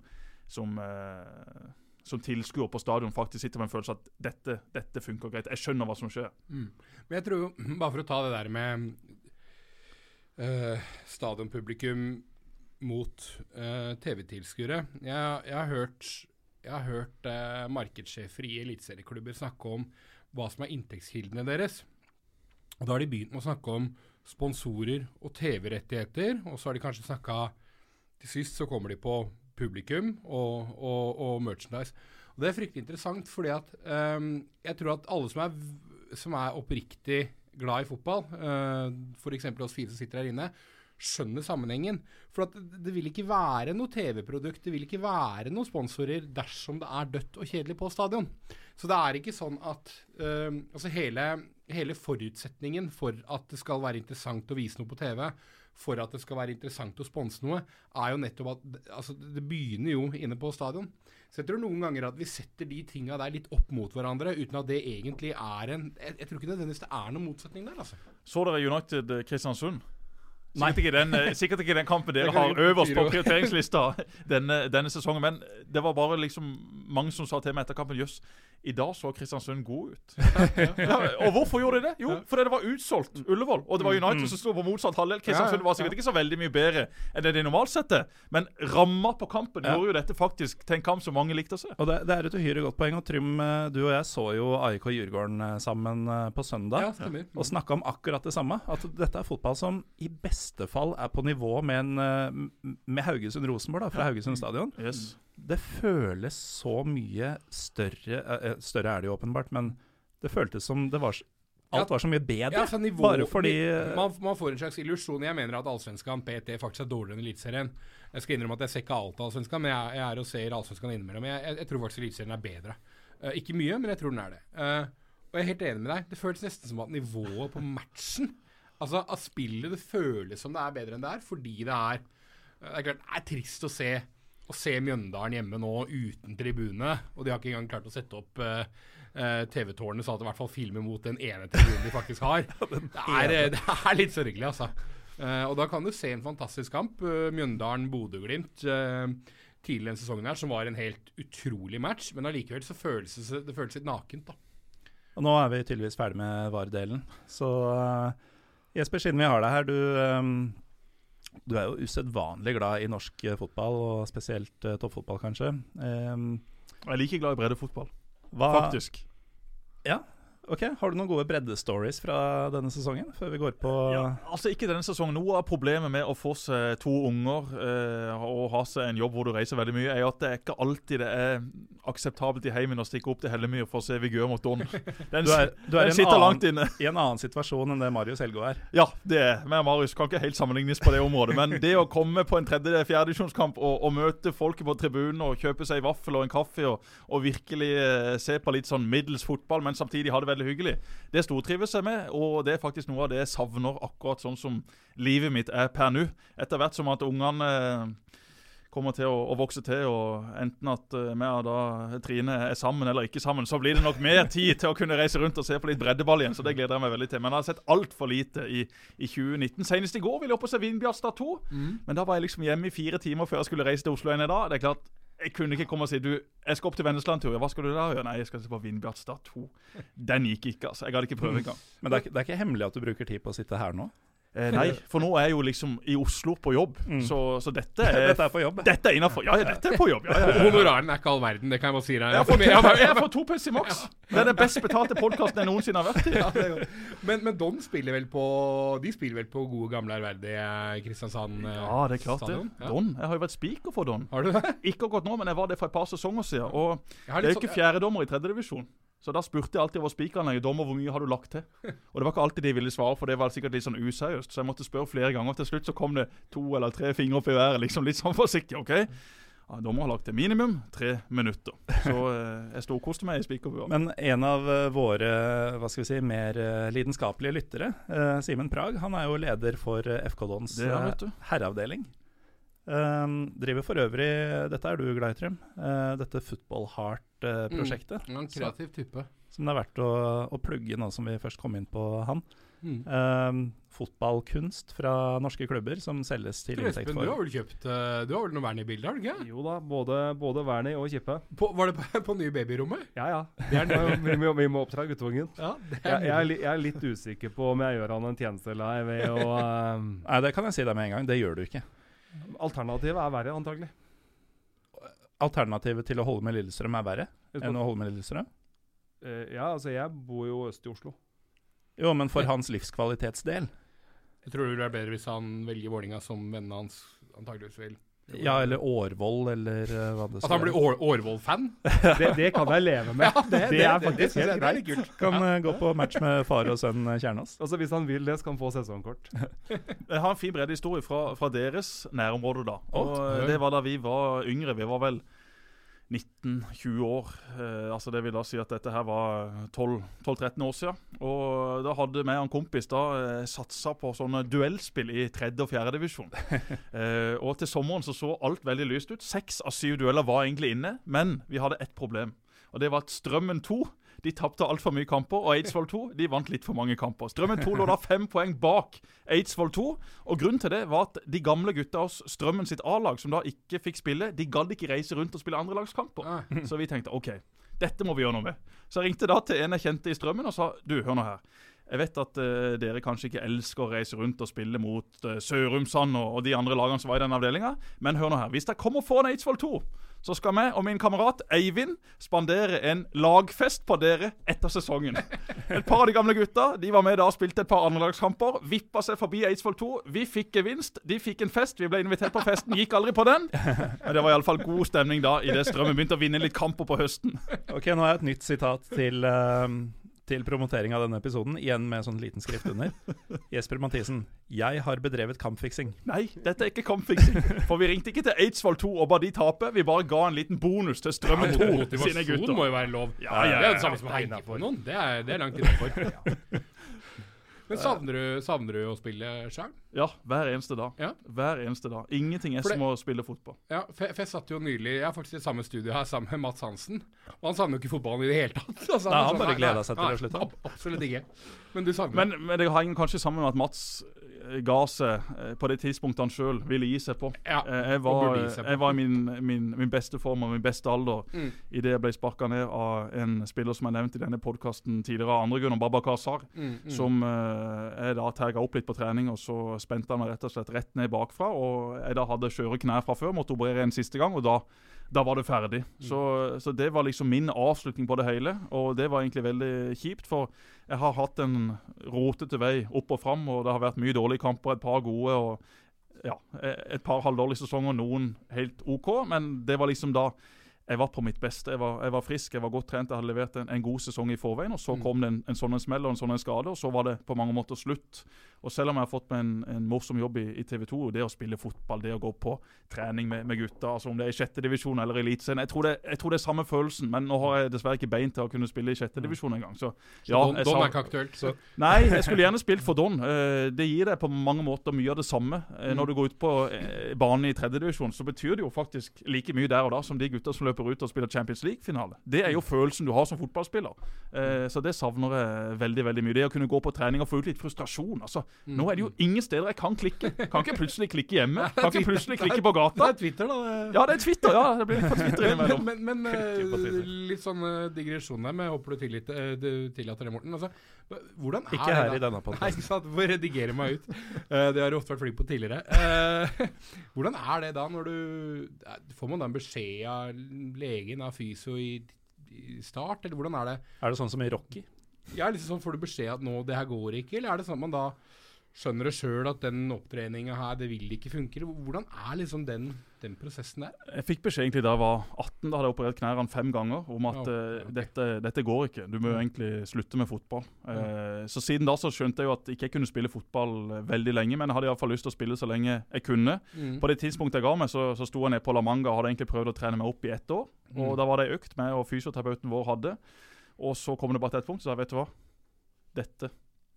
som, eh, som tilskuer på stadion faktisk sitter med en følelse at dette, dette funker greit. Jeg skjønner hva som skjer. Mm. Men jeg tror, bare for å ta det der med uh, stadionpublikum mot eh, TV-tilskuere jeg, jeg, har hørt, jeg har hørt eh, markedssjefer i eliteserieklubber snakke om hva som er inntektskildene deres. Og Da har de begynt med å snakke om sponsorer og TV-rettigheter, og så har de kanskje snakka til sist så kommer de på publikum og, og, og merchandise. Og Det er fryktelig interessant, fordi at um, jeg tror at alle som er, som er oppriktig glad i fotball, uh, f.eks. oss fire som sitter her inne, skjønner sammenhengen. For det vil ikke være noe TV-produkt, det vil ikke være noen sponsorer dersom det er dødt og kjedelig på stadion. Så det er ikke sånn at uh, Altså hele hele forutsetningen for at det skal være interessant å vise noe på TV, for at det skal være interessant å sponse noe, er jo nettopp at altså, det begynner jo inne på stadion. Så jeg tror noen ganger at vi setter de tinga der litt opp mot hverandre, uten at det egentlig er en Jeg, jeg tror ikke nødvendigvis det er noen motsetning der, altså. Så dere United eh, Kristiansund? Sikkert ikke, den, eh, sikkert ikke den kampen dere har øverst på prioriteringslista denne, denne sesongen. Men det var bare liksom mange som sa til meg etter kampen Jøss, i dag så Kristiansund god ut. ja, og hvorfor gjorde de det? Jo, fordi det var utsolgt Ullevål. Og det var United som sto på motsatt halvdel. Kristiansund var sikkert ikke så veldig mye bedre enn det de normalt sett er. Men ramma på kampen Ja. gjorde jo dette faktisk til en kamp som mange likte å se. Og det, det er et uhyre godt poeng. Og Trym, eh, du og jeg så jo AIK Djurgården eh, sammen eh, på søndag. Ja, stemmer. Og snakka om akkurat det samme. At dette er fotball som i beste fall er på nivå med, en, med Haugesund-Rosenborg da, fra Haugesund stadion. Yes. Det føles så mye større eh, eh, Større er det jo åpenbart, men det føltes som det var Alt var så mye bedre. Ja, så nivå, bare fordi eh, man, man får en slags illusjon. Jeg mener at Allsvenskan PT faktisk er dårligere enn Eliteserien. Jeg skal innrømme at jeg ser ikke alt av Allsvenskan, men jeg, jeg er og ser Allsvenskan innimellom. Jeg, jeg, jeg tror faktisk Eliteserien er bedre. Uh, ikke mye, men jeg tror den er det. Uh, og jeg er helt enig med deg. Det føles nesten som at nivået på matchen Altså at spillet det føles som det er bedre enn det er, fordi det er Det er klart, det er trist å se å se Mjøndalen hjemme nå uten tribune, og de har ikke engang klart å sette opp uh, TV-tårnet så at det i hvert fall filmer mot den ene tribunen de faktisk har. Det er, det er litt sørgelig, altså. Uh, og da kan du se en fantastisk kamp. Mjøndalen-Bodø-Glimt tidligere denne sesongen her, som var en helt utrolig match. Men allikevel så føles det, det føles litt nakent, da. Og nå er vi tydeligvis ferdig med VAR-delen. Så Jesper, siden vi har deg her, du, eh, du er jo usedvanlig glad i norsk eh, fotball, og spesielt uh, toppfotball, kanskje. Um, Jeg er like glad i breddefotball, faktisk. faktisk. Ok, Har du noen gode breddestories fra denne sesongen, før vi går på Ja, altså Ikke denne sesongen. Noe av problemet med å få seg to unger eh, og ha seg en jobb hvor du reiser veldig mye, er at det er ikke alltid det er akseptabelt i heimen å stikke opp til Hellemyr for å se Vigør mot Don. Den, Du er, du er den sitter annen, langt inne. i en annen situasjon enn det Marius Helgå er. Ja, det er Men Marius kan ikke helt sammenlignes på det området. Men det å komme på en tredje-fjerdedivisjonskamp og, og møte folket på tribunen og kjøpe seg vaffel og en kaffe og, og virkelig eh, se på litt sånn middels fotball, men samtidig ha det veldig hyggelig, det stortrives jeg med. Og det er faktisk noe av det jeg savner akkurat sånn som livet mitt er per nå. Etter hvert som at ungene eh, kommer til å, å vokse til, og enten at uh, vi og da Trine er sammen eller ikke sammen, så blir det nok mer tid til å kunne reise rundt og se på litt breddeball igjen. Så det gleder jeg meg veldig til. Men jeg har sett altfor lite i, i 2019. Senest i går ville jeg opp og se Vindbjart 2. Men da var jeg liksom hjemme i fire timer før jeg skulle reise til Oslo igjen i dag. Det er klart, jeg kunne ikke komme og si du, jeg skal opp til Vennesland-tur. Hva skal du da gjøre? Nei, jeg skal se på Vindbjartstad 2. Den gikk ikke, altså. Jeg hadde ikke prøvd engang. Men det er, det er ikke hemmelig at du bruker tid på å sitte her nå? Eh, nei, for nå er jeg jo liksom i Oslo på jobb. Mm. Så, så dette er Dette er på jobb. Dette er innafor. Ja, ja, dette er på jobb. Ja, ja, ja. Honoraren er ikke all verden, det kan jeg bare si deg. Jeg får, jeg, får, jeg får to Pepsi Max. Det er den best betalte podkasten jeg noensinne har vært i. Men, men Don spiller vel på De spiller vel på gode, gamle, ærverdige Kristiansand eh, Ja, det er klart det. Don. Jeg har jo vært speaker for Don. Har du det? Ikke akkurat nå, men jeg var det for et par sesonger siden. Og det er jo ikke fjerdedommer i tredjedivisjon. Så da spurte jeg alltid over spikeranlegget dommer hvor mye har du lagt til. Og det var ikke alltid de ville svare, for det var sikkert litt sånn useriøst. Så jeg måtte spørre flere ganger. Og til slutt så kom det to eller tre fingre opp i været, liksom litt sånn forsiktig. OK? Ja, dommer har lagt til minimum tre minutter. Så eh, jeg storkoste meg i spikerbua. Men en av eh, våre hva skal vi si, mer eh, lidenskapelige lyttere, eh, Simen Prag, han er jo leder for eh, FK Dons herreavdeling. Um, driver for øvrig Dette er du glad i, Trym. Uh, dette Football Heart-prosjektet. Mm, En kreativ type. Som det er verdt å, å plugge nå som vi først kom inn på han. Mm. Um, fotballkunst fra norske klubber som selges til inntekt for du har vel kjøpt uh, Du har vel noe Wernie-bilde, har du ikke? Jo da, både, både Wernie og Kippe. På, var det på, på nye babyrommet? Ja ja. Det er Vi, vi, må, vi må oppdra guttungen. Ja, Jeg, jeg, er jeg er litt usikker på om jeg gjør han en tjeneste eller ei ved å Nei, det kan jeg si deg med en gang. Det gjør du ikke. Alternativet er verre, antagelig. Alternativet til å holde med Lillestrøm er verre enn å holde med Lillestrøm? Uh, ja, altså jeg bor jo øst i Oslo. Jo, men for hans livskvalitetsdel. Jeg tror det er bedre hvis han velger Vålinga som vennene hans antageligvis vil. Ja, eller Årvoll, eller eh, hva det At han blir År Årvoll-fan? Det, det kan jeg leve med. det, er faktisk synes jeg helt det er greit. kult. Kan eh, gå på match med far og sønn eh, Kjernås. Altså Hvis han vil det, skal han få sesongkort. Jeg har en fin breddehistorie fra, fra deres nærområde. da Og Det var da vi var yngre. Vi var vel 19-20 år. Eh, altså Det vil da si at dette her var 12-13 år siden. Og da hadde vi og en kompis da eh, satsa på sånne duellspill i tredje og fjerde divisjon. eh, og til sommeren så så alt veldig lyst ut. Seks av syv dueller var egentlig inne, men vi hadde ett problem. Og det var at Strømmen 2 de tapte altfor mye kamper, og Eidsvoll 2 de vant litt for mange kamper. Strømmen 2 lå da fem poeng bak Eidsvoll 2. og Grunnen til det var at de gamle gutta hos Strømmen sitt A-lag, som da ikke fikk spille, de gadd ikke reise rundt og spille andrelagskamper. Nei. Så vi tenkte OK, dette må vi gjøre noe med. Så jeg ringte da til en jeg kjente i Strømmen og sa du, hør nå her. Jeg vet at uh, dere kanskje ikke elsker å reise rundt og spille mot uh, Sørumsand og, og, de andre lagene som var i den avdelinga, men hør nå her. Hvis dere kommer foran Eidsvoll 2 så skal vi og min kamerat Eivind spandere en lagfest på dere etter sesongen. Et par av de gamle gutta de var med da og spilte et par andrelagskamper. Vippa seg forbi Eidsvoll 2. Vi fikk gevinst, de fikk en fest. Vi ble invitert på festen, gikk aldri på den. Men det var iallfall god stemning da idet Strømmen begynte å vinne litt kamper på høsten. Ok, nå har jeg et nytt sitat til uh, til promotering av denne episoden, igjen med sånn liten skrift under. Jesper Mathisen. Jeg har bedrevet kampfiksing. Nei, dette er ikke kampfiksing. For vi ringte ikke til Eidsvoll 2 og ba de tape. Vi bare ga en liten bonus til Strømmen 2 sine Motivasjon gutter. må jo være lov. Ja, ja, ja, Det er det samme som å heie på noen. Det er, det er langt innafor. Men savner du, savner du å spille sjøl? Ja, hver eneste dag. Ja. Hver eneste dag. Ingenting er det- som å spille fotball. Ja, for jeg, satt jo nylig Jeg er faktisk i samme studio her sammen med Mats Hansen. Og han savner jo ikke fotballen i det hele tatt. Altså, Nei, er han sånn, bare nei, gleder seg til nei, slutte. ab- Absolutt ikke. Men du savner Men, men det henger kanskje sammen med at Mats ga seg eh, på det tidspunktet han sjøl ville gi seg på. Ja, Eh, Jeg var, jeg i min, min, min beste form og min beste alder Mm. idet jeg ble sparka ned av en spiller som er nevnt i denne podkasten tidligere av andre grunner, Babakar Sar. Mm, mm. Som eh, jeg da tagga opp litt på trening, og så spente han meg rett og slett rett ned bakfra. Og jeg da hadde skjøre knær fra før, måtte operere en siste gang, og da, da var det ferdig. Mm. Så, så det var liksom min avslutning på det hele, og det var egentlig veldig kjipt. For jeg har hatt en rotete vei opp og fram, og det har vært mye dårlige kamper, et par gode. og ja, et par halvdårlige sesonger, noen helt OK, men det var liksom da jeg var på mitt beste. Jeg var, jeg var frisk, jeg var godt trent, jeg hadde levert en, en god sesong i forveien. Og så Mm. kom det en, en sånn en smell og en sånn en skade, og så var det på mange måter slutt. Og selv om jeg har fått meg en, en morsom jobb i, i TV 2, det å spille fotball, det å gå på trening med, med gutta, altså om det er i sjette divisjon eller eliteserien jeg, tror det- jeg tror det er samme følelsen, men nå har jeg dessverre ikke bein til å kunne spille i sjette divisjon engang. Så Så ja, Don, Don er ikke aktuelt. Så. Nei, jeg skulle gjerne spilt for Don. Eh, Det gir deg på mange måter mye av det samme. Eh, Når du går ut på eh, banen i tredjedivisjon, så betyr det jo faktisk like mye der og da som de gutta som løper ut og spiller Champions League-finale. Det er jo følelsen du har som fotballspiller. Så det savner jeg veldig veldig mye. Det å kunne gå på trening og få ut litt frustrasjon. Altså, Nå er det jo ingen steder jeg kan klikke. Kan ikke plutselig klikke hjemme. Kan ikke plutselig klikke på gata. Det er Twitter, da. Ja, det er Twitter. ja, det blir litt på Twitter Men, innimellom. men, men eh, Twitter. litt sånn eh, digresjon der, men jeg håper du eh, tillater det, Morten. Altså, hvordan er Ikke det her i denne Nei, podkasten. Må redigere meg ut. Eh, det har jeg ofte vært flink på tidligere. Eh, hvordan er det da, når du eh, Får man da en beskjed av legen, av fysio, i, i start, eller hvordan er det? Er det sånn som i Rocky? Ja, liksom sånn, Får du beskjed at nå, det her går ikke, eller er det sånn at man da skjønner det sjøl at den opptreninga her, det vil ikke funke? Hvordan er liksom den, den prosessen der? Jeg fikk beskjed egentlig da jeg var 18, da hadde jeg operert knærne fem ganger, om at Ja, okay. dette, dette går ikke. Du må jo egentlig slutte med fotball. Ja. så siden da så skjønte jeg jo at jeg ikke kunne spille fotball eh, veldig lenge, men jeg hadde iallfall lyst til å spille så lenge jeg kunne. Mm. På det tidspunktet jeg ga meg, så, så sto jeg nede på La Manga og hadde egentlig prøvd å trene meg opp i ett år. Og Mm. da var det ei økt med og fysioterapeuten vår hadde. Og så kom det bare til et punkt, så sa jeg vet du hva, dette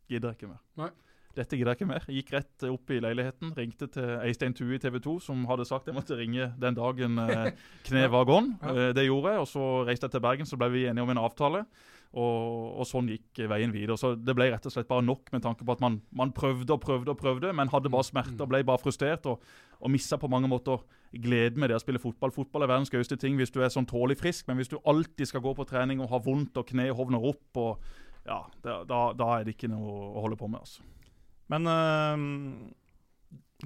gidder jeg ikke mer. Nei. Dette gidder jeg ikke mer. Jeg gikk rett opp i leiligheten, ringte til Eistein Tue i TV 2, som hadde sagt jeg måtte ringe den dagen eh, kneet var gone. Eh, det gjorde jeg, og så reiste jeg til Bergen, så ble vi enige om en avtale. Og, og sånn gikk veien videre. Så det ble rett og slett bare nok med tanke på at man, man prøvde og prøvde og prøvde, men hadde bare smerter, ble bare frustrert og, og missa på mange måter gleden med det å spille fotball. Fotball er verdens gøyeste ting hvis du er sånn tålelig frisk, men hvis du alltid skal gå på trening og ha vondt og kne hovner opp, og, ja, da, da, da er det ikke noe å holde på med. altså. Men øh,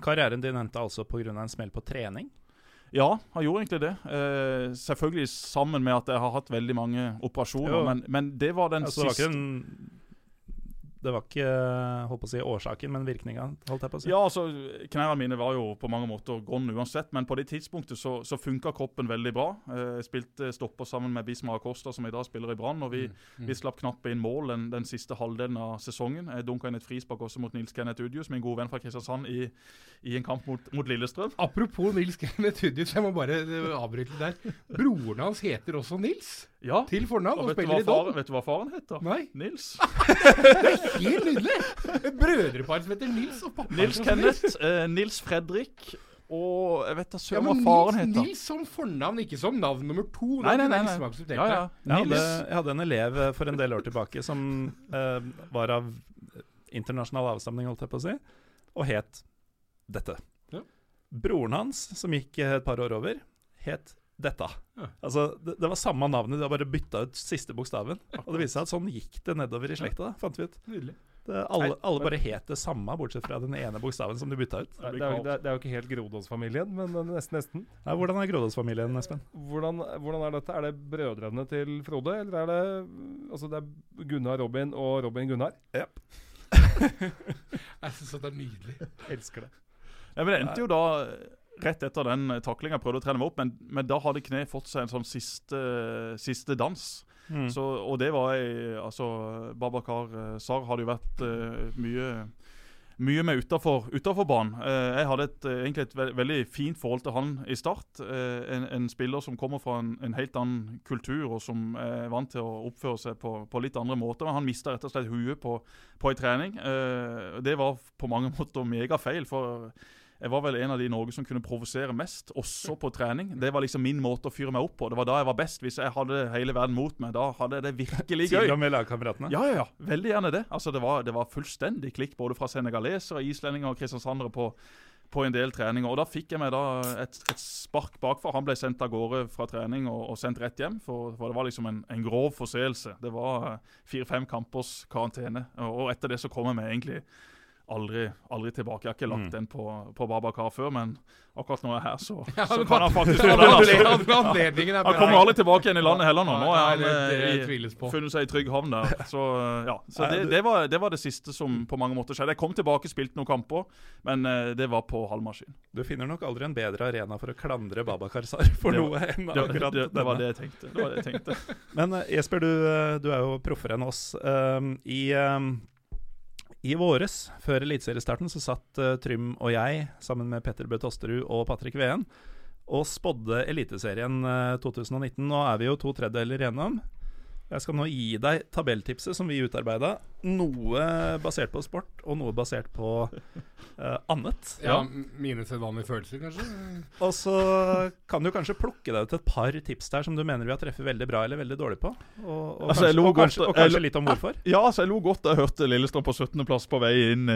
karrieren din endte altså pga. en smell på trening? Ja, han gjorde egentlig det. Eh, selvfølgelig sammen med at jeg har hatt veldig mange operasjoner. Men, men det var den Altså, det var siste ikke en det var ikke holdt på å si årsaken, men virkninga, holdt jeg på å si. Ja, altså, Knærne mine var jo på mange måter gone uansett, men på det tidspunktet så, så funka kroppen veldig bra. Eh, Jeg spilte stopper sammen med Bismar Acosta, som i dag spiller i Brann. og vi, Mm. vi slapp knappe inn mål den, den siste halvdelen av sesongen. Jeg dunka inn et frispark også mot Nils Kenneth Udius, min gode venn fra Kristiansand, i, i en kamp mot, mot Lillestrøm. Apropos Nils Kenneth Udius, jeg må bare eh, avbryte der. Broren hans heter også Nils, Ja, til fornavn, og og vet du, hva spiller i Don. vet du hva faren heter? Nei, Nils. helt nydelig! Et brødrepar som heter Nils, og pappa Nils Kenneth, eh, Nils Fredrik og jeg vet da Ja, søren hva faren Nils, heter. Nils som fornavn, ikke som navn nummer to. Nei, nei, nei. Er nei. liksom Ja, ja. Jeg hadde, jeg hadde en elev for en del år tilbake som eh, var av internasjonal avstamning, holdt jeg på å si, og het dette. Ja. Broren hans, som gikk eh, et par år over, het dette. Ja. Altså, det, det var samme navnet, de har bare bytta ut siste bokstaven. Og det viste seg at sånn gikk det nedover i slekta, da, fant vi ut. Nydelig. Det, alle, alle bare het det samme, bortsett fra den ene bokstaven som de bytta ut. Det, det, er, det er jo ikke helt Grodås-familien, men nesten. nesten. Ja, hvordan er Grodås-familien, Espen? Hvordan, hvordan er dette? Er det brødrene til Frode, eller er det Altså det er Gunnar Robin og Robin Gunnar? Jeg syns det er nydelig. Jeg Elsker det. Ja, men Det endte jo da rett etter den taklinga. Jeg prøvde å trene meg opp, men, men da hadde kneet fått seg en sånn siste, siste dans. Mm. Så, og det var ei Altså, Babakar eh, Sar hadde jo vært uh, mye mye med utafor, utafor banen. Eh, jeg hadde et, eh, egentlig et ve veldig fint forhold til han i start. Eh, en, en spiller som kommer fra en, en helt annen kultur, og som er vant til å oppføre seg på, på litt andre måter. Men han mista rett og slett huet på, på en trening. Eh, det var på mange måter megafeil. for jeg var vel en av de i Norge som kunne provosere mest, også på trening. Det var liksom min måte å fyre meg opp på. Det var da jeg var best. Hvis jeg hadde hele verden mot meg, da hadde jeg det virkelig gøy. Til og med lagkameratene? Ja, ja, ja. Veldig gjerne det. Altså, det, var, det var fullstendig klikk både fra senegalesere, islendinger og kristiansandere på, på en del treninger. Og da fikk jeg meg da et, et spark bakfra. Han ble sendt av gårde fra trening og, og sendt rett hjem, for, for det var liksom en, en grov forseelse. Det var eh, fire-fem kampers karantene. Og, og etter det så kom jeg meg egentlig aldri, aldri tilbake. Jeg har ikke lagt Mm. den på, på Babakar før, men akkurat når jeg er her, så, Ja, så kan han faktisk gjøre det Altså. Han kommer aldri tilbake igjen i landet heller nå. Nå har han eh, funnet seg i trygg havn der. Så, ja. så det, det, var, det var det siste som på mange måter skjedde. Jeg kom tilbake, spilte noen kamper, men eh, det var på halv maskin. Du finner nok aldri en bedre arena for å klandre Babakar Sar for var, noe enn Det, akkurat det, det var det jeg tenkte. Det var det jeg tenkte. Men eh, Jesper, du, eh, du er jo proffere enn oss. Um, I, um, I våres, før eliteseriestarten, så satt uh, Trym og jeg sammen med Petter Bø Tosterud og Patrick Veen og spådde Eliteserien uh, 2019. Nå er vi jo to tredjedeler igjennom. Jeg skal nå gi deg tabelltipset som vi utarbeida. Noe basert på sport, og noe basert på uh, annet. Ja, ja. mine sedvanlige følelser, kanskje. Og så kan du kanskje plukke deg ut et par tips der som du mener vi har treffet veldig bra eller veldig dårlig på. Og, og, Altså, kanskje, og, kanskje, og kanskje litt om hvorfor. Ja, altså, jeg lo godt da jeg hørte Lillestrøm på 17.-plass på vei inn,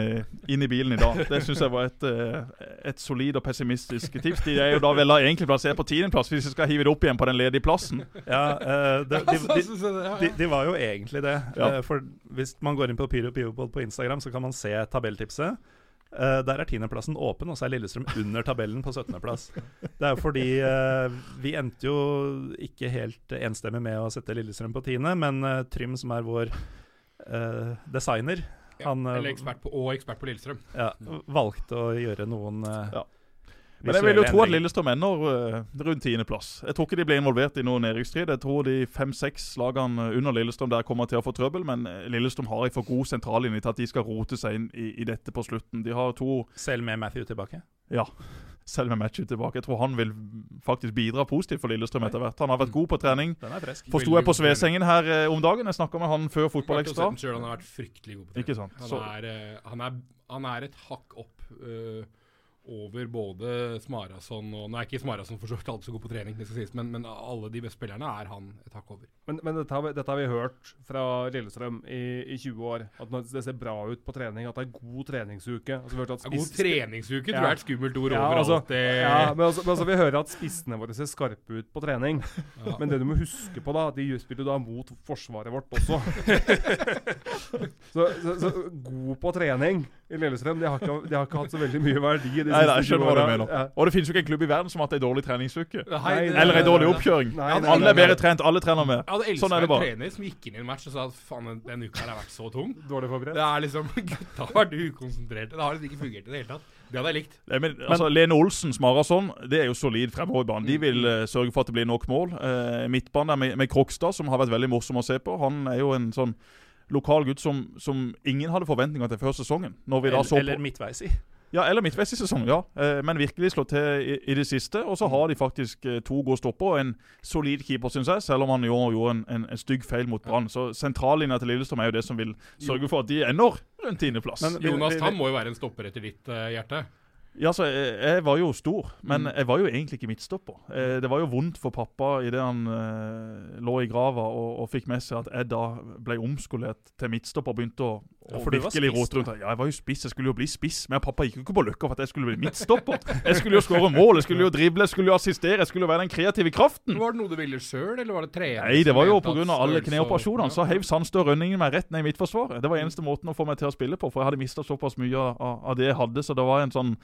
inn i bilen i dag. Det syns jeg var et, eh, et solid og pessimistisk tips. De er jo da vel egentlig plassert på 10.-plass, hvis vi skal hive det opp igjen på den ledige plassen. Ja, uh, det, de, Altså, de, så- så- ja, de, de var jo egentlig det. Ja. Uh, For hvis man går inn på Pyro Pivopod på Instagram, så kan man se tabelltipset. Uh, der er tiendeplassen åpen, og så er Lillestrøm under tabellen på 17.-plass. Det er jo fordi uh, vi endte jo ikke helt enstemmig med å sette Lillestrøm på tiende, men uh, Trym, som er vår designer, Ja, han Eller ekspert på, og ekspert på Lillestrøm. ja, valgte å gjøre noen Ja. Men jeg vil jo tro at. Lillestrøm ender rundt tiendeplass. Jeg tror ikke de ble involvert i noen nedrykksstrid. Jeg tror de fem-seks lagene under Lillestrøm der kommer til å få trøbbel, men eh, Lillestrøm har en for god sentrallinje til at de skal rote seg inn i, i dette på slutten. De har to Selv med Matthew tilbake. Ja, selv med Matthew tilbake. Jeg tror han vil faktisk bidra positivt for Lillestrøm etter hvert. Han har vært god på trening. Er frisk. Forsto jeg på Svesengen her eh, om dagen. Jeg snakka med han før Fotballekstra. Han har vært fryktelig god på sant? Han, er, eh, han, er, han er et hakk opp eh, over både Smarason og Nå er ikke Smarason for så vidt alltid så god på trening, sies, men, men alle de beste spillerne er han et hakk over. Men, men dette, har vi, dette har vi hørt fra Lillestrøm i, i 20 år. At det ser bra ut på trening, at det er god treningsuke. Altså, at Ja, god treningsuke tror jeg er et skummelt ord Ja, overalt. altså, det, Ja, men altså, men altså, vi hører at spissene våre ser skarpe ut på trening. Ja. Men det du må huske på, da, de spiller da mot forsvaret vårt også. så, så, så god på trening i Lillestrøm. De har, ikke, de har ikke hatt så veldig mye verdi de Nei, nei, skjønner hva du mener. Ja. Og det finnes jo ikke en klubb i verden som har hatt ei dårlig treningsuke. Det- Eller ei dårlig oppkjøring. Nei, nei, Alle er bedre trent, alle trener med. Jeg hadde elsket Sånn er det en bare. trener som gikk inn i en match og sa at faen, den, den uka her har vært så tung. Dårlig forberedt. Det er liksom Gutta har vært ukonsentrerte. Det har liksom ikke fungert i det hele tatt. Det hadde jeg likt. Nei, men, altså, Lene Olsens maraton det er jo solid fremover i banen. De vil uh, sørge for at det blir nok mål. Uh, Midtbanen der med, med Krokstad, som har vært veldig morsom å se på. Han er jo en sånn lokal gutt som, som ingen hadde forventninger til før sesongen. Når vi da så Eller, eller midtveis i. ja, eller midtveis i sesongen, ja. Eh, men virkelig slått til i, i det siste. Og så har de faktisk eh, to gode stopper og en solid keeper, syns jeg. Selv om han jo gjorde en, en, en stygg feil mot Brann. Så sentrallinja til Lillestrøm er jo det som vil sørge for at de ender rundt tiendeplass. Jonas Tam må jo være en stopper etter ditt eh, hjerte. Ja, så jeg, jeg var jo stor, men Mm. jeg var jo egentlig ikke midtstopper. Eh, det var jo vondt for pappa idet han eh, lå i grava og, og fikk med seg at jeg da ble omskolert til midtstopper og begynte å, Ja, for virkelig rote rundt. Ja, jeg var jo spiss, jeg skulle jo bli spiss, men pappa gikk jo ikke på løkka for at jeg skulle bli midtstopper. Jeg skulle jo skåre mål, jeg skulle jo drible, jeg skulle jo assistere, jeg skulle jo være den kreative kraften. Var det noe du ville sjøl, eller var det tre? Nei, det var jo pga. alle kneoperasjonene. Så heiv Sandstø Rønningen meg rett ned i midtforsvaret. Det var eneste måten å få meg til å spille på, for jeg hadde mista såpass mye av- av det jeg hadde. Så det var en sånn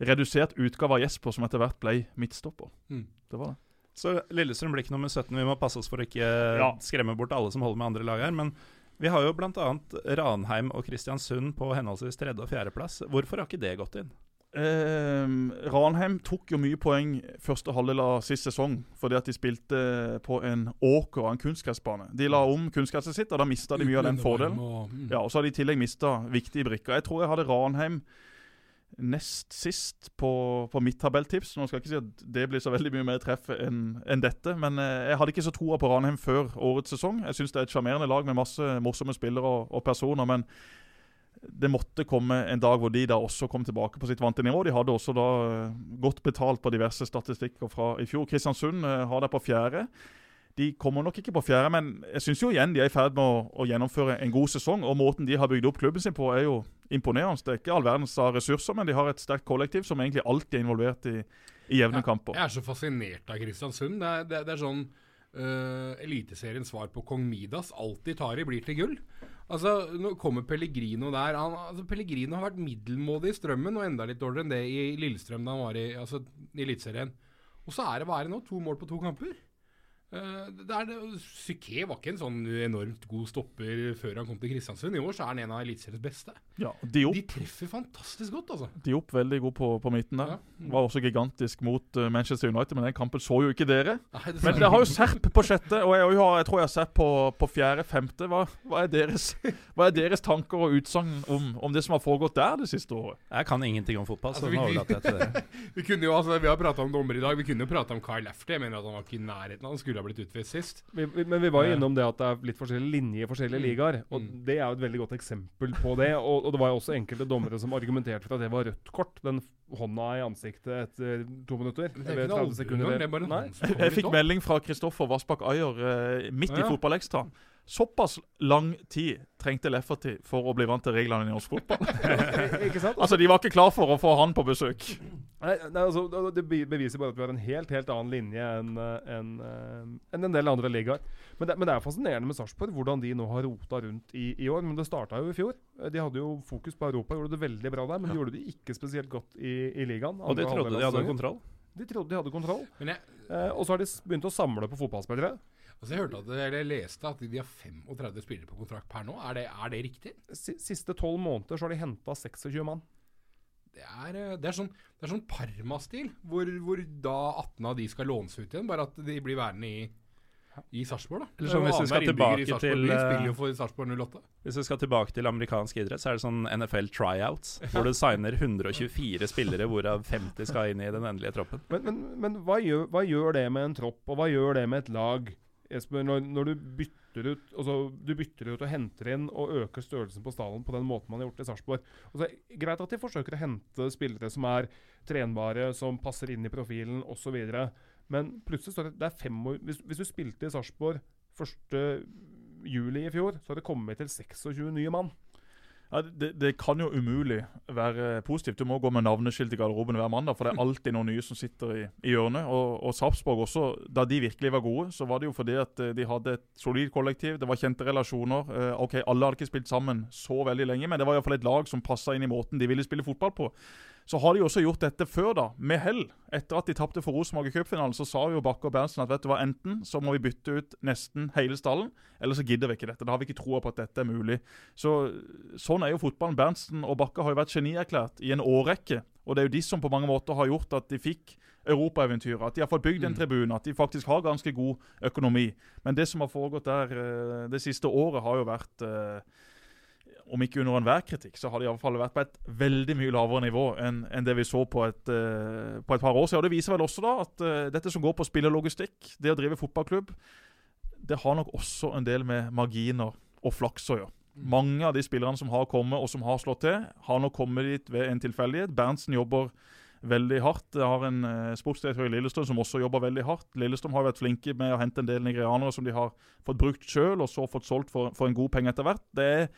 redusert utgave av Jesper som etter hvert ble midtstopper. Mm. Det var det. Så Lillestrøm blir ikke nummer 17. Vi må passe oss for å ikke Ja. skremme bort alle som holder med andre lag her. Men vi har jo bl.a. Ranheim og Kristiansund på henholdsvis tredje- og fjerdeplass. Hvorfor har ikke det gått inn? Eh, Ranheim tok jo mye poeng første halvdel av sist sesong fordi at de spilte på en åker av en kunstgressbane. De la om kunstgresset sitt, og da mista de mye av den fordelen. mm. Ja, og så har de i tillegg mista viktige brikker. Jeg tror jeg hadde Ranheim nest sist på, på mitt tabelltips. Nå skal jeg ikke si at det blir så veldig mye mer treff enn en dette, men eh, jeg hadde ikke så troa på Ranheim før årets sesong. Jeg syns det er et sjarmerende lag med masse morsomme spillere og, og personer, men det måtte komme en dag hvor de da også kom tilbake på sitt vante nivå. De hadde også da eh, godt betalt på diverse statistikker fra i fjor. Kristiansund eh, har det på fjerde. De kommer nok ikke på fjerde, men jeg syns jo igjen de er i ferd med å, å gjennomføre en god sesong. Og måten de har bygd opp klubben sin på, er jo imponerende. Det er ikke all verdens av ressurser, men de har et sterkt kollektiv som egentlig alltid er involvert i, i jevne kamper. Jeg er så fascinert av Kristiansund. Det er, det, det er sånn uh, Eliteseriens svar på kong Midas. Alltid tar i, blir til gull. Altså, Nå kommer Pellegrino der. Han, altså, Pellegrino har vært middelmådig i Strømmen og enda litt dårligere enn det i Lillestrøm da han var i, altså, Eliteserien. Og så er det hva er det nå? To mål på to kamper? Uh, det er det, Psyké var ikke en sånn enormt god stopper før han kom til Kristiansund. I år så er han en av Eliteseriens beste. Ja, Diop, De treffer fantastisk godt, altså. Diop veldig god på, på midten der. Ja. Var også gigantisk mot eh, Manchester United, men den kampen så jo ikke dere. Nei, Men dere har jo Serp på sjette, og jeg, har, jeg tror jeg har Serp på, på fjerde-femte. Hva, hva, er deres- hva er deres tanker og utsagn om, om det som har foregått der det siste året? Jeg kan ingenting om fotball, så Altså, vi- nå overlater jeg til dere. Vi kunne jo, altså, vi har prata om dommer i dag. Vi kunne jo prata om Kyle Lafter. Jeg mener at han var ikke i nærheten. Han skulle ha blitt utvist sist. Vi, vi, men vi var jo Ja. innom det at det er litt forskjellige linjer i forskjellige Mm. ligaer. Og Mm. det er jo et veldig godt eksempel på det. Og, og det var jo også enkelte dommere som argumenterte for at det var rødt kort. Den hånda i ansiktet etter to minutter. Det er ikke noe sekunder. det er bare en Nei. Jeg fikk melding fra Kristoffer Vassbakk Ayer eh, midt Ja. i fotballekstra. Såpass lang tid trengte Lefferty for å bli vant til reglene i norsk fotball. Altså, De var ikke klar for å få han på besøk. Nei, nei, altså, det- beviser bare at vi har en helt helt annen linje enn en, enn, eh, en del andre ligaer. Men det, men det er fascinerende med Sarpsborg, hvordan de nå har rota rundt i, i år. Men det starta jo i fjor. Eh, De hadde jo fokus på Europa, gjorde det veldig bra der. Men ja. gjorde det ikke spesielt godt i, i ligaen. Og de trodde de hadde kontroll. De trodde de hadde kontroll. Men jeg, Eh, og så har de begynt å samle på fotballspillere. altså jeg hørte at, eller leste at de har 35 spillere på kontrakt per nå. Er det, er det riktig? Siste tolv måneder så har de henta 26 mann. Det er, eh, det er sånn, sånn Parma-stil, hvor, hvor da 18 av de skal lånes ut igjen. Bare at de blir værende i, i Sarpsborg, da. Eller sånn hvis vi skal tilbake til, eh, spiller jo for Sarpsborg 08. Hvis vi skal tilbake til amerikansk idrett, så er det sånn NFL tryouts, hvor du signer 124 spillere, hvorav 50 skal inn i den endelige troppen. Men, men, men hva, gjør, hva gjør det med en tropp, og hva gjør det med et lag? Espen, når, når du bytter ut altså, du bytter ut og henter inn og øker størrelsen på stallen på den måten man har gjort i Sarpsborg. Altså, greit at de forsøker å hente spillere som er trenbare, som passer inn i profilen osv. Men plutselig står det, det er fem år Hvis, hvis du spilte i Sarpsborg 1. juli i fjor, så har det kommet til 26 nye mann. Ja, det, det, kan jo umulig være positivt. Du må gå med navneskilt i garderoben hver mandag, for det er alltid noen nye som sitter i, i hjørnet. Og, og Sarpsborg også, da de virkelig var gode, så var det jo fordi at eh, de hadde et solid kollektiv. Det var kjente relasjoner. Eh, ok, Alle hadde ikke spilt sammen så veldig lenge, men det var iallfall et lag som passa inn i måten de ville spille fotball på. Så har de også gjort dette før, da, med hell. Etter at de tapte for Rosenborg i cupfinalen, så sa jo Bakke og Berntsen at vet du hva, enten så må vi bytte ut nesten hele stallen, eller så gidder vi ikke dette. Da har vi ikke troa på at dette er mulig. Så Sånn er jo fotballen. Berntsen og Bakke har jo vært genierklært i en årrekke. Og det er jo de som på mange måter har gjort at de fikk europaeventyret. At de har fått bygd en mm. tribune, at de faktisk har ganske god økonomi. Men det som har foregått der eh, det siste året, har jo vært eh, om ikke under enhver kritikk, så har de fall vært på et veldig mye lavere nivå enn, enn det vi så på et, uh, på et, par år siden. Og Det viser vel også da at uh, dette som går på spillerlogistikk, det å drive fotballklubb, det har nok også en del med marginer og flaks å gjøre. Mm. Mange av de spillerne som har kommet og som har slått til, har nok kommet dit ved en tilfeldighet. Berntsen jobber veldig hardt. Jeg har en uh, sportsdirektør i Lillestrøm som også jobber veldig hardt. Lillestrøm har vært flinke med å hente en del nigerianere som de har fått brukt sjøl, og så fått solgt for, for en god penge etter hvert. Det er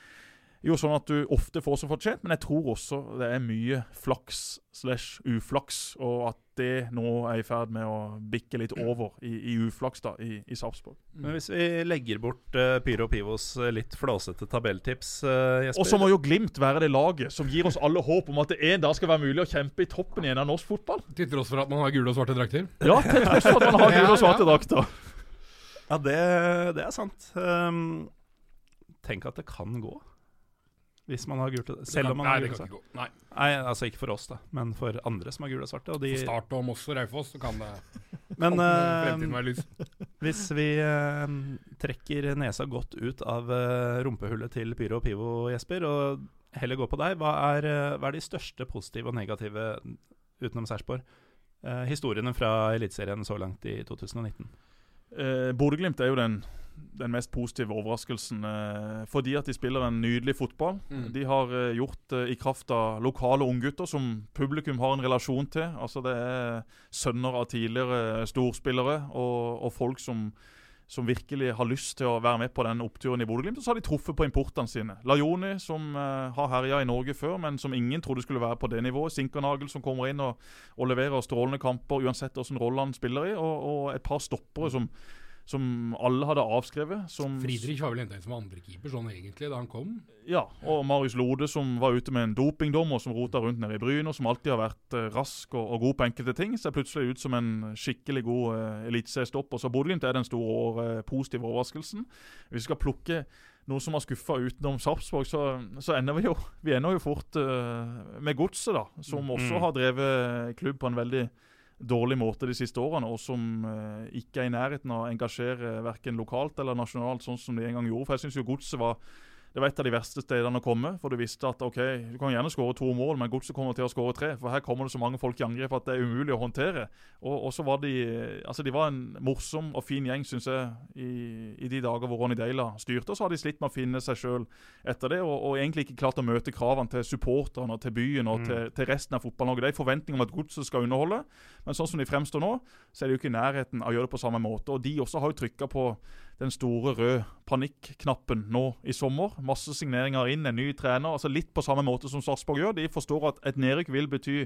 jo sånn at du ofte får som fortjent, men jeg tror også det er mye flaks slash uflaks, og at det nå er i ferd med å bikke litt over i, i uflaks da, i, i Sarpsborg. Mm. Men hvis vi legger bort uh, Pyro Pivos uh, litt flåsete tabelltips, uh, Jesper Og så må jo Glimt være det laget som gir oss alle håp om at det en dag skal være mulig å kjempe i toppen igjen av norsk fotball. Til tross for at man har gule og svarte drakter? Ja, til tross for at man har gule og svarte drakter. Ja, det, det er sant. Um, tenk at det kan gå hvis man har gult Selv om man nei, har og svarte. Nei. nei, altså ikke for oss, da, men for andre som har gule og svarte. Og de... For Start og Moss og Raufoss, så kan det Men uh, hvis vi uh, trekker nesa godt ut av uh, rumpehullet til Pyro og Pivo, Jesper, og heller går på deg, hva er, hva er de største positive og negative utenom Sarpsborg? historiene fra Eliteserien så langt i 2019? Uh, Bodø-Glimt er jo den den mest positive overraskelsen. Eh, fordi at de spiller en nydelig fotball. Mm. De har eh, gjort det i kraft av lokale unggutter som publikum har en relasjon til. Altså Det er sønner av tidligere storspillere og, og folk som, som, virkelig har lyst til å være med på den oppturen i Bodø-Glimt. Og så har de truffet på importene sine. Lajoni, som har herja i Norge før, men som ingen trodde skulle være på det nivået. Sinkernagel, som kommer inn og, og leverer strålende kamper uansett hvilken rolle han spiller i. Og, og et par stoppere som som alle hadde avskrevet. Som Friedrich var vel henta inn som andrekeeper sånn egentlig da han kom? Ja, og Marius Lode som var ute med en dopingdom og som rota rundt nede i Bryn, og som alltid har vært eh, rask og, og, god på enkelte ting, ser plutselig ut som en skikkelig god eh, eliteseriestopper. Så Bodø-Glimt er den store eh, positive overraskelsen. Hvis vi skal plukke noe som har skuffa utenom Sarpsborg, så, så, ender vi jo vi ender jo fort eh, med Godset, da, som mm. også har drevet klubb på en veldig dårlig måte de siste årene, og som eh, ikke er i nærheten av å engasjere verken lokalt eller nasjonalt, sånn som de en gang gjorde. For jeg syns jo Godset var det var et av de verste stedene å komme. For du visste at ok, du kan gjerne skåre to mål, men Godset kommer til å skåre tre. For her kommer det så mange folk i angrep at det er umulig å håndtere. Og, og så var de altså de var en morsom og fin gjeng, syns jeg, i, i, de dager hvor Ronny Deila styrte. Og så har de slitt med å finne seg sjøl etter det, og, og, egentlig ikke klart å møte kravene til supporterne til byen og mm. til, til, resten av Fotball-Norge. Det er forventning om at Godset skal underholde, men sånn som de fremstår nå, så er de jo ikke i nærheten av å gjøre det på samme måte. Og de også har jo trykka på den store røde panikknappen nå i sommer. Masse signeringer inn, en ny trener. altså Litt på samme måte som Sarpsborg gjør. De forstår at et nedrykk vil bety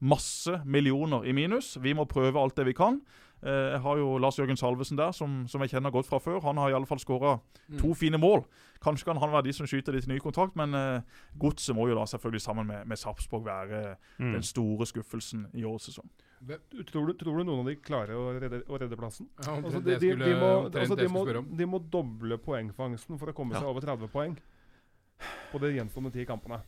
masse millioner i minus. Vi må prøve alt det vi kan. Eh, jeg har jo Lars Jørgen Salvesen der, som, som jeg kjenner godt fra før. Han har i alle fall skåra to mm. fine mål. Kanskje kan han være de som skyter de til ny kontrakt, men uh, Godset må jo da selvfølgelig sammen med, med Sarpsborg være mm. den store skuffelsen i årets sesong. Tror du, tror du, noen av de klarer å redde, å redde plassen? Ja, altså, de, de, de, må, altså, må, de, må, doble poengfangsten for å komme ja. seg over 30 poeng på de gjenstående ti kampene.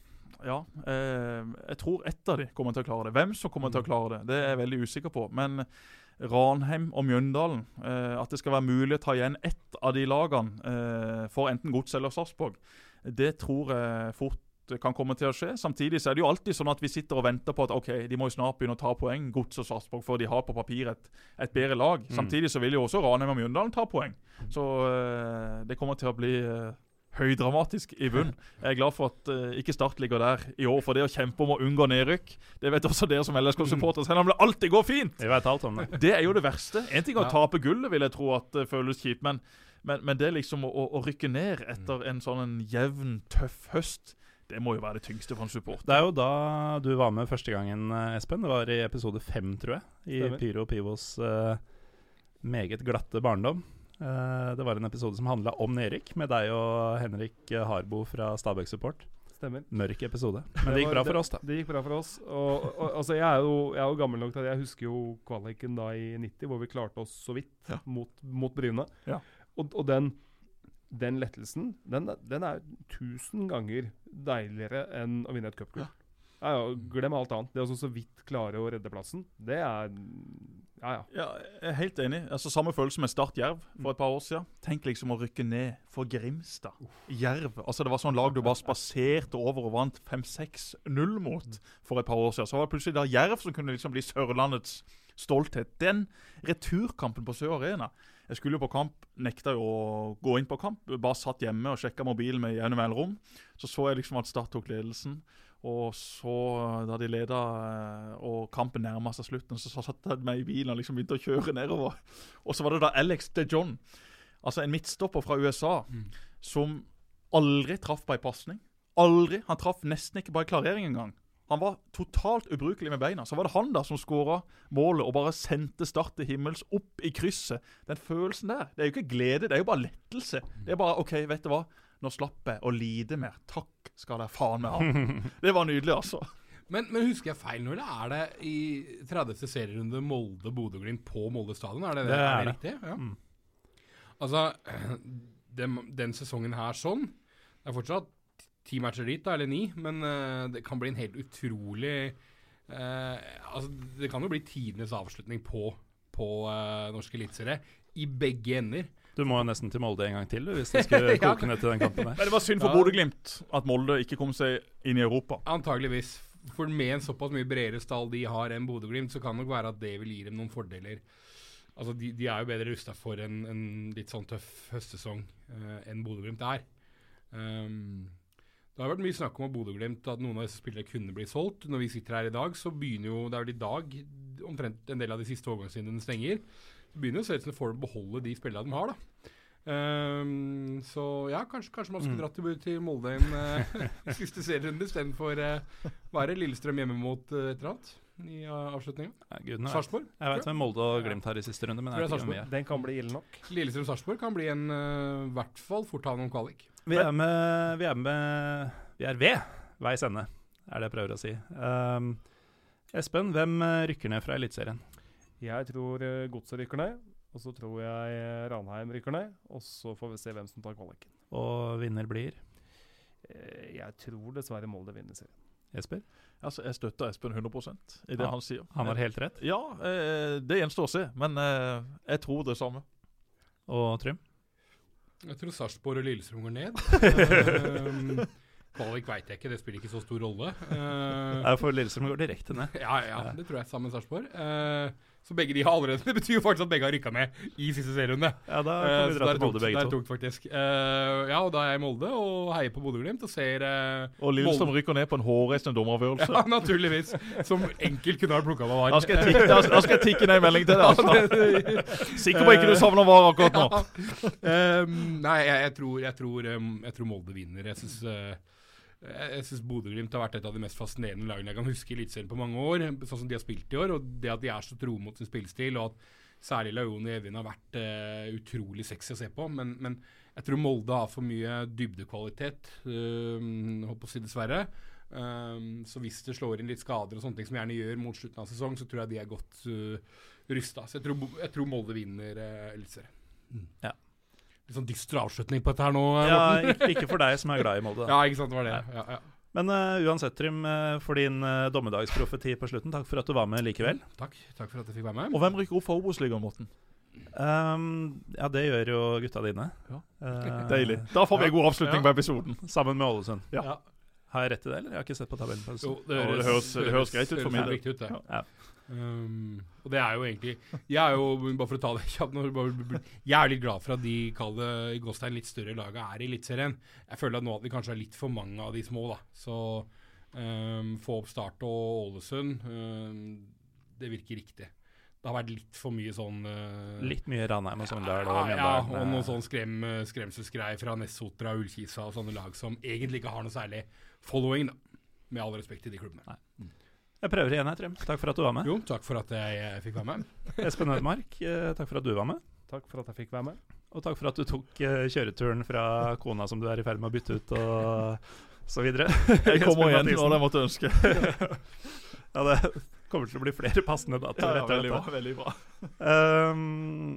Ja, eh, jeg tror ett av de kommer til å klare det. Hvem som kommer til å mm. klare det, det er jeg veldig usikker på. Men Ranheim og Mjøndalen, eh, at det skal være mulig å ta igjen ett av de lagene eh, for enten Gods eller Sarpsborg, det tror jeg fort kan komme til å skje. Samtidig så er det jo alltid sånn at vi sitter og venter på at ok, de må jo snart begynne å ta poeng, Gods og Sarpsborg, for de har på papir et, et bedre lag. Mm. Samtidig så vil jo også Ranheim og Mjøndalen ta poeng. Så uh, det kommer til å bli uh, høydramatisk i bunn. Jeg er glad for at uh, ikke Start ligger der i år. For det å kjempe om å unngå nedrykk, det vet også dere som LSK-supportere. Selv om det alltid går fint! Det Det er jo det verste. En ting er å tape gullet, vil jeg tro at det føles kjipt. Men, men, men det liksom å, å, rykke ned etter en sånn en jevn, tøff høst Det må jo være det tyngste for en support. Det er jo da du var med første gangen, eh, Espen. Det var i episode fem, tror jeg. I Stemmer. Pyro Pivos uh, meget glatte barndom. Uh, det var en episode som handla om Erik, med deg og Henrik Harbo fra Stabæk Support. Stemmer. Mørk episode. Men det gikk bra for oss, da. Det gikk bra for oss. Og, og, altså, jeg, er jo, jeg er jo gammel nok til at jeg husker jo kvaliken da i 90, hvor vi klarte oss så vidt Ja. mot, mot Bryne. Ja. Og, og den, den lettelsen, den, den er tusen ganger deiligere enn å vinne et cupgull. Ja. Ja, glem alt annet. Det å så vidt klare å redde plassen, det er Ja, ja. Ja, jeg er helt enig. Altså Samme følelse med Start Jerv for et par år siden. Tenk liksom å rykke ned for Grimstad. Jerv. Altså Det var sånn lag du bare spaserte over og vant 5-6-0 mot for et par år siden. Så var det plutselig da Jerv som kunne liksom bli Sørlandets stolthet. Den returkampen på Sør Arena Jeg skulle jo på kamp, nekta jo å gå inn på kamp. Bare satt hjemme og sjekka mobilen med jevne mellomrom. Så så jeg liksom at Start tok ledelsen. Og så, da de leda eh, og kampen nærma seg slutten, så satte jeg meg i bilen og liksom begynte å kjøre nedover. Og så var det da Alex de John, altså en midtstopper fra USA, som aldri traff på ei pasning. Aldri. Han traff nesten ikke på ei klarering engang. Han var totalt ubrukelig med beina. Så var det han da som skåra målet og bare sendte Start til himmels opp i krysset. Den følelsen der, det er jo ikke glede, det er jo bare lettelse. Det er bare OK, vet du hva. Nå slapp jeg å lide mer. Takk skal dere faen meg ha. Det var nydelig, altså. Men, men husker jeg feil når det er det i 30. serierunde Molde-Bodø-Glimt på Molde stadion? Er det, det, Det er det. riktig? Ja. Mm. Altså, den, den sesongen her sånn Det er fortsatt ti matcher dit, da, eller ni, men uh, det kan bli en helt utrolig uh, Altså, det kan jo bli tidenes avslutning på, på uh, norske eliteserie i begge ender. Du må jo nesten til Molde en gang til du, hvis det skulle Ja. koke ned til den kampen der. Men det var synd for Ja. Bodø-Glimt at Molde ikke kom seg inn i Europa. Antageligvis. For med en såpass mye bredere stall de har enn Bodø-Glimt, så kan det nok være at det vil gi dem noen fordeler. Altså, De, de er jo bedre rusta for en, en litt sånn tøff høstsesong uh, enn Bodø-Glimt er. Um, det har vært mye snakk om at Bodø-Glimt at noen av disse spillerne kunne bli solgt. Når vi sitter her i dag, så begynner jo Det er vel i dag omtrent en del av de siste overgangsvinduene stenger. Så begynner jo å se ut som de får beholde de spillerne de har, da. Um, så ja, kanskje, kanskje man skulle Mm. dratt til, til Molde en uh, siste serierunde istedenfor uh, være Lillestrøm hjemme mot uh, et eller annet i uh, avslutninga. Sarpsborg. Jeg vet hvem Molde og Glimt har i siste runde, men jeg jeg vet ikke hvem er. Den kan bli ille nok. Lillestrøm-Sarpsborg kan bli en uh, hvert fall fort ha noen kvalik. Vi er med Vi er, med, vi er ved veis ende, er det jeg prøver å si. Um, Espen, hvem eh, rykker ned fra Eliteserien? Jeg tror uh, Godset rykker ned. Og så tror jeg eh, Ranheim rykker ned. Og så får vi se hvem som tar kvaliken. Og vinner blir Eh, jeg tror dessverre Molde vinner serien. Jesper? Altså, Jeg støtter Espen 100% i det Ja, han sier. Han har helt rett. Ja, eh, det gjenstår å se, men eh, jeg tror det samme. Og Trym? Jeg tror Sarpsborg og Lillestrøm går ned. um, kvalik veit jeg ikke, det spiller ikke så stor rolle. Uh, for Lillestrøm går direkte ned. ja, ja, det tror jeg, sammen med Sarpsborg. Uh, så begge de har allerede Det betyr jo faktisk at begge har rykka ned i siste serierunde. Ja, da Eh, kan vi dra det til Molde det begge er to. tungt, faktisk. Eh, ja, og da er jeg i Molde og heier på Bodø-Glimt og ser eh, Og Lillestrøm rykker ned på en hårreisende dommeravgjørelse. Ja, naturligvis. Som enkelt kunne ha plukka av VAR. Da skal, jeg tikke, da, da skal jeg tikke ned en melding til deg. Altså. Sikker på ikke du savner VAR akkurat nå. Ehm, nei, ehm, jeg tror Molde vinner. Jeg syns jeg, syns Bodø-Glimt har vært et av de mest fascinerende lagene jeg kan huske i Eliteserien på mange år. Sånn som de har spilt i år, og det at de er så tro mot sin spillestil, og at særlig Laoni Evin har vært uh, utrolig sexy å se på. Men, men jeg tror Molde har for mye dybdekvalitet, uh, håper å si dessverre. Um, så hvis det slår inn litt skader og sånne ting som gjerne gjør mot slutten av sesong, så tror jeg de er godt uh, rysta. Så jeg tror, jeg tror Molde vinner uh, Eliteserien. Ja. Litt sånn dyster avslutning på dette her nå, eh, Ja, ikke, ikke for deg som er glad i Molde. Ja, ikke sant, det var det. Ja, ja. Men uh, uansett, Trym, eh, for din uh, dommedagsprofeti på slutten, takk for at du var med likevel. Takk, takk for at jeg fikk være med. Og hvem rykker opp for Obos-ligaen, Morten? Um, ja, det gjør jo gutta dine. Ja. Deilig. Da får vi en god avslutning Ja. på episoden. Sammen med Ålesund. Ja. Ja. Har jeg rett i det, eller? Jeg har ikke sett på tabellen. på Jo, det høres, det høres- det høres greit ut for min del. ut, det. Ja. Um, og det er jo egentlig Jeg er jo, bare for å ta det kjapt Jeg er litt glad for at de kall i Gåstein litt større laga er i Eliteserien. Jeg føler at nå at vi kanskje har litt for mange av de små, da. Så um, få opp Start og Ålesund, um, det virker riktig. det har vært litt for mye sånn uh, Litt mye Ranheim og Sogndal og ja, ja, og noen eh, sånn skrem, skremselsgreier fra Nessotra, Ullkisa og sånne lag som egentlig ikke har noe særlig following, da. Med all respekt til de klubbene. Jeg prøver igjen her, Trym. Takk for at du var med. Jo, takk for at jeg, jeg fikk være med. Espen Ødemark, eh, takk for at du var med. Takk for at jeg fikk være med. Og takk for at du tok eh, kjøreturen fra kona som du er i ferd med å bytte ut, og så videre. Jeg kommer igjen når jeg måtte ønske. Ja, det kommer til å bli flere passende Ja, datoer ja, etter veldig bra. veldig bra. Um,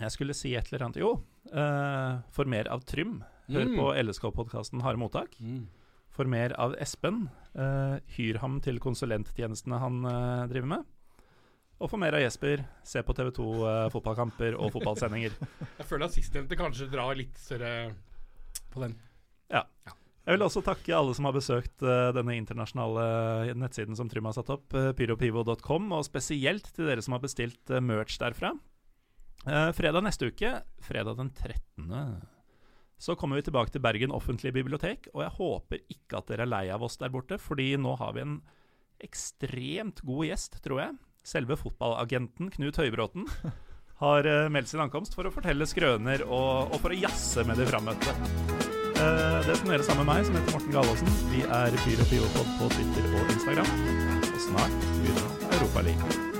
jeg skulle si et eller annet Jo, uh, for mer av Trym, hør Mm. på LSK-podkasten Harde mottak. Mm. For mer av Espen, Uh, hyr ham til konsulenttjenestene han uh, driver med. Og for mer av Jesper, se på TV2 uh, fotballkamper og fotballsendinger. Jeg føler at sistnevnte kanskje drar litt større på den. Jeg vil også takke alle som har besøkt eh, denne internasjonale nettsiden som Trym har satt opp, pyropivo.com, og spesielt til dere som har bestilt eh, merch derfra. Eh, fredag neste uke, fredag den 13., så kommer vi tilbake til Bergen offentlige bibliotek, og jeg håper ikke at dere er lei av oss der borte, fordi nå har vi en ekstremt god gjest, tror jeg. Selve fotballagenten Knut Høybråten har eh, meldt sin ankomst for å fortelle skrøner og, og for å jazze med de frammøtte. Eh, det det sammen med meg, som heter Morten Galaasen, vi er Pyro Pivopod på Twitter og Instagram. Og snart begynner Europaligaen.